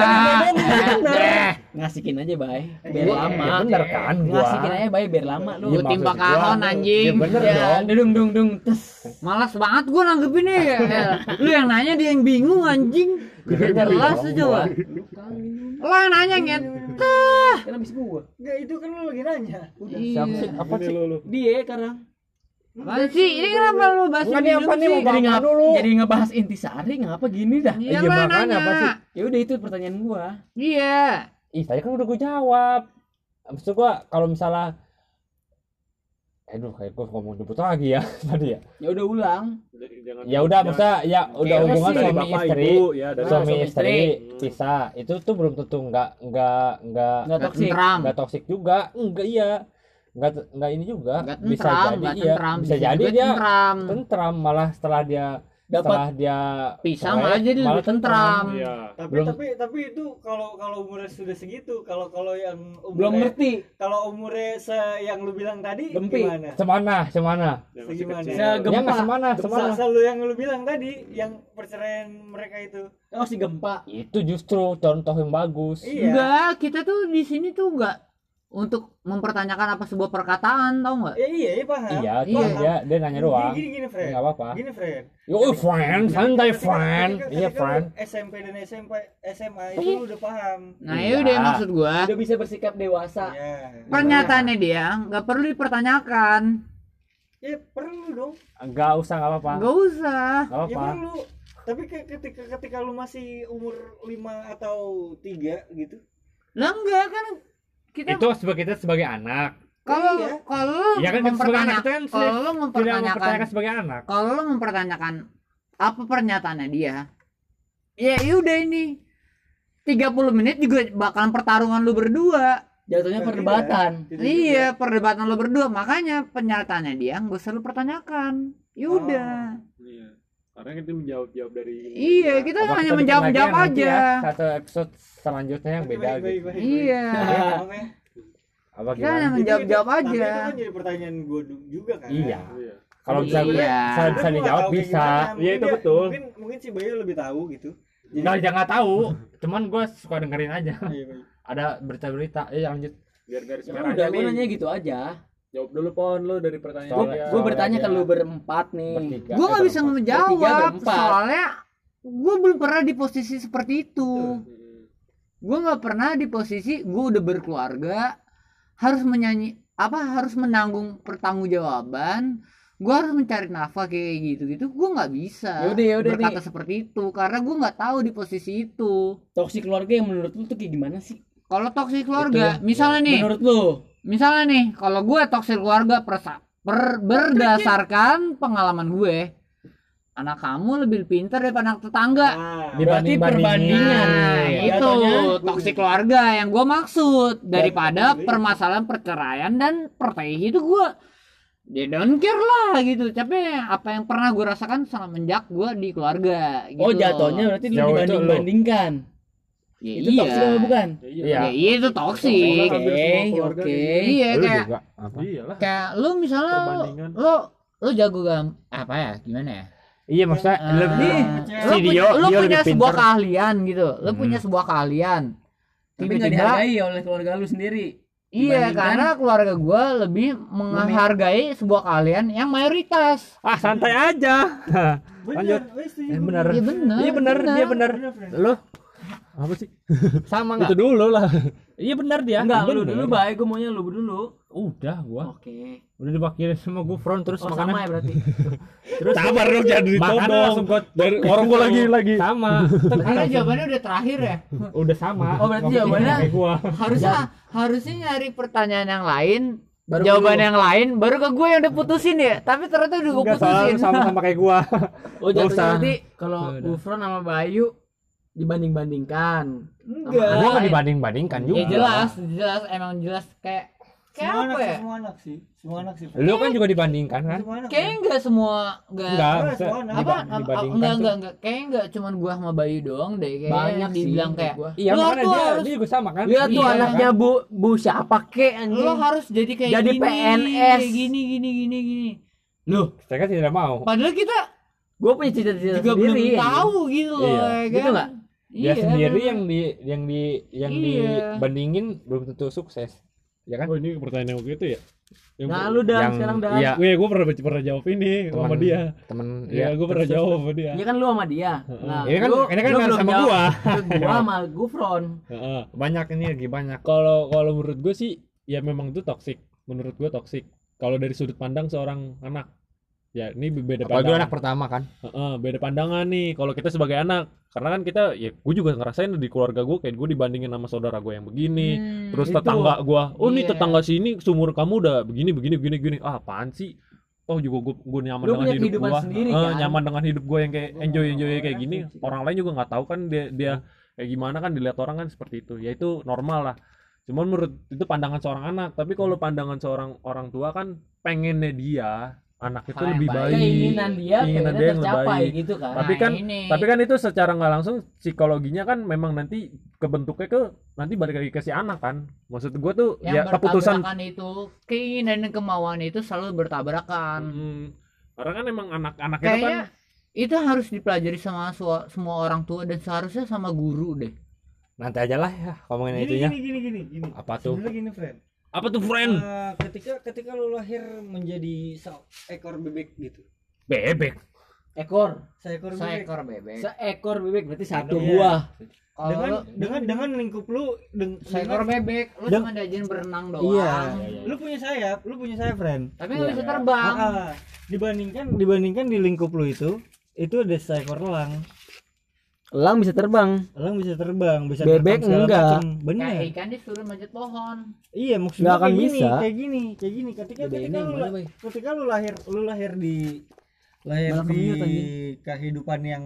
bener. Eh, Ngasihin aja, Bay. Biar Iya, lama. Ya bener kan gua. Ngasihin aja, Bay, biar lama lu. Maksud gua, kahon, anjing. Ya bener Ya, dong. dung dung dung tes. Malas banget gua nanggepinnya ya. Lu yang nanya dia yang bingung anjing. Jelas tuh coba. Lo yang nanya nyet. Kan habis gua. Enggak itu kan lu lagi nanya. Udah. Siapa sih? Apa sih? Dia sekarang. Apaan sih? Ini kenapa lu bahas Enggak nih apa nih Jadi bahas ngap dulu. jadi ngebahas intisari ngapa gini dah? Iya yang makanya apa sih? Ya udah itu pertanyaan gua. Iya. Ih, tadi kan udah gue jawab. Maksud gua kalau misalnya Aduh, kayak gue ngomong jemput lagi ya tadi ya. Ya udah ulang. Jangan- Ya udah, maksudnya ya udah hubungan suami bapak istri, ibu ya dari suami suami istri istri. pisah. Itu tuh belum tentu nggak nggak nggak Enggak toksik. Nggak toksik juga. Enggak iya. Nggak nggak ini juga. Gak bisa tentram, jadi gak iya. tentram. Bisa jadi dia tentram. tentram malah setelah dia Dapat setelah dia Pisah malah jadi malah lebih tentram. Iya. Tapi Belum- tapi tapi itu kalau kalau umurnya sudah segitu, kalau kalau yang umurnya, belum ngerti. Kalau umurnya se yang lu bilang tadi Gempi. gimana? semana semana. Segimana? kecil. Se- Ya Gempa. nggak semana semana. Selalu lu yang lu bilang tadi yang perceraian mereka itu. Oh si gempa. Itu justru contoh yang bagus. Iya. Enggak, kita tuh di sini tuh enggak untuk mempertanyakan apa sebuah perkataan, tau nggak? Ya, iya, iya paham. Iya, Iya. iya, dia, dia nanya doang. Gini gini, friend. Enggak apa-apa. Gini, friend. Yo, friend, santai Ketika- friend. Iya, friend. SMP dan SMP SMA Iya. itu udah paham. Nah, Iya. ya udah maksud gua. Udah bisa bersikap dewasa. Iya. Pernyataannya dia nggak perlu dipertanyakan. Ya perlu dong. Enggak usah, enggak apa-apa. Nggak usah. Enggak Ya apa-apa. perlu. Tapi ke- ketika ketika lu masih umur 5 atau 3 gitu. Lah enggak kan kita Itu sebagai kita sebagai anak. kalau Iya. kalau lu Iya kan sebagai anak mempertanyakan kan kalau lu Tidak mempertanyakan mempertanyakan sebagai anak. kalau lu mempertanyakan apa pernyataannya dia ya udah ini 30 menit juga bakalan pertarungan lu berdua Jatuhnya Tidak, perdebatan. tidak iya perdebatan lu berdua makanya pernyataannya dia nggak usah lu pertanyakan yaudah Iya. Karena kita menjawab jawab dari iya kita Apa hanya kita menjawab jawab ya aja ya, Satu episode selanjutnya yang beda Baik, baik, gitu. baik, baik. iya ya. Apa kita hanya gimana? menjawab jawab Tapi aja itu kan jadi pertanyaan gue juga kan. Iya. Iya. Kalau bisa Iya. bisa, bisa nggak dijawab bisa. Iya, itu betul. Mungkin mungkin si Bayu lebih tahu gitu. Enggak, jangan tahu. Cuman gue suka dengerin aja. Iya. Ada berita-berita. Eh, lanjut. Biar garis Ya merahnya udah, gue nih. nanya gitu aja. Jawab dulu pon lu dari pertanyaan. Gue Soalnya bertanya ke lu berempat nih. Bertiga. gue eh, nggak bisa berempat. Bertiga, menjawab berempat. soalnya gue belum pernah di posisi seperti itu gue nggak pernah di posisi gue udah berkeluarga harus menyanyi apa harus menanggung pertanggungjawaban gue harus mencari nafkah kayak gitu gitu gue nggak bisa Yaudah, yaudah berkata nih. seperti itu karena gue nggak tahu di posisi itu Toksik keluarga yang menurut lu tuh kayak gimana sih? kalau toksik keluarga misalnya nih Menurut lu? Misalnya nih kalau gue toksik keluarga persa per- berdasarkan pengalaman gue anak kamu lebih pintar daripada anak tetangga. Nah, Berarti perbandingan. Nah, Iya, itu toksik keluarga yang gue maksud. Daripada Jadi- permasalahan perceraian dan pertaihi itu gue. Dia don't care lah gitu. Tapi apa yang pernah gue rasakan semenjak gue di keluarga gitu Oh jatuhnya berarti lu. dibanding-bandingkan. Ya, Itu iya. toksik apa bukan? Ya, iya. Iya. ya iya itu toksik Oke, oke. iya kayak juga apa? Iyalah. kayak lu misalnya lu, lu lu jago gam apa ya gimana ya Iya, maksudnya Ah, lebih lu si punya, lu punya lebih sebuah keahlian gitu lu Hmm. punya sebuah keahlian Tapi nggak tiba-tiba dihargai oleh keluarga lu sendiri. Iya, karena keluarga gue lebih menghargai sebuah keahlian yang mayoritas. Ah, santai aja. Lanjut. Bener, Eh, gua. bener. Iya benar. Iya benar, dia benar. Bener. Lu apa sih? Sama enggak? Itu dulu lah. Iya benar dia. Enggak, lu dulu baik, gue maunya lu dulu. Udah gua. Oke. Udah diwakilin sama Gufron terus Oh sama ya berarti. terus Sabar dong jangan ditodong. langsung gua Dari orang gua lagi lagi. sama. Karena jawabannya udah terakhir ya. Udah sama. Oh, berarti jawabannya- kayak gua. Harusnya harusnya nyari pertanyaan yang lain, Baru jawaban yang lain, baru ke gue yang udah putusin ya. Tapi ternyata udah gue putusin. lu sama-sama kayak gua. Oh Nggak berarti kalau. Gufron sama Bayu dibanding-bandingkan. Enggak. Gua enggak dibanding-bandingkan juga. Ya jelas, jelas emang jelas kayak kayak Semua apa anak, ya? semua anak sih. Semua anak sih. Lu kan juga dibandingkan kan? Kayaknya enggak semua enggak Enggak, Enggak, maksudnya semua anak. apa enggak enggak enggak kayaknya enggak cuman gua sama Bayu doang deh kayak Banyak sih, dibilang kayak gua. Iya, Lu makanya tuh dia, harus- dia juga sama kan? Lihat tuh Iya, anaknya Bu Bu siapa kek anjing. lo harus jadi kayak Jadi gini, PNS. kayak gini gini gini gini Loh, Saya kan tidak mau. padahal kita gue punya cita-cita juga belum sendiri tahu gitu loh Iya. ya kan? Gitu nggak? Dia Iya. sendiri yang di yang di yang Iya. dibandingin belum tentu sukses ya kan Oh ini pertanyaan yang begitu ya? Yang nah lu dan yang sekarang dan iya Gue gue pernah pernah jawab ini sama Teman- dia. temen Iya, gue pernah jawab sama dia. ya kan lu sama dia nah ini kan lu, ini kan lu kan sama jawab gua gua sama Gufron Heeh. banyak ini lagi banyak Kalau kalau menurut gue sih ya memang itu toksik. Menurut gue toksik. Kalau dari sudut pandang seorang anak. Ya, ini beda apalagi pandangan. anak pertama kan. Heeh, beda pandangan nih. Kalau kita sebagai anak karena kan kita ya gue juga ngerasain di keluarga gue kayak gue dibandingin sama saudara gue yang begini. Hmm, terus itu. tetangga gue oh nih Iya. tetangga sini sumur kamu udah begini begini begini begini. Ah apaan sih? Toh juga gue gue nyaman Lu dengan hidup gue sendiri, Eh, kan? nyaman dengan hidup gue yang kayak enjoy enjoy kayak gini. orang lain juga nggak tahu kan dia dia kayak gimana kan dilihat orang kan seperti itu. Ya itu normal lah. Cuman menurut itu pandangan seorang anak. Tapi kalau pandangan seorang orang tua kan pengennya dia anak itu lebih baik. baik. Keinginan dia Keinginan dia yang tercapai lebih baik. gitu kan. Tapi Nah, kan- ini. tapi kan itu secara nggak langsung psikologinya kan memang nanti kebentuknya ke nanti balik lagi ke si anak kan. Maksud gue tuh yang ya keputusan itu keinginan dan kemauan itu selalu bertabrakan. Hmm, karena kan emang anak-anak itu kan kayaknya itu harus dipelajari sama semua orang tua dan seharusnya sama guru deh. Nanti aja lah ya ngomongin gini itunya. gini gini gini gini. Apa tuh? Sebenarnya gini friend apa tuh friend Eh, ketika ketika lu lahir menjadi seekor bebek gitu. Bebek. Ekor. Seekor bebek. Seekor bebek. Seekor bebek berarti satu Iya. buah. Kalau dengan lu- dengan dengan lingkup lu deng- seekor dengan- bebek lu Deng- cuma diajarin berenang doang. Iya lu punya sayap lu punya sayap friend tapi nggak bisa terbang. Ah, ah. dibandingkan dibandingkan di lingkup lu itu itu ada seekor elang elang bisa terbang. Elang bisa terbang bisa Bebek terbang enggak. bener. Kayak ikan disuruh manjat pohon. Iya maksud Nggak gua akan kayak gini bisa. kayak gini kayak gini. Ketika Beda ketika ini lu, ketika lu lahir lu lahir di lahir Malah di kehidupan yang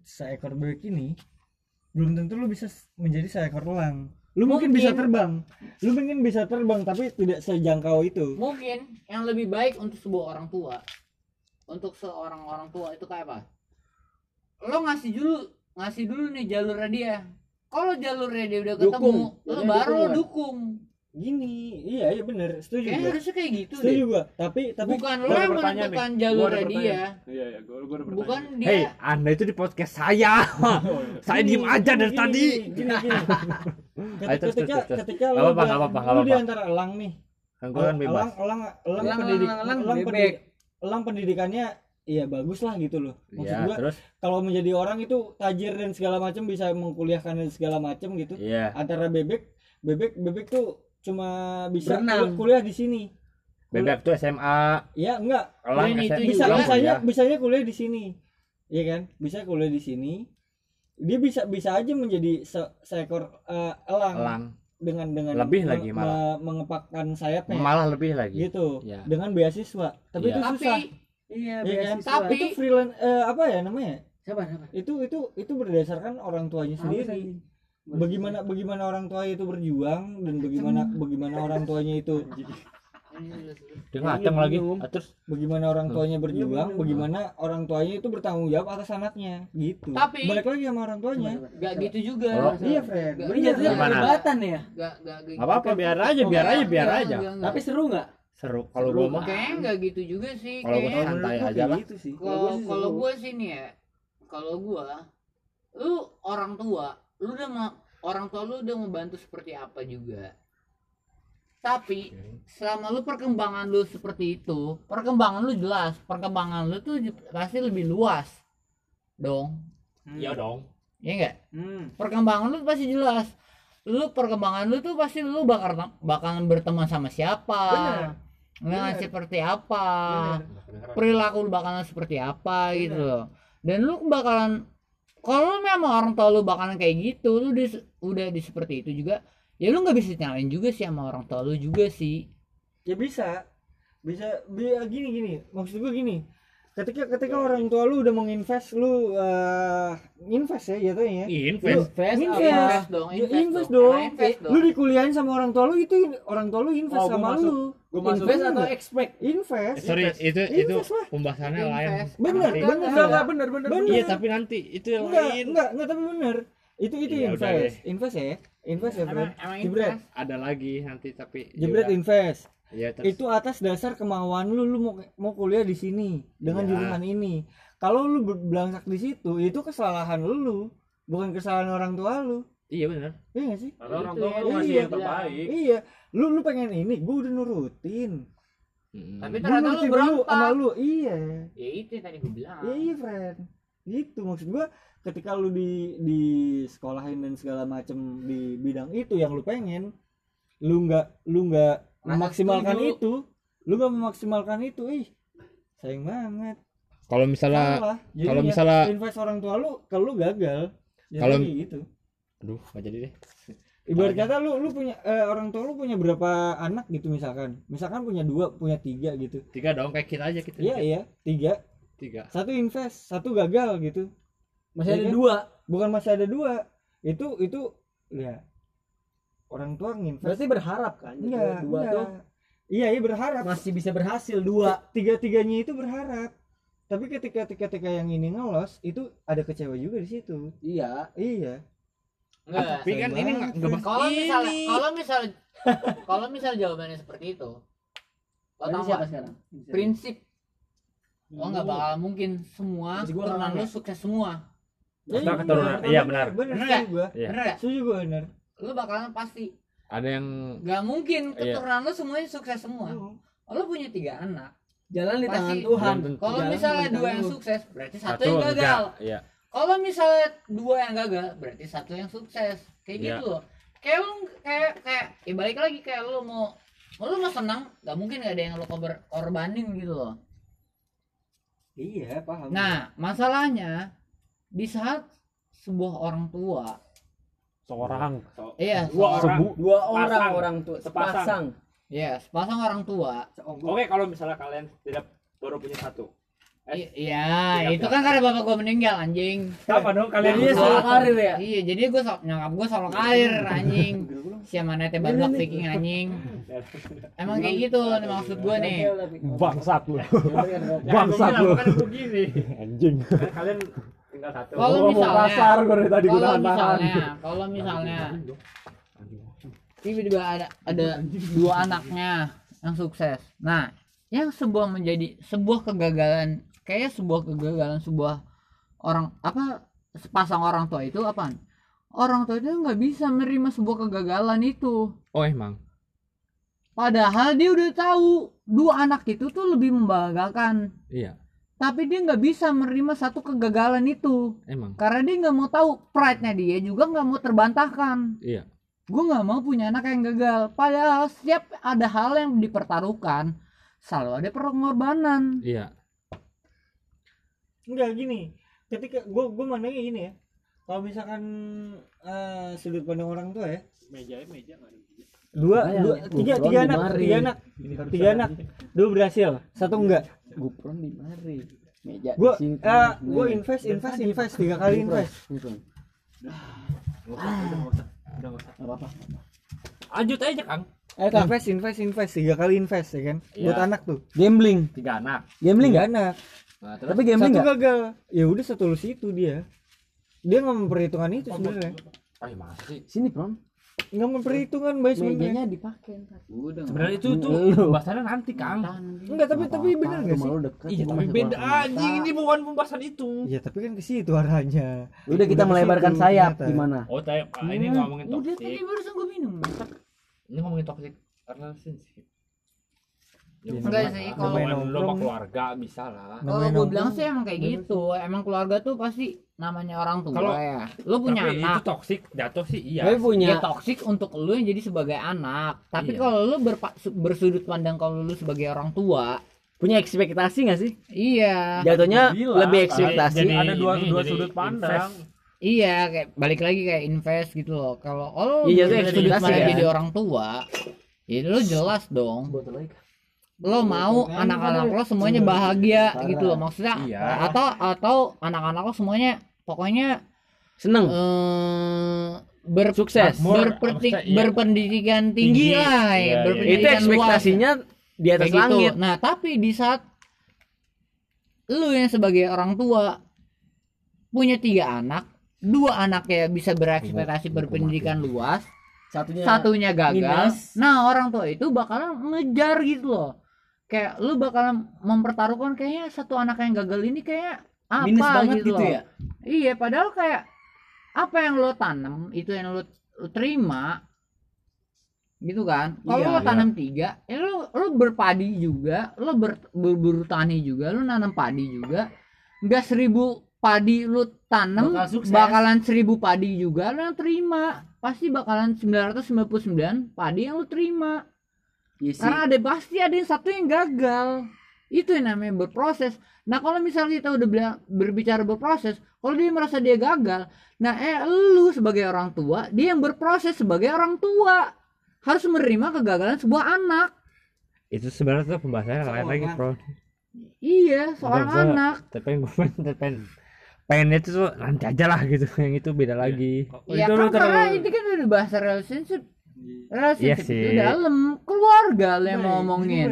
seekor bebek ini belum tentu lu bisa menjadi seekor elang. Lu mungkin, Mungkin. bisa terbang. Lu mungkin bisa terbang tapi tidak sejangkau itu. Mungkin yang lebih baik untuk sebuah orang tua untuk seorang orang tua itu kayak apa? Lo ngasih dulu ngasih dulu nih jalurnya dia. Kalau jalurnya dia udah ketemu Dukung. lo Jadinya baru dukungan. dukung. Gini. Iya iya bener. Setuju kayak gua. harusnya kayak gitu setuju deh. gua. Tapi tapi bukan lo gua ada yang menentukan Gua ada jalurnya pertanyaan. dia. Iya iya gue gue bukan dia. Hei anda itu di podcast saya. Saya diem aja dari gini, tadi. gini, gini, gini. Ayo, terus, ketika ketika di- nggak apa-apa, nggak lu di antara elang nih. Kan gue kan bebas. elang elang elang Elang, elang pendidikannya iya bagus lah gitu loh. Maksud Iya, gua terus? kalau menjadi orang itu tajir dan segala macam bisa mengkuliahkan dan segala macam gitu iya. antara bebek bebek bebek tuh cuma bisa Berenang. kul- kuliah di sini. Bebek tuh SMA ya enggak. Elang SMA bisa juga. bisanya ya. bisanya kuliah di sini. Iya kan? Bisa kuliah di sini. Dia bisa bisa aja menjadi se- seekor eh, elang, elang. dengan dengan Lebih me- lagi malah. me- mengepakkan sayapnya. Malah lebih lagi. Gitu. Ya. dengan beasiswa. Tapi Iya. itu tapi susah iya Iya kan? Tapi- itu freelance eh, apa ya namanya? Siapa siapa? Itu itu itu berdasarkan orang tuanya sendiri. bagaimana bagaimana orang tua itu berjuang dan bagaimana bagaimana orang tuanya itu dia ngaceng Iya, lagi. Ah, terus? Bagaimana orang tuanya berjuang bagaimana orang tuanya itu bertanggung jawab atas anaknya. Gitu. Tapi- balik lagi sama orang tuanya. Gak gitu juga. Kalau- iya friend Gak- jatuhnya Gimana? perdebatan ya? Gak gak gitu. Nggak apa-apa, biar aja, biar aja, biar aja. tapi seru nggak seru. Kalau gue mah kayaknya nggak gitu juga sih Kalau gua kayaknya. santai aja lah. gitu sih. Kalau kalau gue sih nih ya kalau gue lu orang tua lu udah mau orang tua lu udah membantu seperti apa juga? Tapi selama lu perkembangan lu seperti itu perkembangan lu jelas perkembangan lu tuh pasti lebih luas. Dong. Iya dong. Ya enggak hmm. perkembangan lu pasti jelas. Lu perkembangan lu tuh pasti lu bakal bakalan berteman sama siapa? Bener. Dengan Bener. seperti apa. Perilaku lu bakalan seperti apa gitu loh. Dan lu bakalan kalau memang orang tua lu bakalan kayak gitu lu di- udah di seperti itu juga ya lu nggak bisa nyalain juga sih sama orang tua lu juga sih. Ya bisa. Bisa bi- gini gini. Maksud gue gini. Ketika ketika orang tua lu udah menginvest lu eh, invest ya jatuhnya ya. Invest. Invest Invest. invest dong Ya, invest, invest dong, dong. invest dong. lu dikuliahin sama orang tua lu itu orang tua lu invest Oh, sama masuk. lu gue masuk. invest atau expect? Invest. Sorry itu itu Invest lah. pembahasannya lain. Invest. bener Enggak, bener. Enggak enggak bener bener Bener. iya tapi nanti itu yang enggak lain. enggak enggak tapi bener. Itu itu Iya, udah invest invest ya. Invest ya emang Fred. emang jebret. invest? Ada lagi nanti tapi jebret ya udah. invest. Iya, terus. itu atas dasar kemauan lu. Lu mau mau kuliah di sini dengan Iya. jurusan ini. Kalau lu ber- belangsak di situ itu kesalahan lu. Bukan kesalahan orang tua lu. Iya benar. iya gak sih? Karena orang Itu tua ya, lu ngasih iya. yang terbaik. iya lu lu pengen ini gue udah nurutin. Tapi gue ternyata lu lu sama lu iya. Ya itu yang tadi gue bilang. Iya iya friend. Gitu maksud gua ketika lu di di sekolahin dan segala macem di bidang itu yang lu pengen lu nggak lu nggak memaksimalkan setuju. itu. Lu nggak memaksimalkan itu ih sayang banget. Kalau misalnya kalau misalnya invest orang tua lu kalau lu gagal. Ya Kalau- kayak gitu. Aduh nggak jadi deh. Ibarat kata lu lu punya eh, orang tua lu punya berapa anak gitu misalkan misalkan punya dua punya tiga gitu Tiga dong kayak kita aja kita. iya iya tiga Tiga. satu invest satu gagal gitu Masih Iya ada kan? dua. bukan masih ada dua itu itu ya orang tua nginvest Berarti berharap kan? enggak dua enggak. tuh iya iya berharap masih bisa berhasil dua. tiga tiganya itu berharap tapi ketika ketika yang ini ngelos itu ada kecewa juga di situ Iya. iya enggak Tapi kan ini nggak nggak bahas kalau misalnya kalau misal kalau misal jawabannya seperti itu lo tau siapa sekarang? prinsip. Lo nggak bakal mungkin semua gua keturunan lo sukses semua. Kita keturunan- iya, benar. benar Benar gua Iya. bener gak? setuju gua benar lo bakalan pasti. Ada yang nggak mungkin Iya. keturunan lo semuanya sukses semua. Lo punya tiga anak. Jalan di tangan Tuhan. Kalau misalnya dua yang sukses berarti satu, yang gagal. Enggak. Iya. Kalau misalnya dua yang gagal berarti satu yang sukses kayak Iya. gitu loh kayak lu kayak kayak ya balik lagi kayak lu mau lu mau senang nggak mungkin gak ada yang lu korban- korbanin gitu loh iya paham nah masalahnya di saat sebuah orang tua Seorang. iya Dua seorang- orang. Dua orang Sepasang. orang tua Sepasang. sepasang. iya sepasang orang tua Oke, kalau misalnya kalian tidak baru punya satu. I- iya itu kan karena bapak gua meninggal anjing Apa dong kalian berdua? solo karir ya. iya jadi gua so, nyokap gua solo karir anjing siapa nete badak viking anjing emang kayak gitu nih maksud gua nih Bangsat lu. Bangsat lu. Kan begini. Anjing. Kalian tinggal satu. Kalau misalnya- kasar gue dari tadi gue misalnya kalau misalnya tiba-tiba ada ada dua anaknya yang sukses nah yang sebuah menjadi sebuah kegagalan kayak sebuah kegagalan sebuah orang apa sepasang orang tua itu apa orang tua itu nggak bisa menerima sebuah kegagalan itu Oh emang. padahal dia udah tahu dua anak itu tuh lebih membanggakan Iya. tapi dia nggak bisa menerima satu kegagalan itu Emang. karena dia nggak mau tahu pride-nya dia juga nggak mau terbantahkan Iya. gue nggak mau punya anak yang gagal padahal setiap ada hal yang dipertaruhkan selalu ada pengorbanan Iya. Enggak gini ketika gua gua mandangnya gini ya kalau misalkan eh, sudut pandang orang tua ya Meja meja nggak ada. dua, Makanya, dua gua tiga pulang tiga anak tiga anak tiga anak dua berhasil satu enggak Gupron di mari. Meja gua di situ. eh, gua invest invest invest tiga kali invest Gupron. Udah nggak usah. Nggak apa-apa. Lanjut aja Kang. Ayo Kang, invest invest invest tiga kali invest ya kan buat Iya. anak tuh gambling. Tiga anak. Gambling tiga enggak? anak Nah, terus Tapi gambling satu enggak? gagal ya udah setulus itu dia dia nggak memperhitungkan itu sebenarnya Ah, masih. Sini, Pron. nggak memperhitungkan baik sebenarnya Mejanya dipakai ntar. Udah. Sebenarnya itu tuh pembahasannya nanti Kang. enggak tapi tapi bener gak sih Iya tapi beda anjing ini bukan pembahasan itu. ya tapi kan ke situ arahnya Udah kita melebarkan sayap gimana? Oh, tay- ah, ini ngomongin udah tadi toxic. barusan gue minum Ini ngomongin toxic relationship. Ya, Enggak sih, kalau- hubungan lo sama keluarga bisa lah. kalau gue bilang sih emang kayak gitu emang keluarga tuh pasti namanya orang tua Kalau- ya lo punya Tapi itu anak toxic, jatuh sih iya. Tapi ya punya toksik untuk lu yang jadi sebagai anak tapi Iya. kalau lu berpa- bersudut pandang kalau lu sebagai orang tua punya ekspektasi nggak sih? iya Jatuhnya Bilang, lebih ekspektasi. jadi ada dua ini, dua jadi sudut pandang. Iya, kayak balik lagi kayak invest gitu loh. Kalau kalau Iya, sudut pandang kan. jadi orang tua, ya lu jelas dong. Lo mau anak-anak lo semuanya bahagia gitu loh. Maksudnya Iya. atau atau anak-anak lo semuanya pokoknya Seneng. eh ber Sukses. berperti- iya. berpendidikan tinggi, Tinggi. lah, ya, Iya, iya. berpendidikan Itu luas. ekspektasinya di atas Kayak gitu. langit. Nah, tapi di saat lu yang sebagai orang tua punya tiga anak, dua anaknya bisa berekspektasi berpendidikan luas, satunya satunya gagal minus. nah orang tua itu bakalan ngejar gitu loh kayak lu bakalan mempertaruhkan kayaknya satu anak yang gagal ini kayak apa minus banget gitu, gitu loh. ya iya padahal kayak apa yang lo tanam itu yang lo, lo terima gitu kan kalau Iya, lo iya. tanam tiga ya lo lo berpadi juga lo ber, berburu tani juga lo nanam padi juga nggak seribu padi lo tanam Bakal sukses. bakalan seribu padi juga lo yang terima pasti bakalan 999 padi yang lo terima Iya sih. karena ada pasti ada yang satu yang gagal. Itu yang namanya berproses. Nah kalau misalnya kita udah bilang berbicara berproses kalau dia merasa dia gagal nah eh lu sebagai orang tua dia yang berproses sebagai orang tua. Harus menerima kegagalan sebuah anak. Itu sebenarnya tuh pembahasannya lain lagi bro. Iya seorang anak. Tapi yang gue pengen pengen pengennya itu tuh nanti aja lah gitu. Yang itu beda lagi. Ya itu kan ter karena ini kan udah bahasa relationship relationship Iya itu sih. dalam. Keluarga lo yang mau ngomongin.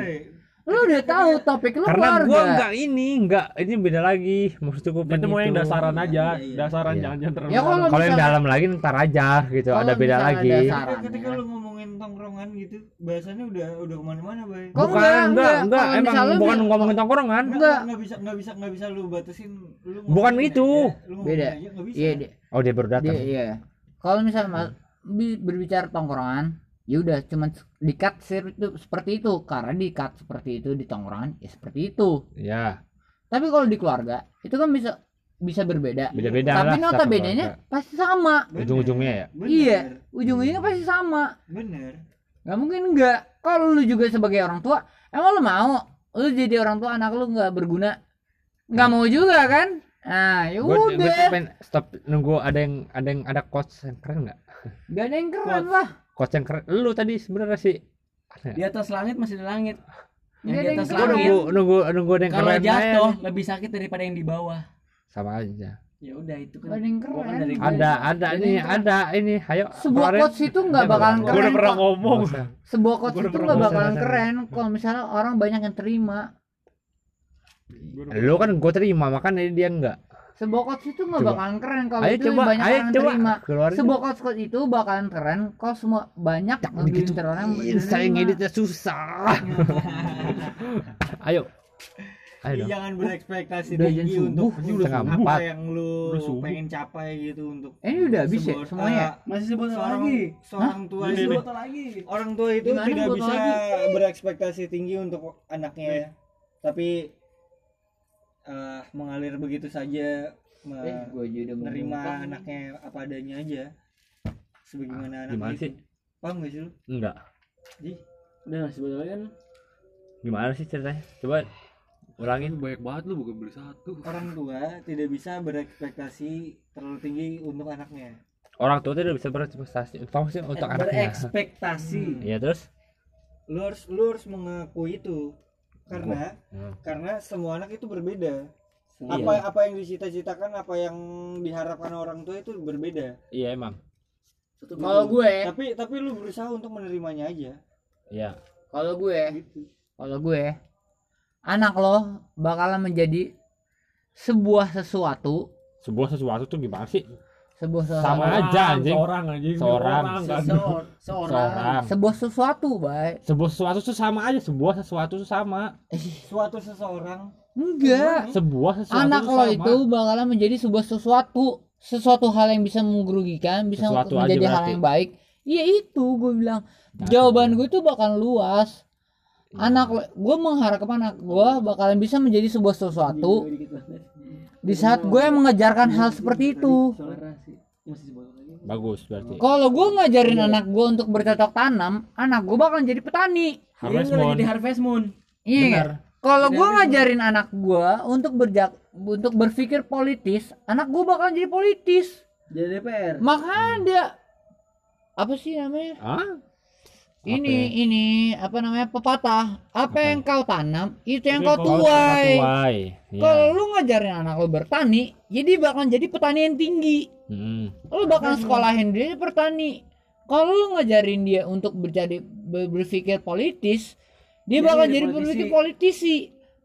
Lu udah tahu topik lu karena keluarga. gua nggak ini nggak ini beda lagi. Maksudnya gue itu mau yang dasaran aja. Iya, iya. dasaran Iya. jangan jangan terlalu Ya, kalau kalau yang dalam lagi ntar aja gitu. Ada beda lagi. ada Ketika- lu ngomongin tongkrongan gitu bahasannya udah udah ke mana-mana bay? Kok bukan enggak, enggak enggak. enggak. Kalau emang bukan ngomongin tongkrongan. Enggak. nggak bisa nggak bisa nggak bisa lu batasin lu Bukan itu. aja, lu ngomongin Beda. aja, nggak bisa. iya dia oh dia baru datang. iya. Kalau misalnya berbicara tongkrongan, ya udah cuman se- itu seperti itu karena di-cut seperti itu di tongkrongan ya seperti itu. ya Tapi kalau di keluarga itu kan bisa bisa berbeda. beda beda Tapi lah notabene-nya pasti sama. Ujung-ujungnya ya Bener. Iya, ujung-ujungnya pasti sama. bener Gak mungkin enggak. Kalau lu juga sebagai orang tua, emang lu mau lu jadi orang tua anak lu nggak berguna? Nggak mau juga kan? Nah, ya gue udah. pengen stop nunggu ada yang ada yang ada coach yang keren nggak? Gak ada yang keren lah. coach yang keren. Lu tadi sebenarnya sih di atas langit masih ada langit. Yang di ada atas yang gue keren. langit. Nunggu nunggu nunggu ada yang kalau keren jatuh aja. lebih sakit daripada yang di bawah. Sama aja. Ya udah itu kan. Ada yang keren. dari ada ada Ada ini keren. ada ini. Ayo Sebuah keluarin. quotes itu nggak bakalan keren. udah pernah ngomong. Sebuah udah itu nggak bakalan keren kalau misalnya orang banyak yang terima lu kan gue terima makanya dia enggak quotes itu nggak bakalan keren kalau itu coba banyak ayo orang coba. terima. Keluarin. Quotes quotes itu bakalan keren kalau semua banyak gitu. orang Ih, saya ngeditnya susah. Ayo. Ayo Jadi dong. jangan berekspektasi Udah tinggi subuh, untuk setengah apa empat. yang lu Udah pengen capai gitu untuk eh, ini udah habis ya? semuanya? eh, masih sebut lagi? seorang tua itu lagi? orang tua itu Gimana tidak bisa lagi? berekspektasi tinggi untuk anaknya ya. tapi eh, mengalir begitu saja me- eh udah mau menerima anaknya apa adanya aja. Sebagaimana anak gimana itu. sih? paham gak sih lu? Enggak. Ji? udah lagi kan. Gimana sih ceritanya? Coba ulangin banyak banget lu bukan beli satu. Orang tua tidak bisa berekspektasi terlalu tinggi untuk anaknya. Orang tua tidak bisa berekspektasi. Maksudnya untuk anaknya. berekspektasi. Iya terus? Lu harus lu harus mengakui itu karena Hmm. karena semua anak itu berbeda. Iya. apa apa yang dicita-citakan apa yang diharapkan orang tua itu berbeda. Iya emang. Kalau gue tapi tapi lu berusaha untuk menerimanya aja. Iya. Kalau gue gitu. kalau gue anak lo bakalan menjadi sebuah sesuatu. Sebuah sesuatu tuh gimana sih sebuah sesuatu. Sama aja, anjing. seorang anjing. Seorang. kan? Seseor- seorang. Seorang. Sebuah sesuatu baik sebuah sesuatu tuh sama aja sebuah sesuatu tuh sama. Suatu seseorang. Enggak. Sebuah sesuatu anak lo sama. itu bakalan menjadi sebuah sesuatu. Sesuatu hal yang bisa merugikan bisa Sesuatu menjadi hal berarti. yang baik. Iya itu gue bilang. Jawaban gue itu bakal luas. Iya. anak gue mengharapkan anak gue bakalan bisa menjadi sebuah sesuatu di saat gue mengejarkan hal seperti itu Suara sih. Masih sebotol lagi. bagus berarti kalau gue ngajarin anak gue untuk bercocok tanam anak gue bakalan jadi petani Harvest Moon. jadi Harvest Moon. iya kalau gue ngajarin anak gue untuk berjak untuk berpikir politis anak gue bakalan jadi politis Jadi DPR. makanya dia apa sih namanya ah ini ini apa namanya pepatah. Apa yang kau tanam itu yang Itu kau tuai. tuai kalau iya lu ngajarin anak lu bertani jadi bakalan jadi petani yang tinggi. Hmm. lu bakal sekolahin dia petani. Kalau lu ngajarin dia untuk berjadi ber- berpikir politis dia bakal jadi jadi politisi. berpikir politisi.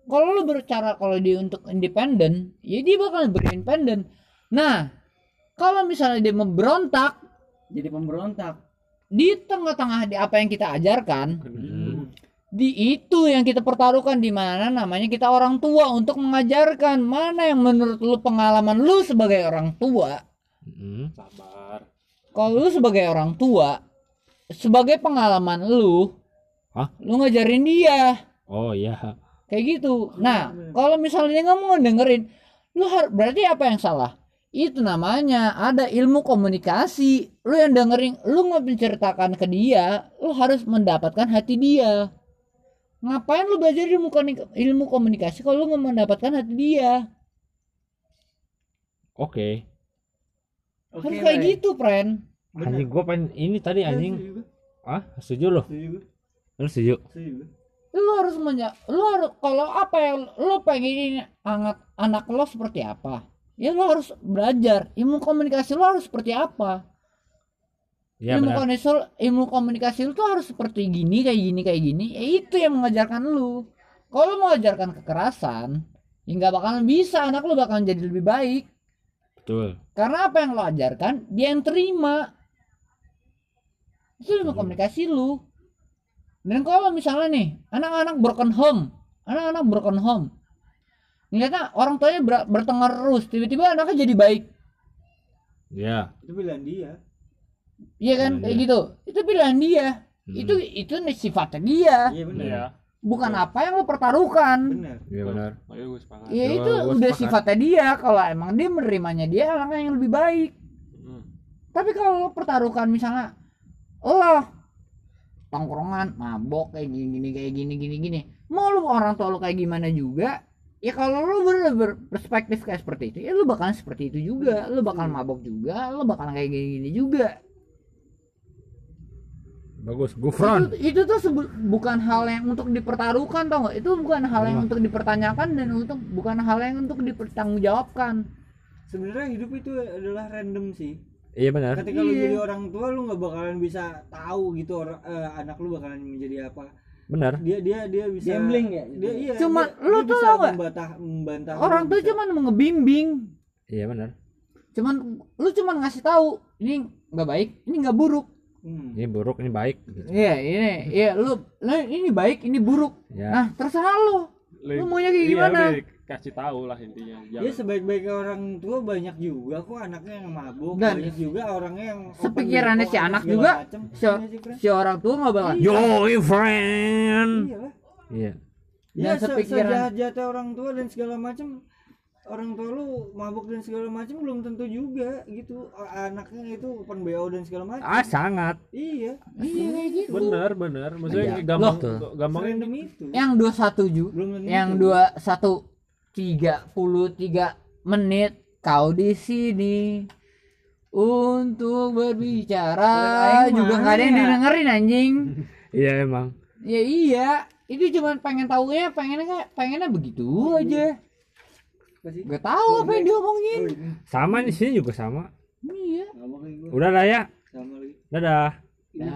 Kalau lu bercara kalau dia untuk independen ya dia bakal berindependen. Nah kalau misalnya dia memberontak Jadi pemberontak. Di tengah-tengah di apa yang kita ajarkan Hmm. di itu yang kita pertaruhkan di mana namanya kita orang tua untuk mengajarkan mana yang menurut lu pengalaman lu sebagai orang tua Hmm. Sabar. kalau lu sebagai orang tua sebagai pengalaman lu Hah? lu ngajarin dia Oh iya. kayak gitu nah kalau misalnya dia nggak mau dengerin lu har- berarti apa yang salah itu namanya ada ilmu komunikasi lu yang dengerin lu nggak menceritakan ke dia lu harus mendapatkan hati dia ngapain lu belajar ilmu ilmu komunikasi kalau lu nggak mendapatkan hati dia Oke. Oke, harus kayak Ray. gitu friend. Anjing gua pengen ini tadi anjing. Ah, setuju lo. Lu setuju? Lu harus menya lu harus kalau apa yang lu pengen anak anak lo seperti apa ya lu harus belajar. Ilmu komunikasi lu harus seperti apa? Iya ilmu komunikasi ilmu komunikasi lu tuh harus seperti gini kayak gini kayak gini. Ya itu yang mengajarkan lu. Kalau lu mengajarkan kekerasan ya nggak bakalan bisa. Anak lu bakalan jadi lebih baik. Betul. karena apa yang lo ajarkan dia yang terima. Itu ilmu komunikasi lu. Dan kalau misalnya nih anak-anak broken home. Anak-anak broken home ngeliatnya orang tuanya ber- bertengkar terus tiba-tiba anaknya jadi baik Iya. Itu pilihan dia. iya kan Iya, kayak iya. gitu itu pilihan dia Hmm. itu itu nih sifatnya dia Iya benar. Iya. bukan apa yang lo pertaruhkan Benar. Iya benar. Ayo gue sepakat. ya Gua- itu gua udah sepakat. sifatnya dia kalau emang dia menerimanya dia anaknya yang lebih baik Hmm. tapi kalau lo pertaruhkan misalnya lo tongkrongan mabok kayak gini gini kayak gini gini gini mau lu orang tua lu kayak gimana juga ya kalau lu ber berperspektif kayak seperti itu ya lu bakalan seperti itu juga lu bakalan mabok juga lu bakalan kayak gini gini juga Bagus. Gufron. itu, itu tuh bukan hal yang untuk dipertaruhkan tau nggak itu bukan hal yang untuk dipertanyakan dan untuk bukan hal yang untuk dipertanggungjawabkan Sebenarnya hidup itu adalah random sih. Iya benar. Ketika lu Iya. jadi orang tua lu nggak bakalan bisa tahu gitu or- eh, anak lu bakalan menjadi apa. Benar. Dia dia dia bisa Gambling ya? Dia iya. Cuma dia- lu dia tuh bisa membantah membantah orang tuh cuman mau ngebimbing Iya benar. cuman lu cuman ngasih tahu ini nggak baik ini nggak buruk Hmm. Ini buruk, ini baik. Gitu. iya ini iya lu, lu ini baik ini buruk Ya. nah terserah lu Lu maunya kayak Iya, gimana? Kasih tahu lah intinya. Ya Jangan. sebaik-baiknya orang tua banyak juga kok anaknya yang mabuk, Dan banyak juga orangnya yang sepikirannya si anak juga, macem. si, Iya si orang tua nggak bakal Iya. Yo, friend. Iya. Ya, se sepikiran- sejahat-jahatnya orang tua dan segala macam orang tua lu mabuk dan segala macam belum tentu juga gitu anaknya itu open BO dan segala macam Ah, sangat. iya iya kayak gitu Bener, bener. Maksudnya Iya. gampang, Loh. gampang random itu yang dua satu ju belum tentu yang dua satu tiga puluh tiga menit kau di sini untuk berbicara Aing juga nggak ada yang ya? didengerin anjing Iya emang. ya iya itu cuman pengen tahu ya pengennya pengennya begitu aja Apa sih? gak tahu apa yang diomongin Oh, ini. Sama di sini juga sama. iya. Udah lah ya. sama lagi Dadah. Nah,